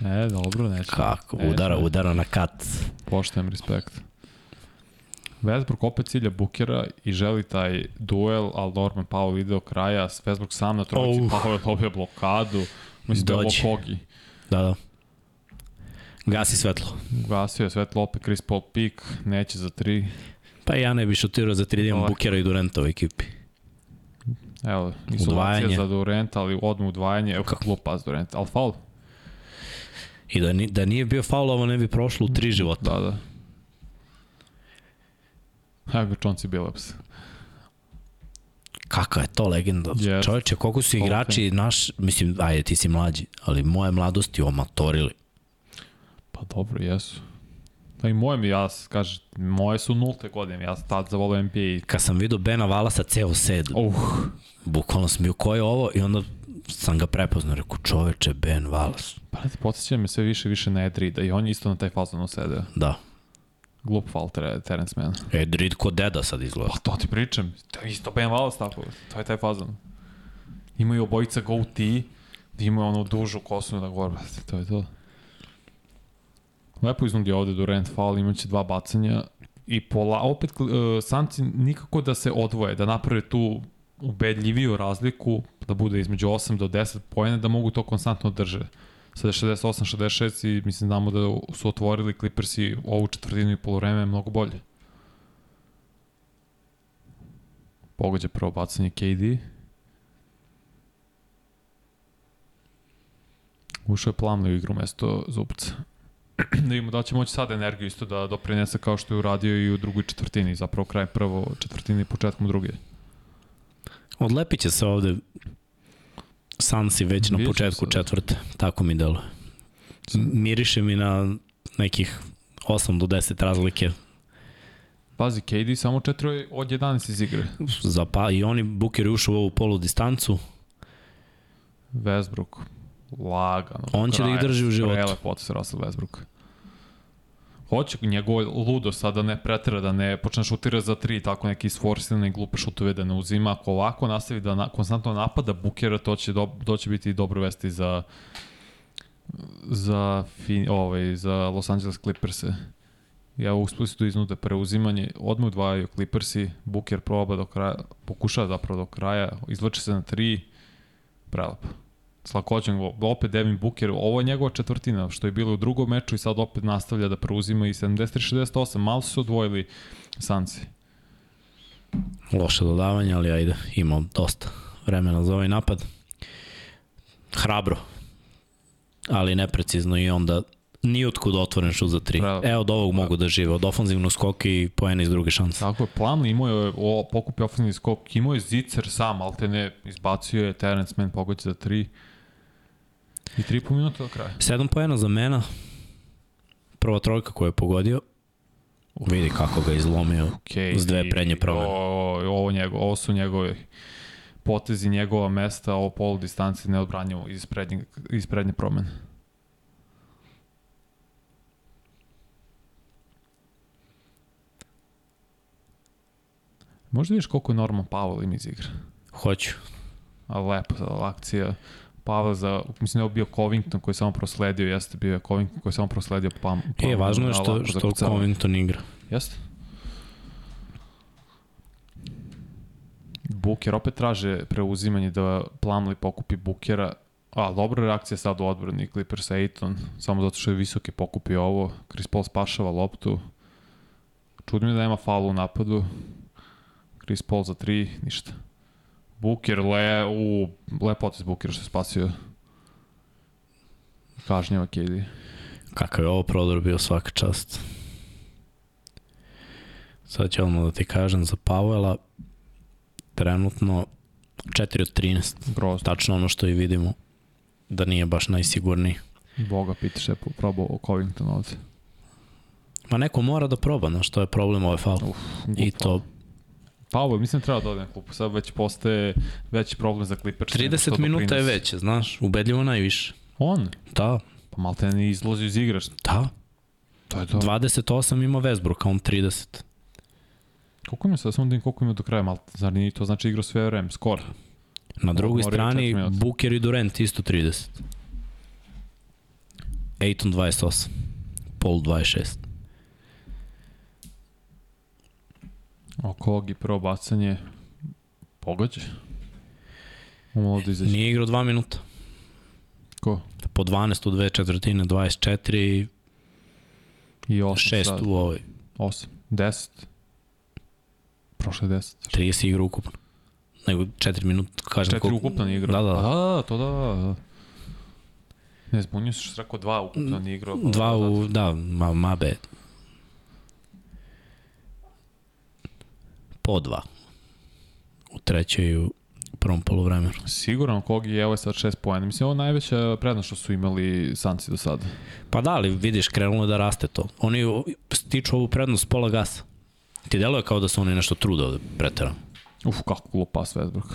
Ne, dobro, nećemo. Kako, Nećemo. udara, udara na kat. Poštajem respekt. Westbrook opet cilja Bukera i želi taj duel, ali Norman Powell ide do kraja, Westbrook sam na trojici, Oh. Powell dobije blokadu, mislim da je. Da, da. Gasi svetlo. Gasio je svetlo opet Chris Paul pik, neće za tri. Pa ja ne bi šutirao za 3 da imam. Bukera i Durenta u ekipi. Evo, Udvajanje. za Durenta, ali odmah udvajanje, evo kako pas Durenta, ali faul? I da, ni, da nije bio faul, ovo ne bi prošlo u tri života. Da, da. Evo Chauncey Billups. Kakva je to legenda? Yes. Čovječe, koliko su igrači naš, mislim, ajde, ti si mlađi, ali moje mladosti omatorili. Pa dobro, jesu. Pa i moje mi, ja, kaže, moje su nulte godine, ja tad zavolio NBA Kad sam vidio Bena Valasa ceo sed, Uh, bukvalno sam bio ko je ovo i onda sam ga prepoznao, rekao čoveče Ben Valas. pa ti podsjeća me sve više više na Edrida i on je isto na taj fazon usedeo. Da. Glup fal Terence Mann. Edrid ko deda sad izgleda. Pa to ti pričam, to je isto Ben Wallace tako, to je taj fazon. Imaju obojica goatee, imaju onu dužu kosu na gore, brate, to je to. Lepo iznudio ovde Durant foul, imaće dva bacanja i pola, opet uh, Sanci nikako da se odvoje, da naprave tu ubedljiviju razliku, da bude između 8 do 10 pojene, da mogu to konstantno drže. Sada je 68-66 i mislim znamo da su otvorili Clippersi ovu četvrtinu i polovreme mnogo bolje. Pogođa prvo bacanje KD. Ušao je plamno u igru mesto Zubca. Da vidimo da će moći sad energiju isto da doprinese kao što je uradio i u drugoj četvrtini, zapravo kraj prvo četvrtine i početkom druge. Odlepit će se ovde Sansi već na početku četvrte, tako mi deluje. M- Miriše mi na nekih 8 do 10 razlike Pazi, KD samo 4 od 11 iz igre. za pa i oni Buker je ušao u ovu polu distancu. Westbrook, lagano. On će da ih drži u životu. Prelep potes Russell Westbrook. Hoće njegov ludo sada ne pretera da ne počne šutira za tri, tako neki isforsirane i glupe šutove da ne uzima. Ako ovako nastavi da na, konstantno napada Bukera, to će, do, to će biti dobro vesti za za, fin, ovaj, za Los Angeles Clippers-e. Ja da iznude preuzimanje, odmah udvajaju Clippersi, Buker proba do kraja, pokušava zapravo do kraja, izvlači se na tri, prelepo. S lakoćem, opet Devin Booker, ovo je njegova četvrtina, što je bilo u drugom meču i sad opet nastavlja da preuzima i 73-68, malo su se odvojili Sanci. Loše dodavanje, ali ajde, imao dosta vremena za ovaj napad. Hrabro, ali neprecizno i onda nijotkud otvoren šut za tri. Bravo. Evo od ovog mogu da žive, od ofanzivnog skoka i poena iz druge šanse. Tako je, Plumlee imao je o, pokupi ofenzivni skok, imao je Zicer sam, ali te ne, izbacio je Terence Mann pogođe za tri. I tri po minuta do kraja. 7 poena za mena. Prva trojka koju je pogodio. Vidi kako ga izlomio. Okay, S dve prednje promene. Ovo, ovo, njego, ovo su njegove potezi njegova mesta, ovo polu distanci neodbranjivo iz prednje, iz prednje promene. Možda vidiš koliko je Norman Powell ima iz igre. Hoću. A lepo akcija. Pavel za, mislim da je bio Covington koji je samo prosledio, jeste bio je Covington koji je samo prosledio Pam. E, važno je što, što. Covington igra. Jeste. Buker opet traže preuzimanje da Plumlee pokupi Bukera. A, dobra reakcija sad u odbrani Clippers Aiton, samo zato što je visoki pokupi ovo. Chris Paul spašava loptu. Čudno mi je da nema faula u napadu. Chris Paul za tri, ništa. Buker, le, u, lepotis Bukera što je spasio. Kažnjava KD. Kakav je ovo prodor bio svaka čast. Sad ću odmah da ti kažem za Pavela. Trenutno 4 od 13. Grozno. Tačno ono što i vidimo da nije baš najsigurniji. Boga pitaš je probao Covington ovde. Ma neko mora da proba, znaš, to je problem ove faul. Uf, I to Pavel, mislim da treba da ode na klupu, sad već postaje veći problem za Clippers. nego što 30 minuta je veće, znaš, ubedljivo najviše. On? Da, Pa malte ne izlazi iz igre. da. To je to. 28 ima Westbrook, a on 30. Koliko ima sad, samo da im koliko ima do kraja malte. Zar nije to znači igra sve vreme, skoro. Na drugoj Moraju strani. Booker i Durant isto 30. Aiton 28. Paul 26. Oko ovog i prvo bacanje. Pogađa. Umalo da izađe. Nije igrao 2 minuta. Ko? Po 12 u dve četvrtine, 24 i I 8 6 sad. u ovoj. 8. 10. Prošle 10. 30 igra ukupno. Nego 4 minuta, kažem. 4 koliko- ukupno nije igrao. Da, da. A, to da, da. Ne, zbunio se što rekao dva ukupno nije igrao. Dva u, da, ma, ma bad. Po dva. U trećoj u prvom polovremenu. Siguran Kogi je ovo je sad 6 poena. Mislim, ovo je najveća prednost što su imali Sanci do sada. Pa da, ali vidiš, krenulo da raste to. Oni stiču ovu prednost pola gasa. Ti deluje kao da su oni nešto trude ovde preterano. Uf, kako glup pas Westbrook.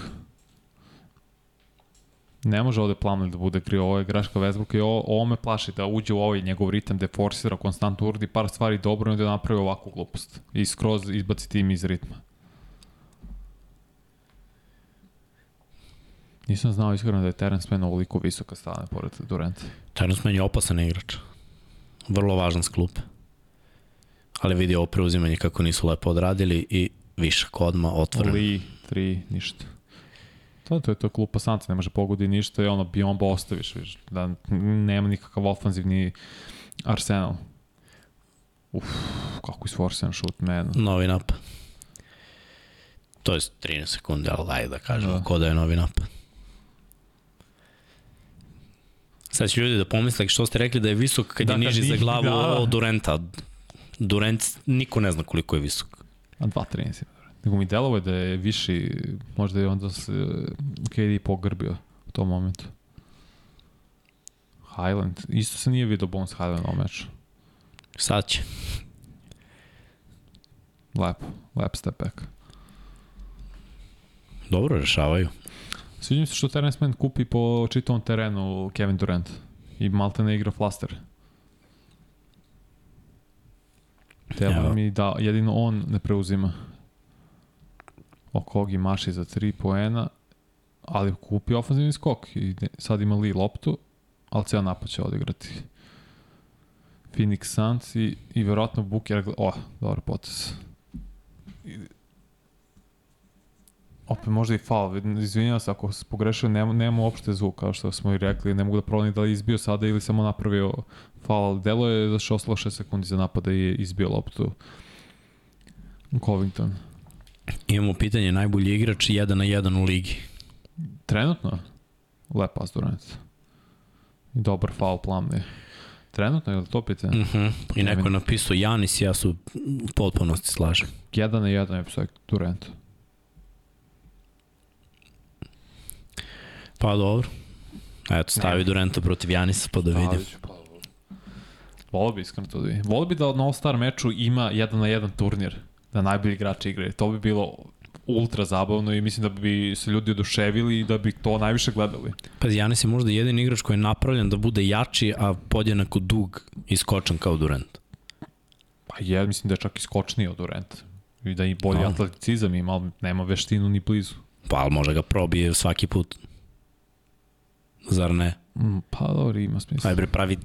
Ne može ovde Plumlee da bude krio, ovo je greška Westbrooka i ovo, ovo me plaši da uđe u ovaj njegov ritam, da forsira, konstantno uradi par stvari dobro i da napravi ovakvu glupost. I skroz izbaci tim iz ritma. Nisam znao iskreno da je Terence Mann ovoliko visoka stane pored Duranta. Terence Mann je opasan igrač. Vrlo važan s klupe. Ali vidi ovo preuzimanje kako nisu lepo odradili i višak odma otvoren. Lee, tri, ništa. To, to je to klupa Sanca, ne može pogodi ništa i ono Biombo ostaviš, viš, da nema nikakav ofanzivni arsenal. Uf, kako isforsiran šut, man. Novi napad. To je 13 sekundi, ali daj da kažem, da. ko da je novi napad. Sad će ljudi da pomisle što ste rekli da je visok kad Da, je kad niži za glavu da. od Durenta. Durent, niko ne zna koliko je visok. A 2.13 je. Nego mi delovo je da je viši, možda je onda se KD pogrbio u tom momentu. Highland, isto se nije vidio Bones Highland ovom meču. Sad će. Lepo, lep step back. Dobro rešavaju. Sviđa mi se što Terence Mann kupi po čitavom terenu Kevin Durant i Malta ne igra flaster. Evo. mi da jedino on ne preuzima. Okogi maši za 3 poena, ali kupi ofenzivni skok i sad ima Lee loptu, ali ceo napad će odigrati. Phoenix Suns i, i verovatno Booker, o, dobar potez. Opet možda i faul, izvinjavam se ako se pogrešio, nema, nema uopšte zvuk, kao što smo i rekli, ne mogu da provalim da li je izbio sada ili samo napravio ali delo je da še ostalo 6 sekundi za napada i je izbio loptu Covington. Imamo pitanje najbolji igrač 1 na 1 u ligi. Trenutno? Lep pas Durant. I dobar faul plamni. Trenutno je li to pitanje? Uh -huh. I neko je napisao Janis ja su u potpunosti slažem. Jedan na jedan je psak Durant. Pa dobro. Eto, stavi Durenta protiv Janisa pa da vidim. Volio bi iskreno to da vidim. Volio bi da na All-Star meču ima jedan na jedan turnir. Da najbolji igrači igraju. To bi bilo ultra zabavno i mislim da bi se ljudi oduševili i da bi to najviše gledali. Pazi, Janis je možda jedin igrač koji je napravljen da bude jači, a podjednako dug i skočan kao Durant. Pa ja mislim da je čak i skočniji od Durant. I da i bolji A. atleticizam ima, ali nema veštinu ni blizu. Pa, ali može ga probije svaki put. Zar ne? Mm, pa dobro, ima smisla. Ajde, bre, pravi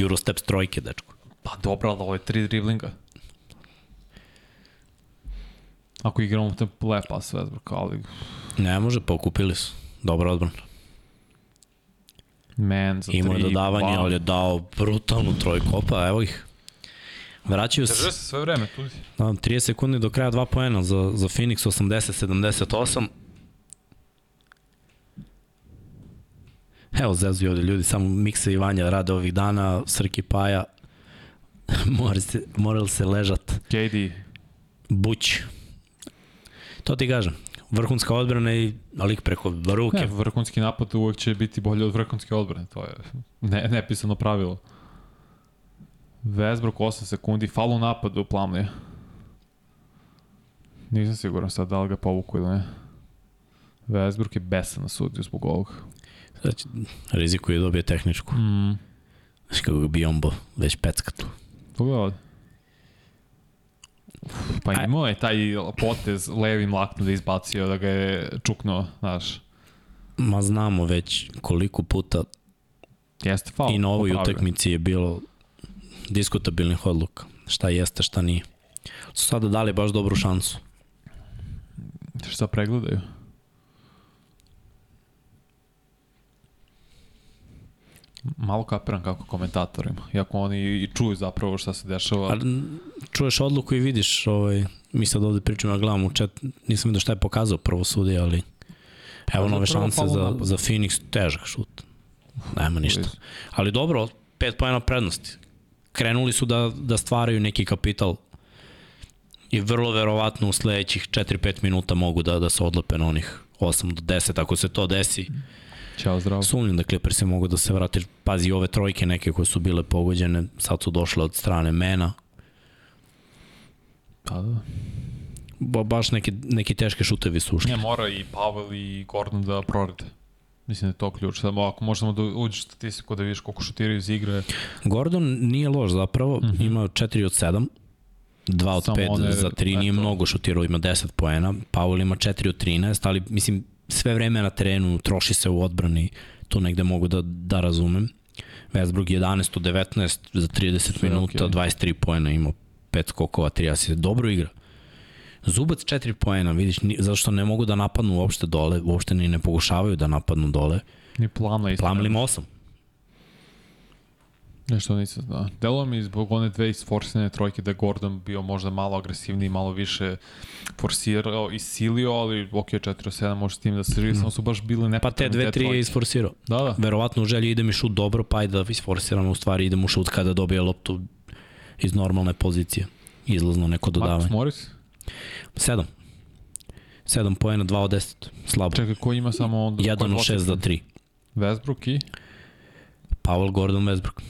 Eurostep trojke, dečko. Pa dobro, ali ovo je tri driblinga. Ako igramo te lepa sve, ali Ne može, pokupili su. Dobra odbrana. man za Imao je dodavanje, wow. ali je dao brutalnu trojku. Opa, evo ih. Vraćaju se. Drže se sve vreme, tu. Da, 30 sekundi do kraja 2 poena za, za Phoenix 80-78. Evo zezuju ovde ljudi, samo Miksa i Vanja rade ovih dana, Srki Paja, mora se, morali se ležat, KD, buć. To ti kažem, vrhunska odbrana i lik preko ruke. ne, vrhunski napad uvek će biti bolji od vrhunske odbrane, to je ne, nepisano pravilo. Westbrook 8 sekundi, faul u napadu Plumlee. Nisam siguran sad da li ga povuku ili ne. Westbrook je besan na sudiju zbog ovoga. Će, rizikuje da dobije tehničku. Mm. Znaš kako ga Biombo već pecka tu. Pogledaj. Pa imao je taj potez levim laknom da izbacio, da ga je čuknuo, znaš. Ma znamo već koliko puta Jeste faul. I na ovoj po pravilu. utakmici je bilo diskutabilnih odluka. Šta jeste, šta nije. Su sada dali baš dobru šansu. Šta pregledaju? Malo kapiram kako komentatorima. Iako oni i čuju zapravo šta se dešava. N- čuješ odluku i vidiš, ovaj, mi sad ovde pričamo, ja gledam u chat, nisam vidio šta je pokazao prvo sudija, ali evo Pa nove šanse za, napad. za Phoenix, težak šut. Nema ništa. Ali dobro, pet pojena prednosti. Krenuli su da, da stvaraju neki kapital i vrlo verovatno u sledećih 4-5 minuta mogu da, da se odlepe na onih 8 do 10. Ako se to desi, Ćao, zdravo. Sumnjam da Clippersi mogu da se vrate. Pazi, ove trojke neke koje su bile pogođene, sad su došle od strane Mena. Pa da. Ba, baš neke, neke teške šutevi su ušli. Ne, mora i Pavel i Gordon da prorade. Mislim da je to ključ. Samo ako možemo da uđeš statistiku da vidiš koliko šutiraju iz igre, Gordon nije loš zapravo, mm -hmm. ima 4 od 7, 2 od Samo 5 one, za 3, nije eto. mnogo šutirao, ima 10 poena. Paul ima 4 od 13, ali mislim sve vreme na terenu troši se u odbrani, to negde mogu da, da razumem. Westbrook 11 od 19 za 30 Sve minuta, okej. 23 poena, ima 5 skokova, 3 asiste, dobro igra. Zubac 4 poena, vidiš, ni, zato što ne mogu da napadnu uopšte dole, uopšte ni ne pokušavaju da napadnu dole. ni plana isto. Plamli ima 8. Nešto nisam znao. Delo mi zbog one dve isforsirane trojke da Gordon bio možda malo agresivniji, malo više forsirao i silio, ali ok, 4-7 može s tim da se živi, mm. samo su baš bile Pa te dve, tri je isforsirao. Da, da. Verovatno u želji ide mi šut dobro, pa ajde da isforsiramo, u stvari idem u šut kada dobije loptu iz normalne pozicije. Izlazno neko dodavanje. Marcus Morris? 7. 7 poena, 2 od 10. Slabo. Čekaj, ko ima samo onda? 1 od 6 za 3. Westbrook i? Powell, Gordon, Westbrook.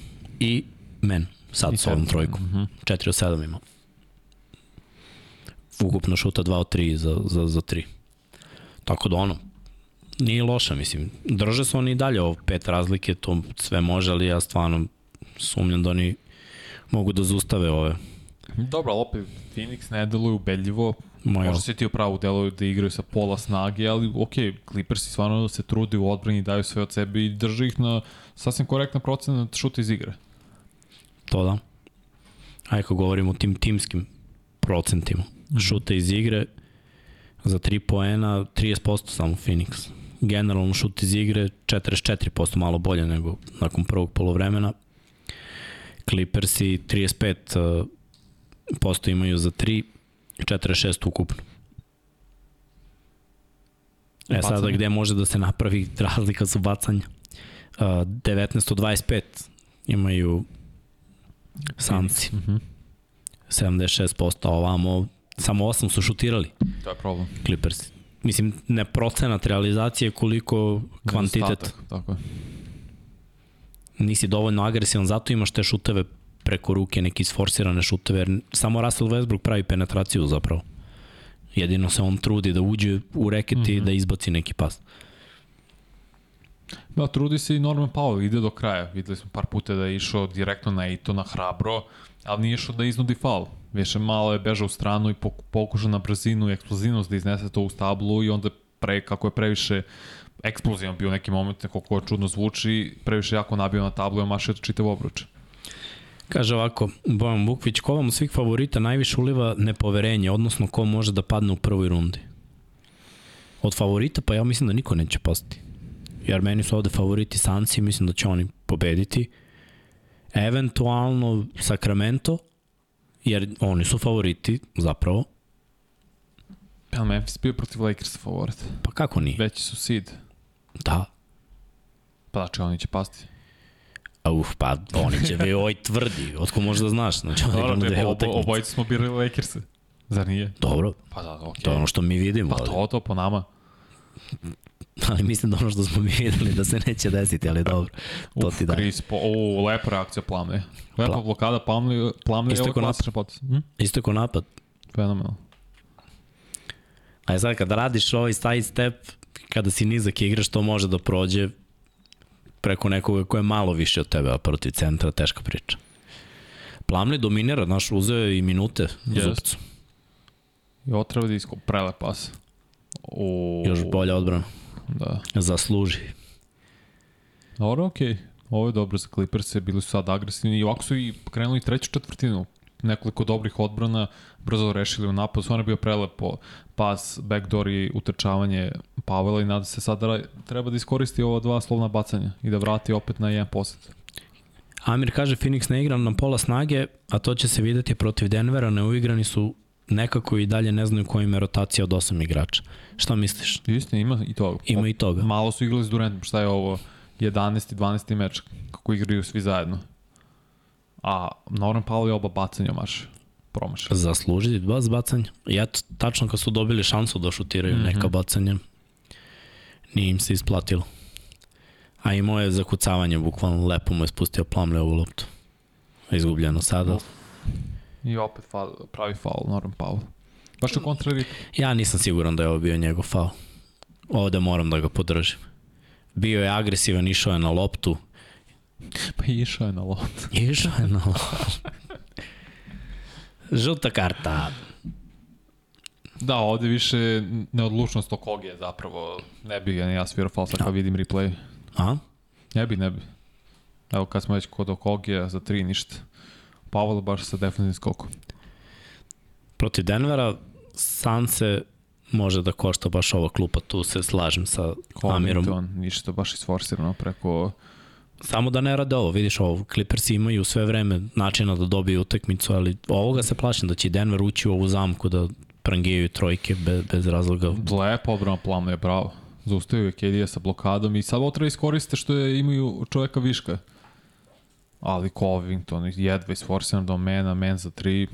I men, sad I s ovom trojkom. Mhm. 4 od 7 ima. Ukupno šuta 2 od 3 za, za, za 3. Tako da ono, nije loša, mislim. Drže se oni i dalje ovo pet razlike, to sve može, ali ja stvarno sumnjam da oni mogu da zustave ove Dobro, ali opet Phoenix ne deluju ubedljivo. moje. Možda se ti upravo deluju da igraju sa pola snage, ali ok, Clippersi stvarno se trude u odbrani, daju sve od sebe i drže ih na sasvim korektan procenat šuta iz igre. To da. Ajde ako govorimo o tim timskim procentima. Mhm. Šuta iz igre za 3 poena 30% samo Phoenix. Generalno šut iz igre 44% malo bolje nego nakon prvog polovremena. Clippersi 35% uh, posto imaju za 3, 46 ukupno. E sada Bacanje. gde može da se napravi razlika su bacanja. Uh, 19 od 25 imaju Sanci. Mm -hmm. 76% a ovamo samo 8 su šutirali To je problem. Clippers. Mislim, ne procenat realizacije koliko kvantitet. Tako je. Nisi dovoljno agresivan, zato imaš te šuteve preko ruke, neki isforsirane šuteve, jer samo Russell Westbrook pravi penetraciju zapravo. Jedino se on trudi da uđe u reket mm -hmm. i Mhm. da izbaci neki pas. Da, trudi se i Norman Powell, ide do kraja. Videli smo par puta da je išao direktno na Eitona hrabro, ali nije išao da iznudi faul. Više malo je bežao u stranu i pok- pokušao na brzinu i eksplozivnost da iznese to u stablu i onda pre, kako je previše eksplozivan bio neki moment, koliko čudno zvuči, previše jako nabio na tablu i omašio čitav obruč. Kaže ovako, Bojan Bukvić, ko vam svih favorita najviše uliva nepoverenje, odnosno ko može da padne u prvoj rundi? Od favorita, pa ja mislim da niko neće pasti. Jer meni su ovde favoriti Sanci, mislim da će oni pobediti. Eventualno Sacramento, jer oni su favoriti zapravo. Pa Memphis bio protiv Lakersa favorit. Pa kako nije? Veći su seed. Da. Pa znači oni će pasti. Uf, pa oni će bi ovaj tvrdi. Otko možda znaš? Znači, Dobro, dve obo, obojice smo birali Lakersa. Zar nije? Dobro, Pa da, okej. to je ono što mi vidimo. Pa to, to po nama. ali mislim da ono što smo mi videli da se neće desiti, ali dobro, to Uf, ti da. Chris, po, o, lepa reakcija Plamne. Lepa Pla- blokada Plamne, Plamne je ovo ko klasičan potes. Hm? Isto ko napad. Fenomenal. A je sad kada radiš ovaj side step, kada si nizak igraš, to može da prođe preko nekoga ko je malo više od tebe, a protiv centra teška priča. Plamni dominira, znaš, uzeo je i minute Jest. Zupcu. I ovo treba da prelep pas. O, Još bolja odbrana. Da. Zasluži. Dobro, okej. Okay. Ovo je dobro za Clippers, bili su sad agresivni i ovako su i krenuli treću četvrtinu. Nekoliko dobrih odbrana, brzo rešili u napadu, stvarno je bio prelepo pas, backdoor i utrčavanje Pavela i nada se sad da treba da iskoristi ova dva slovna bacanja i da vrati opet na jedan posed. Amir kaže Phoenix ne igra na pola snage, a to će se videti protiv Denvera, neuigrani su nekako i dalje ne znaju kojim je rotacija od osam igrača. Šta misliš? Istina, ima i toga. Ima i toga. Malo su igrali s Durantom, šta je ovo? 11. i 12. meč, kako igraju svi zajedno. A Norman Powell je oba bacanja maš. Promaš. Zaslužiti dva bacanja. Ja tačno kad su dobili šansu da šutiraju mm -hmm. neka bacanja, nije im se isplatilo. A imao je zakucavanje, bukvalno lepo mu je spustio plamle ovu loptu. Izgubljeno sada. I opet faul, pravi faul, Norman Powell. Baš u kontrari. Ja nisam siguran da je ovo bio njegov faul. Ovde moram da ga podržim. Bio je agresivan, išao je na loptu. Pa išao je na lot. Išao je na loptu. Žuta karta. Da, ovde više neodlučnost Okogi je zapravo, ne bi ni ja svirao faul sad kad vidim replay. A? Ne bi, ne bi. Evo kad smo već kod Okogija za tri ništa. Pavel baš sa defensivnim skokom. Protiv Denvera Sanse može da košta baš ova klupa, tu se slažem sa Amirom. Covington, ništa baš isforsirano preko Samo da ne rade ovo, vidiš ovo, Clippersi imaju sve vreme načina da dobiju utakmicu, ali ovoga se plašim da će Denver ući u ovu zamku da prangijaju trojke bez, bez razloga. Lepo obrana Plumlee je bravo. Zaustavio je KD sa blokadom i sad ovo treba iskoriste što je, imaju čoveka viška. Ali Covington jedva isforsiran do mena, men za tri.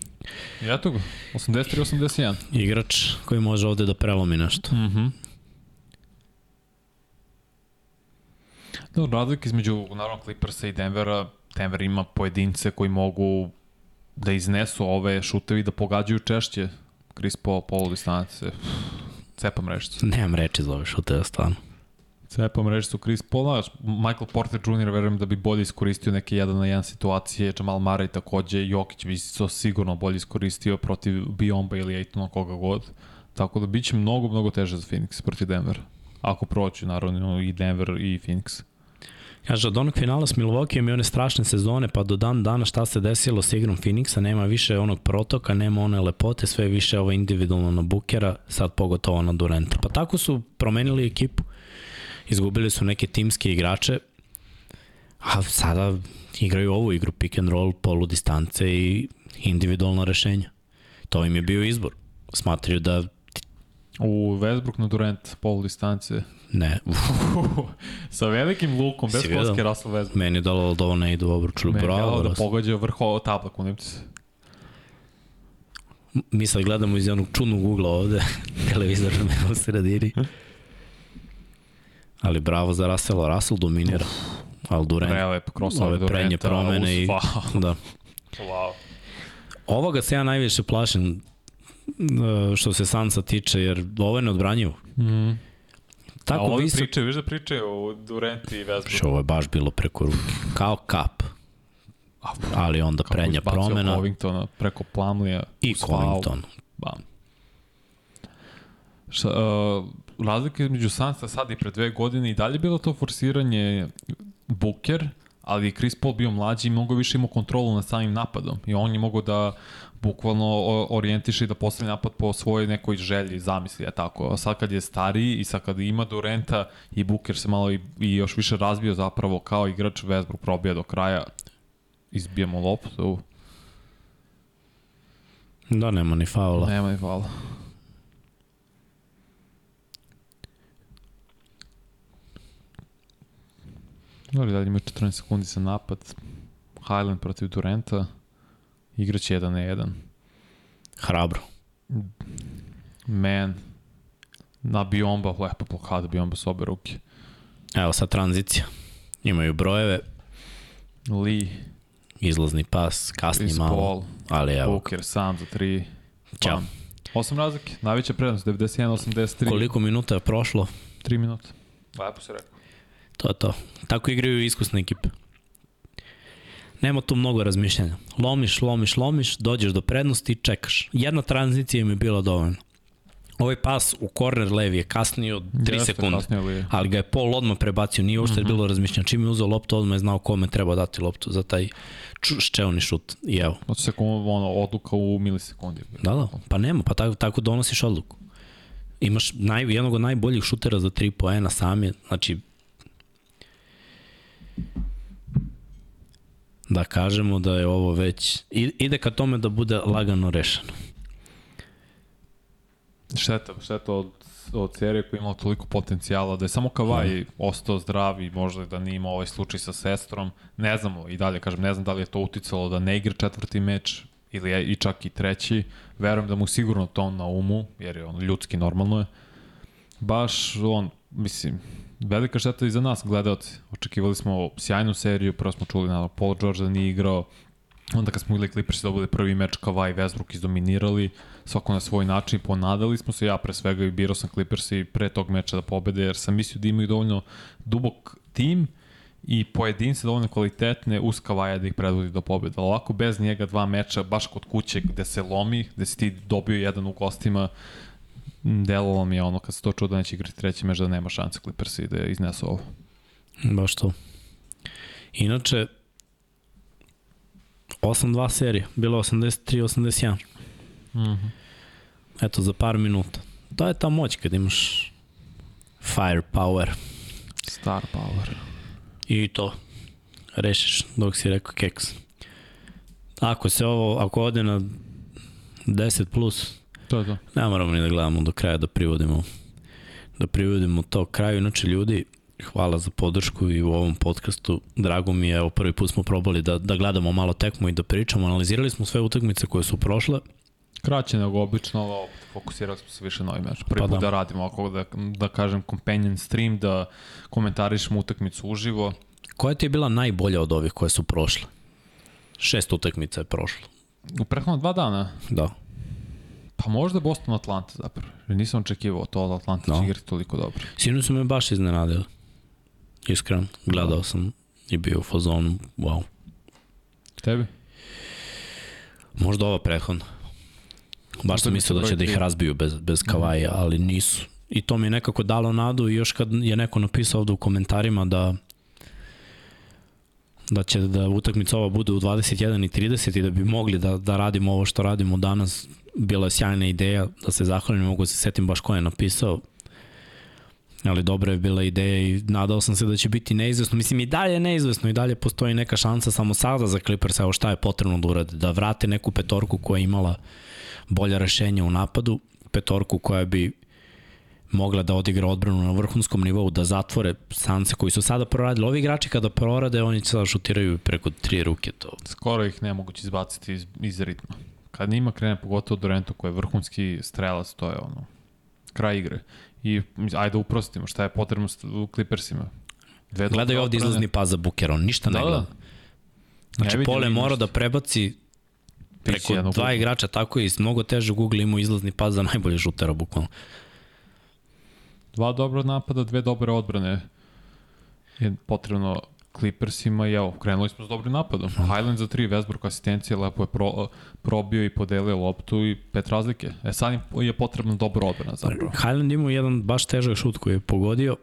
I eto ga, 83-81. Igrač koji može ovde da prelomi nešto. Mhm. Mm Da, razlika između, naravno, Clippersa i Denvera, Denver ima pojedince koji mogu da iznesu ove šutevi da pogađaju češće. Chris Paul, polu distance, cepam rečicu. Nemam reči za ove šute, stvarno. Cepam rečicu Chris Paul, znaš, Michael Porter Jr. verujem da bi bolje iskoristio neke jedan na jedan situacije, Jamal Murray takođe, Jokić bi to sigurno bolje iskoristio protiv Biomba ili Aitona koga god. Tako da biće mnogo, mnogo teže za Phoenix protiv Denvera. Ako proći, naravno, i Denver i Phoenix. Kaže, od onog finala s Milwaukee i one strašne sezone, pa do dan dana šta se desilo s igrom Phoenixa, nema više onog protoka, nema one lepote, sve više ovo individualno na Bukera, sad pogotovo na Durenta. Pa tako su promenili ekipu, izgubili su neke timske igrače, a sada igraju ovu igru pick and roll, polu distance i individualno rešenje. To im je bio izbor. Smatraju da U Westbrook na Durant, polu distance. ne, Sa velikim lukom, bez koske Russell Westbrook. meni je dalo da ovo ne ide u obruču. Me je dalo da pogađa vrho tabla, kunim ti se. Mi sad gledamo iz onog čudnog ugla ovde, televizor je u sredini. Ali bravo za Russell, Russell dominira. Ali Durant, Prelep, ove prednje Duranta, promene i... Da. wow. Ovoga se ja najviše plašim e, što se Sansa tiče, jer ovo je neodbranjivo. Mm. Tako A ovdje visok... pričaju, viš da pričaju o Durant i Westbrook. Što ovo je baš bilo preko ruke. Kao kap. Ali onda Kako prednja izbacio promena Covingtona preko Plumlija. i. Covington. Bam. Šta, uh, razlika između Sansa sad i pre dve godine i dalje je bilo to forsiranje Booker, ali je Chris Paul bio mlađi i mnogo više imao kontrolu nad samim napadom i on je mogao da bukvalno orijentiše i da postavi napad po svojoj nekoj želji, zamisli, je tako. A sad kad je stariji i sad kad ima Durenta i Booker se malo i, i još više razbio zapravo kao igrač, Westbrook probija do kraja, izbijemo loptu, Da, nema ni faula. nema ni hvala. Dobro, dalje ima 14 sekundi za napad. Highland protiv Durenta. Igraće 1 na 1. Hrabro. Man. Na Biomba, lepa blokada Biomba s obe ruke. Evo sad tranzicija. Imaju brojeve, Lee, izlazni pas, kasni Chris malo, Paul, ali evo, Booker sam za 3. Ćao. Osam razlike, najveća prednost, 91-83. koliko minuta je prošlo, 3 minuta. Lepo se rekao. To je to. Tako igraju iskusne ekipe. Nema tu mnogo razmišljanja. Lomiš, lomiš, lomiš, dođeš do prednosti i čekaš. Jedna tranzicija im je bila dovoljna. Ovaj pas u korner levi je kasnio 3 Jeste, sekunde. Ali ga je Paul odmah prebacio, nije uopšte mm -hmm. bilo razmišljanja. Čim je uzeo loptu, odmah je znao kome treba dati loptu za taj ščeoni šut. I evo. Od sekund, ono, odluka u milisekundi. Da, da, pa nema, pa tako, tako donosiš odluku. Imaš naj, jednog od najboljih šutera za 3 poena sam je, znači da kažemo da je ovo već ide ka tome da bude lagano rešeno. Šteta, šteta od, od serije koja je imala toliko potencijala, da je samo Kavaj ostao zdrav i možda da nije imao ovaj slučaj sa sestrom. Ne znamo i dalje, kažem, ne znam da li je to uticalo da ne igra četvrti meč ili je i čak i treći. Verujem da mu sigurno to na umu, jer je on ljudski normalno je. Baš on, mislim, velika šteta i za nas, gledalci. Očekivali smo sjajnu seriju, prvo smo čuli na Paul George da nije igrao, Onda kad smo igrali Clippers dobili prvi meč Kawhi i Westbrook izdominirali, svako na svoj način, ponadali smo se, ja pre svega i birao sam Clippers i pre tog meča da pobede, jer sam mislio da imaju dovoljno dubok tim i pojedince dovoljno kvalitetne uz Kawhi da ih predvodi do pobeda. Ovako bez njega dva meča, baš kod kuće gde se lomi, gde si ti dobio jedan u gostima, delovalo mi je ono kad se to čuo da neće igrati treći meč da nema šanse Clippers i da iznesu ovo. Baš to. Inače, 8-2 serija, bilo 83-81. Mm -hmm. Eto, za par minuta. To je ta moć kad imaš firepower Star power. i to. rešiš dok si rekao keks. Ako se ovo, ako ode na 10 plus, To je to. ne moramo ni da gledamo do kraja da privodimo da privodimo to kraju. Inače ljudi, hvala za podršku i u ovom podcastu. Drago mi je, evo prvi put smo probali da, da gledamo malo tekmu i da pričamo. Analizirali smo sve utakmice koje su prošle. Kraće nego obično, ali opet fokusirali smo se više na ovaj meč. Prvi Pa put da. da. radimo ovako, da, da kažem, companion stream, da komentarišemo utakmicu uživo. Koja ti je bila najbolja od ovih koje su prošle? Šest utakmica je prošlo. U prethodno dva dana, Da. Pa možda Boston Atlanta zapravo. Jer nisam očekivao to od Atlanta No. će igrati toliko dobro. Sinu su me baš iznenadili. Iskreno. Gledao sam i bio u fazonu. Wow. Tebi? Možda ova prethodna. Baš sam Utakmica mislio da će da ih razbiju bez, bez kavaja, ali nisu. I to mi je nekako dalo nadu i još kad je neko napisao ovde u komentarima da da će da utakmica ova bude u 21 i 30 i da bi mogli da, da radimo ovo što radimo danas, bila je sjajna ideja, da se zahvalim, mogu da se setim baš ko je napisao, ali dobra je bila ideja i nadao sam se da će biti neizvesno. Mislim i dalje je neizvesno i dalje postoji neka šansa samo sada za Clippers, evo šta je potrebno da urade, da vrate neku petorku koja je imala bolja rešenja u napadu, petorku koja bi mogla da odigra odbranu na vrhunskom nivou, da zatvore sance koji su sada proradili. Ovi igrači kada prorade, oni sada šutiraju preko tri ruke. To. Skoro ih nemoguće izbaciti iz, iz ritma. Kad njima krene, pogotovo Durantu koji je vrhunski strelac, to je ono, kraj igre. I ajde uprostimo, šta je potrebno u Clippersima? Dve Gledaj ovde izlazni pas za Buker, on ništa ne Da, da. gleda. Znači, Ne Pole mora da prebaci preko dva igrača, tako je iz mnogo težeg ugla imao izlazni pas za najbolje šutera, bukvalno. Dva dobra napada, dve dobre odbrane je potrebno Clippersima i evo, krenuli smo s dobrim napadom. Highland za tri, Westbrook asistencija, lepo je pro, probio i podelio loptu i pet razlike. E sad je potrebna dobra odbrana zapravo. Highland imao jedan baš težak šut koji je pogodio.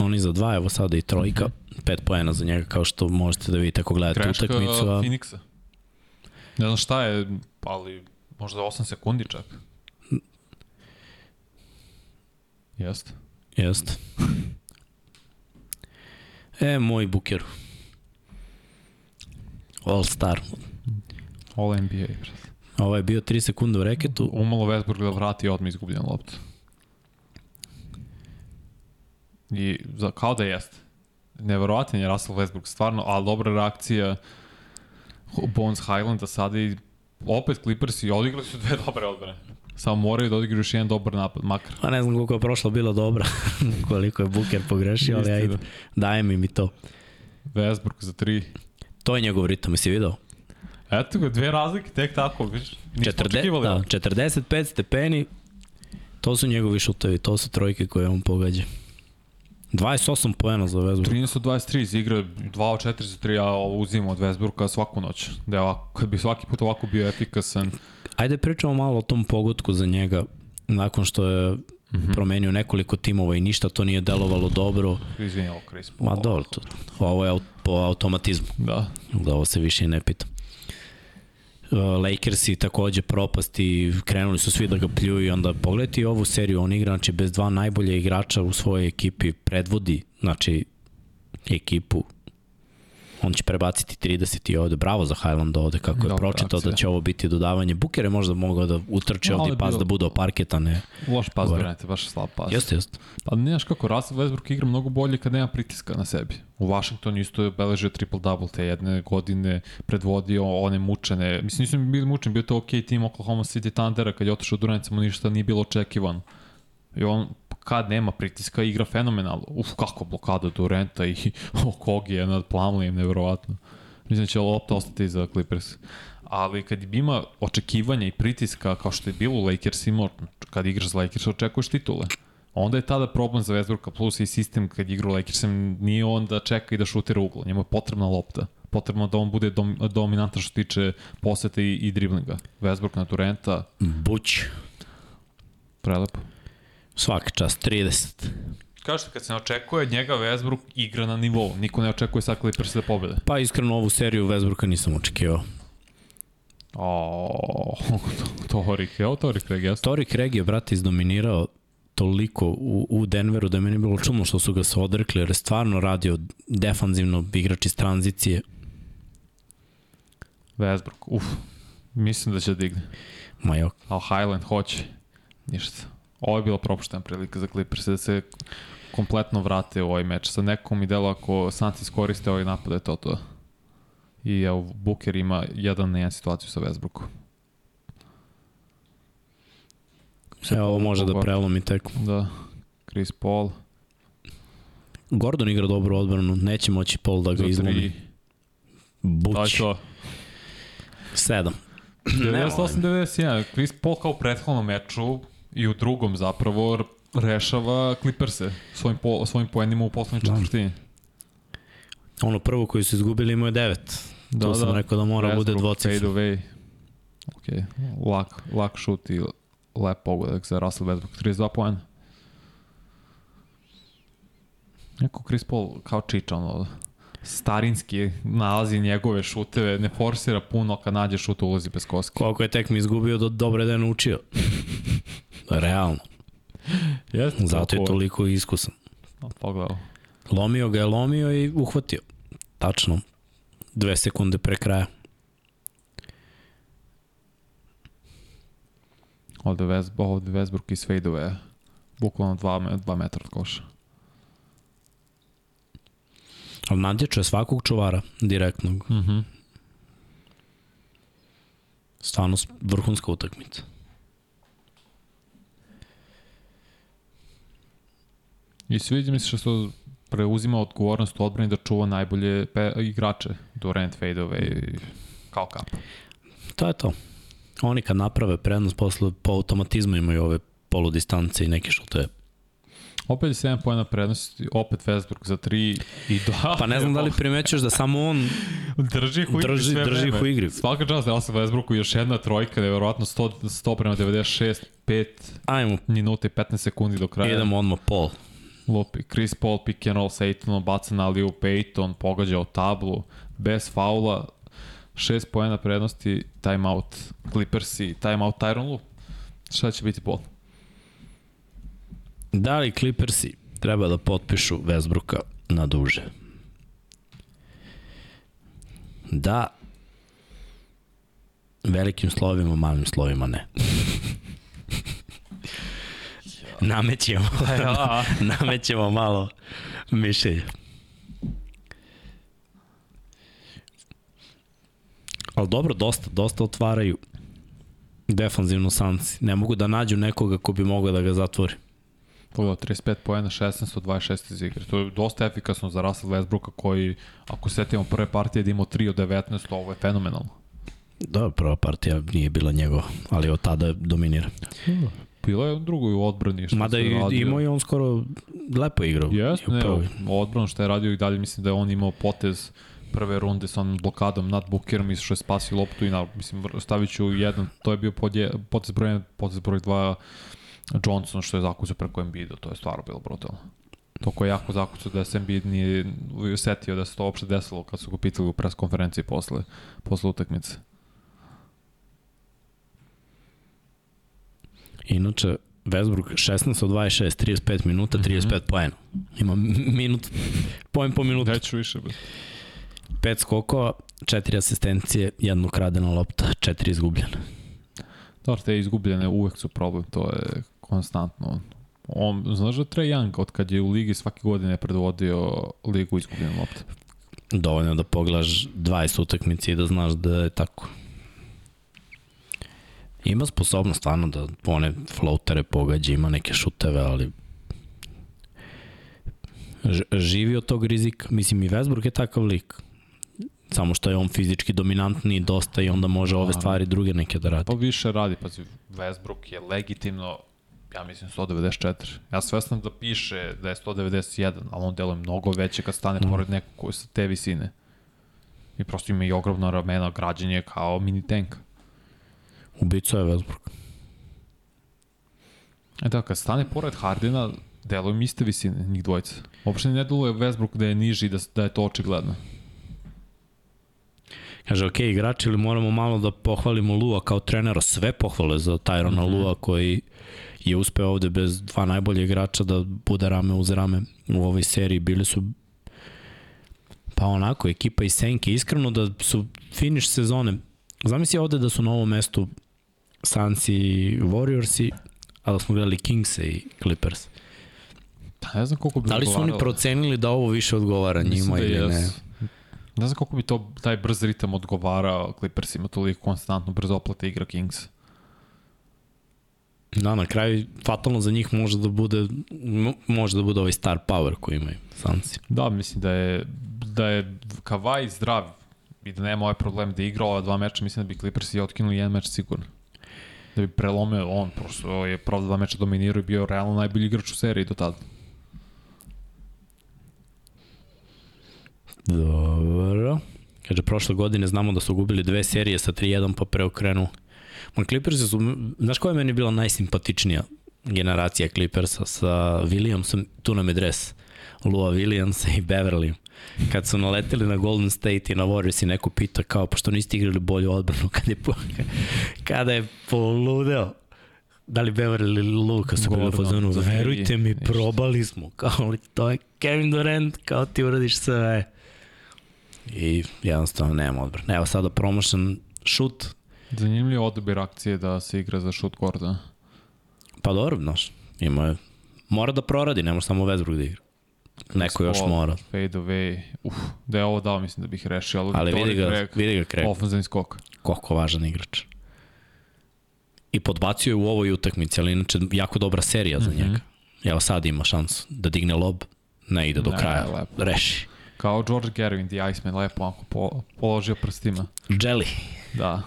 Oni za dva, evo sada i trojka. Pet poena za njega, kao što možete da vidite ako gledate Greška utakmicu. A... Phoenixa. Ne znam šta je, ali možda 8 sekundi čak. Jeste. Jest. E, moj buker. All star. All NBA. Ovo je bio 3 sekunde u reketu. Umalo Westbrook da vrati odmah izgubljenu loptu. I za, kao da jeste. Neverovatan je Russell Westbrook, stvarno, ali dobra reakcija Bones Highlanda sada i opet Clippers i odigrali su dve dobre odbrane. Samo moraju da odigraju još jedan dobar napad, makar. Pa ne znam koliko je prošlo bilo dobro, koliko je Buker pogrešio, ali ajde, dajem im i to. Westbrook za tri. To je njegov ritam, jesi video? Eto ga, dve razlike, tek tako, viš. Nismo Četrde, očekivali. da, 45 stepeni, to su njegovi šutovi, to su trojke koje on pogađa. 28 poena za Westbrook. 13 od 23 iz igre, 2 od 4 za 3, ja ovo uzimam od Westbrooka svaku noć. Da je ovako, kad bi svaki put ovako bio efikasan, Ajde pričamo malo o tom pogotku za njega, nakon što je mm -hmm. promenio nekoliko timova i ništa to nije delovalo dobro. izvini ovo Chris. Ma dobro, to, ovo je po automatizmu, Da. da ovo se više i ne pita. Uh, Lakersi takođe propasti, krenuli su svi da ga pljuju i onda pogledajte ovu seriju, on igra znači, bez dva najbolje igrača u svojoj ekipi, predvodi znači, ekipu on će prebaciti 30 i ovde, bravo za Highland ovde, kako je Dobra pročitao da akcija. će ovo biti dodavanje. Buker je možda mogao da utrče Malo ovde pas bilo- da bude parketa, ne? Loš pas, Gore. Durant, baš slab pas. Jeste, jeste. Pa ne znaš kako, Russell Westbrook igra mnogo bolje kad nema pritiska na sebi. U Washingtonu isto je beležio triple-double te jedne godine, predvodio one mučene, mislim nisu bili mučeni, bio to ok tim Oklahoma City Thundera kad je otišao Durant, samo ništa nije bilo očekivano. I on kad nema pritiska igra fenomenalno. Uf, kako blokada Duranta i Okogi nad Plumleem, nevjerovatno. Mislim da će lopta ostati za Clippers. Ali kad ima očekivanja i pritiska kao što je bilo u Lakersima, kad igraš za Lakers očekuješ titule. Onda je tada problem za Westbrooka plus i sistem kad igra u Lakersima nije on da čeka i da šutira uglo. Njemu je potrebna lopta. Potrebno da on bude dom, dominantan što tiče posete i, i driblinga. Westbrook na Durenta, Buć, prelepo. Svaka čast, 30. Kažete, kad se ne očekuje od njega Westbrook igra na nivou. Niko ne očekuje sad Clippers da pobede. Pa iskreno ovu seriju Westbrooka nisam očekivao. O, to Torik, evo Torik Reg, jasno. Tori Craig je, brate, izdominirao toliko u, u Denveru da je meni bilo čudno što su ga se odrekli, jer je stvarno radio defanzivno igrač iz tranzicije. Westbrook, uf. Mislim da će da digne. Ma jok. Ali Highland hoće. Ništa. Ovo je bila propuštena prilika za Clippers da se kompletno vrate u ovaj meč. Sa nekom mi delo ako Suns iskoriste ovaj napad, da je to to. I evo, Booker ima jedan na jedan situaciju sa Westbrookom. Evo, ovo može da prelomi tekmu. Da. Chris Paul. Gordon igra dobru odbranu, neće moći Paul da ga izlomi. je Buć, to. 7. 98-91. Chris Paul kao u prethodnom meču i u drugom zapravo rešava Clippers-e svojim, po, svojim poenima u poslednjoj Da. četvrtini. Ono prvo koji su izgubili imao je 9. Da, to sam rekao da mora da bude dvocifra. Fade away. Ok, lak, lak šut i lep pogodak za Russell Westbrook, 32 poena. Neko Chris Paul kao čiča, ono, starinski nalazi njegove šuteve, ne forsira puno, kad nađe šut ulazi bez koske. Koliko je tek mi izgubio, do, dobro je da je naučio. Realno. Jeste, Zato je toliko- iskusan. Pogledao. Lomio ga je lomio i uhvatio. Tačno. Dve sekunde pre kraja. Ovde, West, ovde Westbrook iz fadeaway. Bukvalno 2 2 metra od koša. Ali nadječo je svakog čuvara direktnog. Mhm. Mm Stvarno s- vrhunska utakmica. I sviđa mi se što preuzima odgovornost u odbrani da čuva najbolje pe, igrače. Durant, fadeaway, kao kap. To je to. Oni kad naprave prednost posle po automatizmu imaju ove poludistance i neke šuteve. Opet je 7 pojena prednosti, opet Westbrook za 3 i 2. Pa ne znam da li primećuješ da samo on drži ih u igri drži- sve drži ih vreme. u igri. Svaka čast Russell Westbrooku još jedna trojka, da je verovatno 100, 100 prema 96, 5 ajmo, minuta i 15 sekundi do kraja. idemo odmah pol. Lupi. Chris Paul pick and roll sa Aytonom, baca na Liu Payton, pogađa o tablu, bez faula, 6 poena prednosti, timeout Clippersi, timeout Tyron Lu. Šta će biti bol? Da li Clippersi treba da potpišu Westbrooka na duže? Da, velikim slovima, malim slovima ne. namećemo, namećemo malo mišljenja. Ali dobro, dosta, dosta otvaraju defanzivno Sanci. Ne mogu da nađu nekoga ko bi mogao da ga zatvori. Pogledao, 35 poena, 16 od 26 iz igre. To je dosta efikasno za Russell Westbrooka koji, ako setimo prve partije da imao 3 od 19, ovo je fenomenalno. Da, prva partija nije bila njegova, ali od tada dominira. Bilo je u drugoj u odbrani. Što Mada i, radio. imao je on skoro lepo igrao. U ne, odbrano što je radio i dalje, mislim da je on imao potez prve runde sa onom blokadom nad Bookerom i što je spasio loptu i na, mislim, stavit ću jedan, to je bio podje, potez broj 1, potez broj 2 Johnson što je zakucao preko Embiida, to je stvarno bilo brutalno. To koje je jako zakucao da se Embiid nije setio da se to uopšte desilo kad su ga pitali u pres konferenciji posle, posle utakmice. Inače, Westbrook 16 od 26, 35 minuta, 35 mm -hmm. poena. Ima minut, poen po minutu. Neću više. Bez. 5 skokova, 4 asistencije, jedno kradena lopta, 4 izgubljene. Dobro, te izgubljene uvek su problem, to je konstantno. On, znaš da Trae Young, od kad je u ligi svake godine predvodio ligu izgubljene lopte? Dovoljno da pogledaš 20 utakmice i da znaš da je tako. Ima sposobnost stvarno da one floatere pogađa, ima neke šuteve, ali živi od tog rizika. Mislim, i Westbrook je takav lik. Samo što je on fizički dominantni dosta i onda može ove stvari druge neke da radi. Pa više radi, pazi, Westbrook je legitimno, ja mislim 194. Ja svestam da piše da je 191, ali on deluje mnogo veće kad stane mm. pored nekog koji je sa te visine. I prosto ima i ogromna ramena, građen je kao mini tank. Ubico je Westbrook. E da, kad stane pored Hardina, deluju mi iste visine, njih dvojica. Uopšte ne deluje Westbrook da je niži, da, da je to očigledno. Kaže, ok, igrači, ili moramo malo da pohvalimo Lua kao trenera, sve pohvale za Tyrona mm -hmm. Lua koji je uspeo ovde bez dva najbolje igrača da bude rame uz rame u ovoj seriji. Bili su pa onako, ekipa iz Senke, iskreno da su finish sezone. Zamisli ovde da su na ovom mestu Sansi i Warriorsi, a da smo gledali Kingse i Clippers. Pa ne znam koliko bi Da li su oni procenili da ovo više odgovara njima da ili jes. ne? Ne znam koliko bi to, taj brz ritam odgovarao Clippersima, toliko konstantno brzo oplate igra Kings. Da, na kraju fatalno za njih može da bude mo- može da bude ovaj star power koji imaju Sansi. Da, mislim da je, da je Kavaj zdrav i da nema ovaj problem da igra ova dva meča, mislim da bi Clippersi otkinuli jedan meč sigurno. Da bi prelomio on, prosto je pravo dva meča dominirao i bio realno najbolji igrač u seriji do tada. Dobro. Kaže, prošle godine znamo da su gubili dve serije sa 3-1 pa preokrenu. Ma Clippersi su, znaš koja je meni bila najsimpatičnija generacija Clippersa sa Williamsom, tu nam je dres, Lua Williamsa i Beverly. Kad su naleteli na Golden State i na Warriors i neko pita kao, pošto niste igrali bolju odbranu kad je, po, kada je poludeo da li Beverly ili Luka su bili u Gordon, fazonu, verujte mi, probali smo, kao to je Kevin Durant, kao ti uradiš sve. I jednostavno nema odbrane. Evo sada promotion šut, Zanimljivo odabir akcije da se igra za šut Gordona. pa dobro, znaš, ima je, mora da proradi, ne može samo Westbrook da igra. Neko još mora, Fade away. Uf, da je ovo dao, mislim da bih rešio. Ali, ali vidi ga, krek, vidi ga krek, Ofenzivni skok. koliko važan igrač. I podbacio je u ovoj utakmici, ali inače jako dobra serija za njega. Evo sad ima šansu da digne lob, ne ide do Ne, kraja, lepo. reši. Kao George Gervin, The Iceman, lepo onako po, položio prstima. Jelly. Da.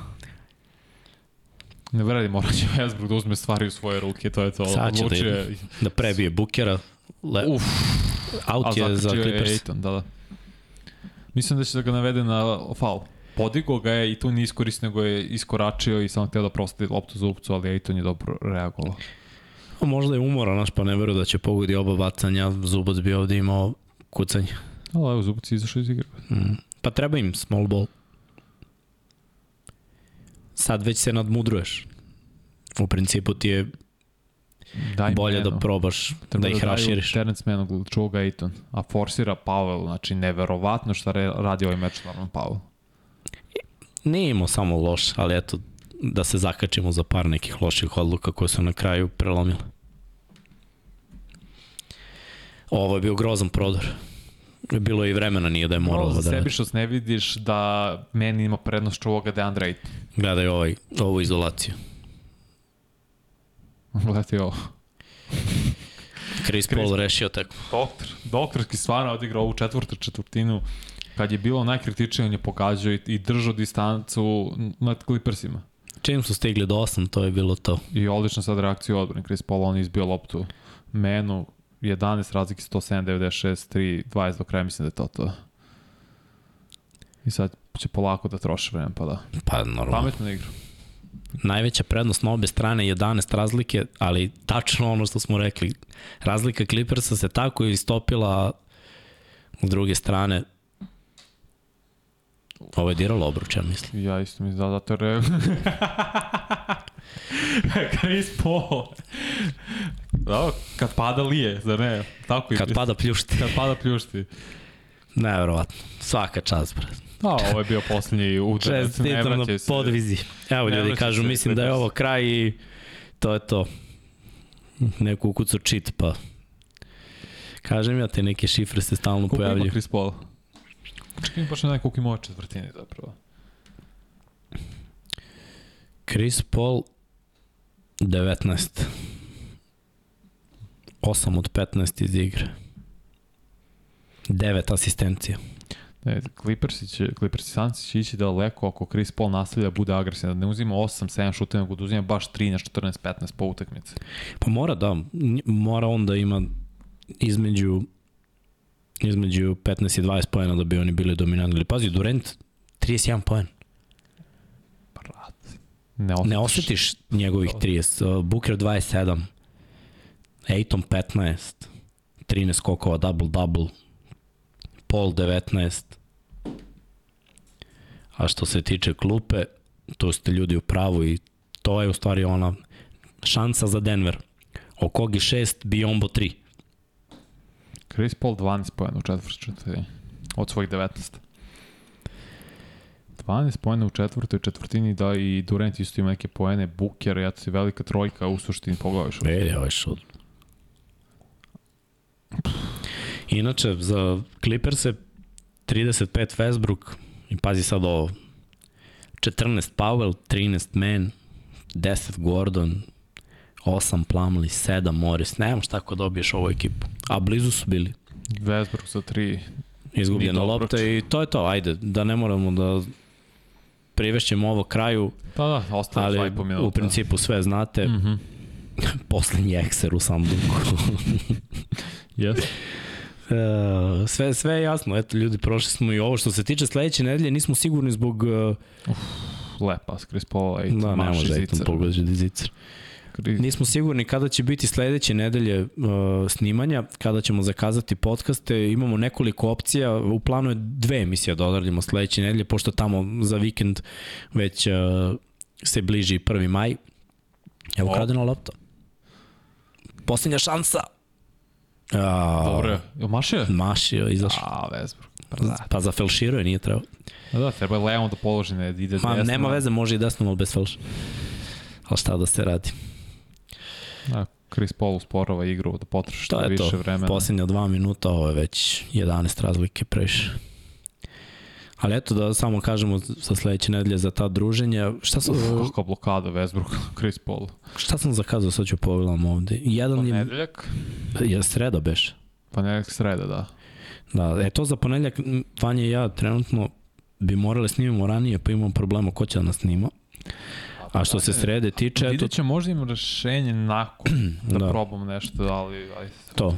Ne vredi, morat će Westbrook da uzme stvari u svoje ruke, to je to. Sad će da Da prebije Bukera. Le, Uf, out a je za Clippers. Aiton, da, da. Mislim da će da ga navede na faul. Podigo ga je i tu nije iskoristio, nego je iskoračio i samo htio da prosti loptu zubcu, ali Aiton je dobro reagovao. A Možda je umoran, naš, pa ne veruju da će pogodi oba bacanja. Zubac bi ovde imao kucanje. Ali evo, zubac je izašao iz igre. Mm. Pa treba im small ball. Sad već se nadmudruješ. U principu ti je Daj bolje menu. da probaš Treba da ih daju raširiš. Terence Mann, ga Aiton. A forsira Powell, znači neverovatno šta radi ovaj meč Norman Powell. Nije imao samo loš, ali eto, da se zakačimo za par nekih loših odluka koje su na kraju prelomile. Ovo je bio grozan prodor. Bilo je i vremena, nije da je moralo da radi. sebišnost ne vidiš da meni ima prednost što ovoga Deandre Ayton. Gledaj ovaj, ovu izolaciju. Gledajte ovo. Chris Paul rešio tekmu. Doktor, doktorski stvarno odigrao ovu četvrtu četvrtinu. Kad je bilo najkritičnije, on je pogađao i, i držao distancu nad Clippersima. Čim su stigli do 8, to je bilo to. I odlična sad reakcija u odbrani. Chris Paul, on je izbio loptu menu, 11 razlike, 107, 96, 3, 20 do kraja, mislim da je to to. I sad će polako da troši vreme, pa da. Pa normalno. Pametno igra. Najveća prednost na obe strane 11 razlike, ali tačno ono što smo rekli. Razlika Clippersa se tako istopila s druge strane. Ovo je diralo obruč, ja mislim. Ja isto mislim da zato re... Chris Paul. Da, kad pada lije, zar ne? Tako i Kad pada pljušti. kad pada pljušti. Neverovatno. Svaka čast, bre. Da, ovo je bio poslednji udarac. Čestitam na podvizi. Evo ljudi kažu, se mislim da je ovo kraj i to je to. Neku ukucu cheat, pa kažem ja, te neke šifre se stalno Koliko ima pojavljuju. Chris Paul? Čekaj mi baš ne koliko ima ove četvrtine zapravo. Chris Paul 19. 8 od 15 iz igre. 9 asistencija. Ne, Clippersi će, Clippersi Sanci će ići daleko ako Chris Paul nastavlja da bude agresivan, da ne uzima 8-7 šuteva, nego da uzima baš 13, 14, 15 po utakmici. Pa mora da, mora on da ima između između 15 i 20 pojena da bi oni bili dominantni. Ali pazi, Durant 31 poen. Ne osjetiš. Ne osetiš njegovih 30. Uh, Booker 27. Aiton 15. 13 skokova, double-double. Paul 19. A što se tiče klupe, tu ste ljudi u pravu i to je u stvari ona šansa za Denver. Okogi 6, Biombo 3. Chris Paul 12 pojena u četvrtoj četvrtini. Od svojih 19. 12 pojena u četvrtoj četvrtini da i Durant isto ima neke pojene, Booker, ja si velika trojka u suštini pogledaš. Vidi, ovaj šut. Inače, za Clippers 35 Westbrook i pazi sad ovo. 14 Powell, 13 Man, 10 Gordon, 8 Plumlee, 7 Morris. Nemam šta ko dobiješ ovu ekipu. A blizu su bili. Westbrook za 3. Izgubljena lopta i to je to. Ajde, da ne moramo da privešćemo ovo kraju, Da, da, ostalo ali 2,5 minuta. u principu sve znate. Mhm. Poslednji ekser u Samduku. Yes. E, sve, sve je jasno, eto ljudi, prošli smo i ovo. Što se tiče sledeće nedelje, nismo sigurni zbog... Uh, Lepa, Chris Paul, ej, da, može Ejton zicer. pogoditi zicer. Chris- Nismo sigurni kada će biti sledeće nedelje uh, snimanja, kada ćemo zakazati podcaste. Imamo nekoliko opcija, u planu je dve emisije da odradimo sledeće nedelje, pošto tamo za vikend već uh, se bliži 1. maj. Evo O. kradena lopta. Posljednja šansa. A, Dobro je. Mašio? Mašio, izašao. A, Westbrook. Pa za felširuje, nije trebao. Da, da, treba je levom da položi, ne, da ide Ma, desno. nema veze, može i desno, ali bez felša. Ali šta da se radi? Da, Chris Paul usporava igru da potroši To što je više to. vremena. Posljednja dva minuta, ovo je već 11 razlike previše. Ali eto da samo kažemo za sledeće nedelje za ta druženja. Šta sam, Uf, kakva blokada Westbrook, Chris Paul. šta sam zakazao, sad ću pogledam ovde. Jedan je, Ponedeljak? je sreda beš. Ponedeljak sreda, da. Da, e to za ponedljak, m, Vanja i ja trenutno bi morali snimamo ranije, pa imamo problema ko će da nas snima. A što se srede tiče, eto, Vidjet će možda im rešenje nakon da, Da. probam nešto, ali... Ajde, To.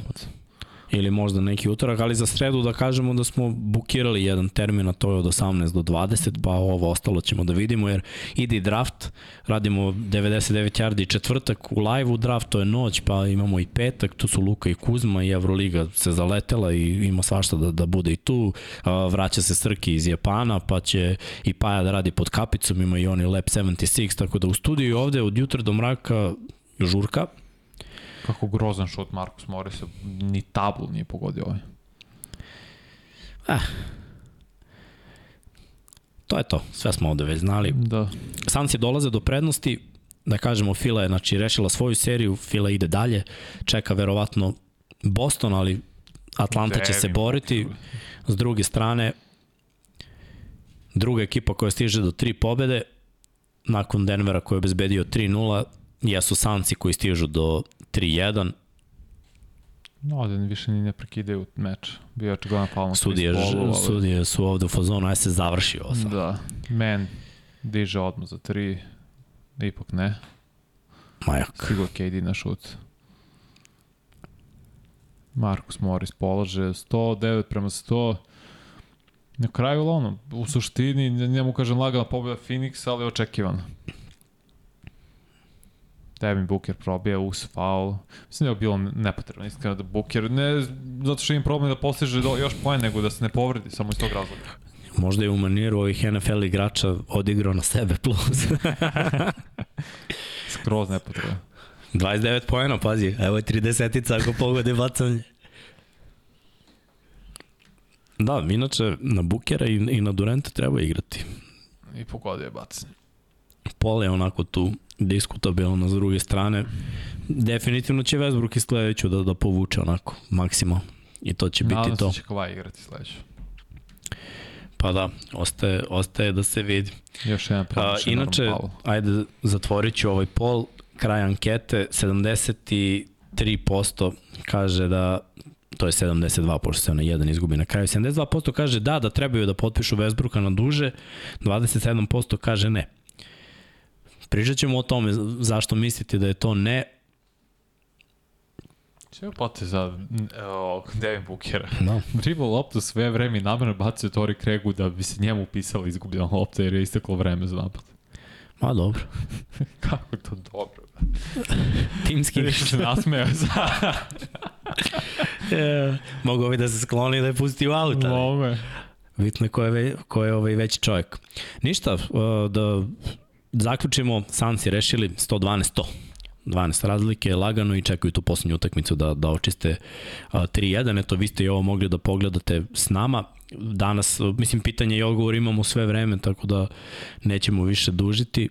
Ili možda neki utorak, ali za sredu da kažemo da smo bukirali jedan termin, a to je od 18 do 20, pa ovo ostalo ćemo da vidimo, jer ide i draft, radimo 99 yardi četvrtak u live-u draft, to je noć, pa imamo i petak, tu su Luka i Kuzma i Evroliga se zaletela i ima svašta da, da bude i tu, vraća se Srki iz Japana, pa će i Paja da radi pod kapicom, ima i oni Lab 76, tako da u studiju ovde od jutra do mraka žurka, Kako grozan šut Marcus Morris, ni tablu nije pogodio ovaj. to je to, sve smo ovde već znali. Da. Sanci dolaze do prednosti, da kažemo Fila je znači, rešila svoju seriju, Fila ide dalje, čeka verovatno Boston, ali Atlanta će se Devin boriti. S druge strane, druga ekipa koja stiže do tri pobede, nakon Denvera koji je obezbedio 3-0, jesu Sanci koji stižu do 3-1. No, ovde više ni ne prekidaju meč. Bio je očigledan faul na Sudije, ali- sudije su ovde u fazonu, aj se završi ovo sad. Da. Man diže odmah za tri. Ipak ne. Majak. Stigla KD na šut. Marcus Morris polaže 109 prema 100. Na kraju, ono, u suštini, njemu kažem lagana pobjeda Phoenix, ali očekivana. Devin Booker probija us faul. Mislim da je bilo nepotrebno, iskreno da Booker, ne zato što im problem da postiže do, još poen, nego da se ne povredi, samo iz tog razloga. Možda je u maniru ovih NFL igrača odigrao na sebe plus. Skroz nepotrebno. 29 poena, pazi, evo je 30 ako pogode bacanje. Da, inače na Bukera i, i na Durenta treba igrati. I pogodio je bacanje. Pol je onako tu diskutabilno s druge strane. Definitivno će Westbrook i sledeću da, da povuče onako maksimalno. I to će biti Nadam to. se će Kawhi igrati sledeću. Pa da, ostaje, ostaje da se vidi. Još jedan A, promašen inače, ajde, zatvorit ću ovaj pol. Kraj ankete, 73% kaže da to je 72, pošto se ona jedan izgubi na kraju. 72% kaže da, da trebaju da potpišu Westbrooka na duže, 27% kaže ne. Pričat ćemo o tome zašto mislite da je to ne. Čeo potez za o, Devin Bookera? Da. Dribla loptu sve vreme i namerno bacio Tori Kregu da bi se njemu upisala izgubljena lopta jer je isteklo vreme za napad. Ma dobro. Kako je to dobro? Timski Više se nasmeo za... e, mogu bi da se skloni da je pusti u auta. Ome. Bitno je ko je, ko je ovaj veći čovjek. Ništa, da zaključimo, sam si rešili 112-100. 12 razlike, lagano i čekaju tu poslednju utakmicu da, da očiste uh, 3-1. Eto, vi ste i ovo mogli da pogledate s nama. Danas, mislim, pitanje i odgovor imamo sve vreme, tako da nećemo više dužiti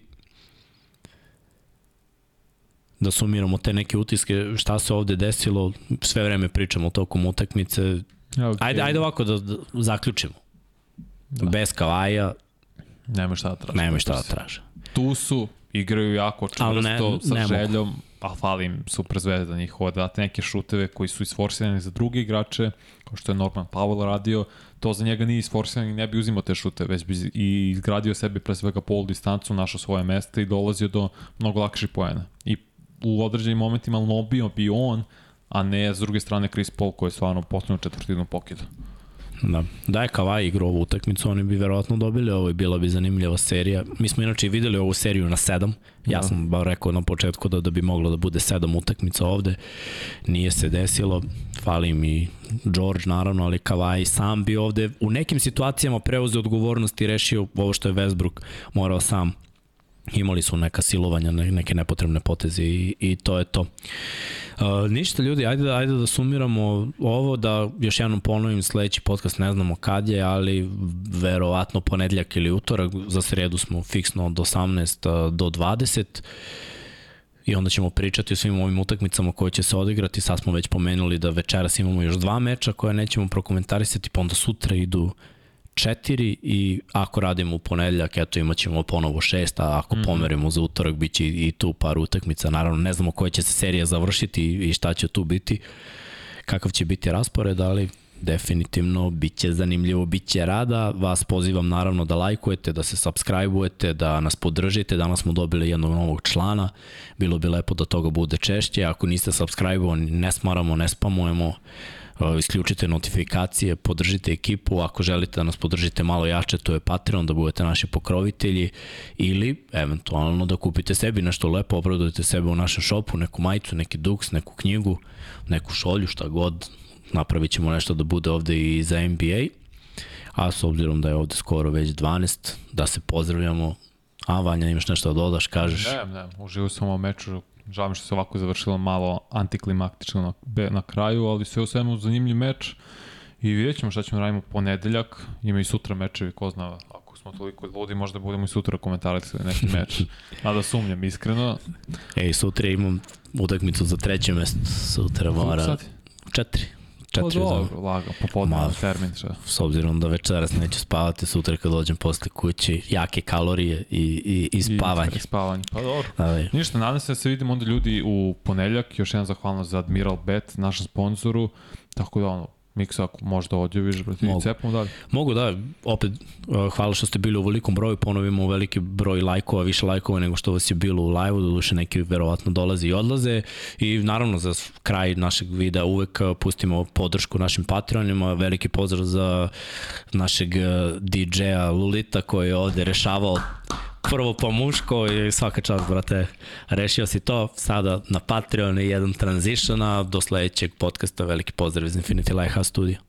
da sumiramo te neke utiske, šta se ovde desilo, sve vreme pričamo tokom utakmice. Okay. Ajde, ajde ovako da, da zaključimo. Da. Bez Kavaja Nema šta da traže. nema šta da traže. Tu su, igraju jako čvrsto sa ne željom, a fali im super zvezda njihova da date neke šuteve koji su isforsirani za druge igrače, kao što je Norman Powell radio, to za njega nije isforsiran i ne bi uzimao te šute, već bi i izgradio sebi pre svega pol distancu, našao svoje mesto i dolazio do mnogo lakših poena. I u određenim momentima lobio bi on, a ne s druge strane Chris Paul koji je stvarno potpuno četvrtinu pokida. Da. Da je Kavaj igrao ovu utakmicu, oni bi verovatno dobili ovo i bila bi zanimljiva serija. Mi smo inače i videli ovu seriju na sedam. Ja Da. sam bar rekao na početku da, da bi moglo da bude sedam utakmica ovde. Nije se desilo. Fali mi George naravno, ali Kavaj sam bi ovde u nekim situacijama preuzeo odgovornost i rešio ovo što je Westbrook morao sam imali su neka silovanja, ne- neke nepotrebne poteze i, i to je to. Uh, ništa ljudi, ajde da, ajde da sumiramo ovo, da još jednom ponovim sledeći podcast, ne znamo kad je, ali verovatno ponedljak ili utorak, za sredu smo fiksno od 18 do 20 i onda ćemo pričati o svim ovim utakmicama koje će se odigrati. Sad smo već pomenuli da večeras imamo još dva meča koje nećemo prokomentarisati, pa onda sutra idu četiri i ako radimo u ponedljak, eto imat ćemo ponovo šest, a ako mm pomerimo za utorak, bit će i, tu par utakmica. Naravno, ne znamo koja će se serija završiti i šta će tu biti, kakav će biti raspored, ali definitivno bit će zanimljivo, bit će rada. Vas pozivam naravno da lajkujete, da se subscribe-ujete, da nas podržite. Danas smo dobili jednog novog člana. Bilo bi lepo da toga bude češće. Ako niste subscribe-ovani, ne smaramo, ne spamujemo. Uh, isključite notifikacije, podržite ekipu, ako želite da nas podržite malo jače, to je Patreon, da budete naši pokrovitelji ili eventualno da kupite sebi nešto lepo, obradujete sebe u našem šopu, neku majicu, neki duks, neku knjigu, neku šolju, šta god, napravit ćemo nešto da bude ovde i za NBA, a s obzirom da je ovde skoro već 12, da se pozdravljamo, a Vanja imaš nešto da dodaš, kažeš? Ne, ne, uživao sam u meču, žao mi što se ovako završilo malo antiklimaktično na, na kraju, ali sve u svemu zanimljiv meč i vidjet ćemo šta ćemo radimo u ponedeljak, ima i sutra mečevi, ko zna, ako smo toliko ludi, možda budemo i sutra komentarisali neki meč. Mada sumnjam, iskreno. Ej, sutra imam utakmicu za treće mesto, sutra mora... Sad? Četiri. Pa Četiri za dobro, laga, popodne Ma, termin šta. s obzirom da večeras neću spavati, sutra kad dođem posle kući, jake kalorije i, i, i spavanje. I spavanje, pa dobro. Da, Ništa, nadam se da se vidimo onda ljudi u ponedeljak, još jedan zahvalnost za Admiral Bet, našem sponzoru, tako da ono, Miksa, ako možda odjaviš, brate, i Mogu. cepamo dalje. Mogu da, opet, uh, hvala što ste bili u velikom broju, ponovimo veliki broj lajkova, više lajkova nego što vas je bilo u live-u, doduše neki verovatno dolaze i odlaze i naravno za kraj našeg videa uvek uh, pustimo podršku našim Patreonima, veliki pozdrav za našeg uh, DJ-a Lulita koji je ovde rešavao prvo po muško i svaka čast, brate, rešio si to. Sada na Patreon i jedan transition, a do sledećeg podcasta veliki pozdrav iz Infinity Lighthouse Studio.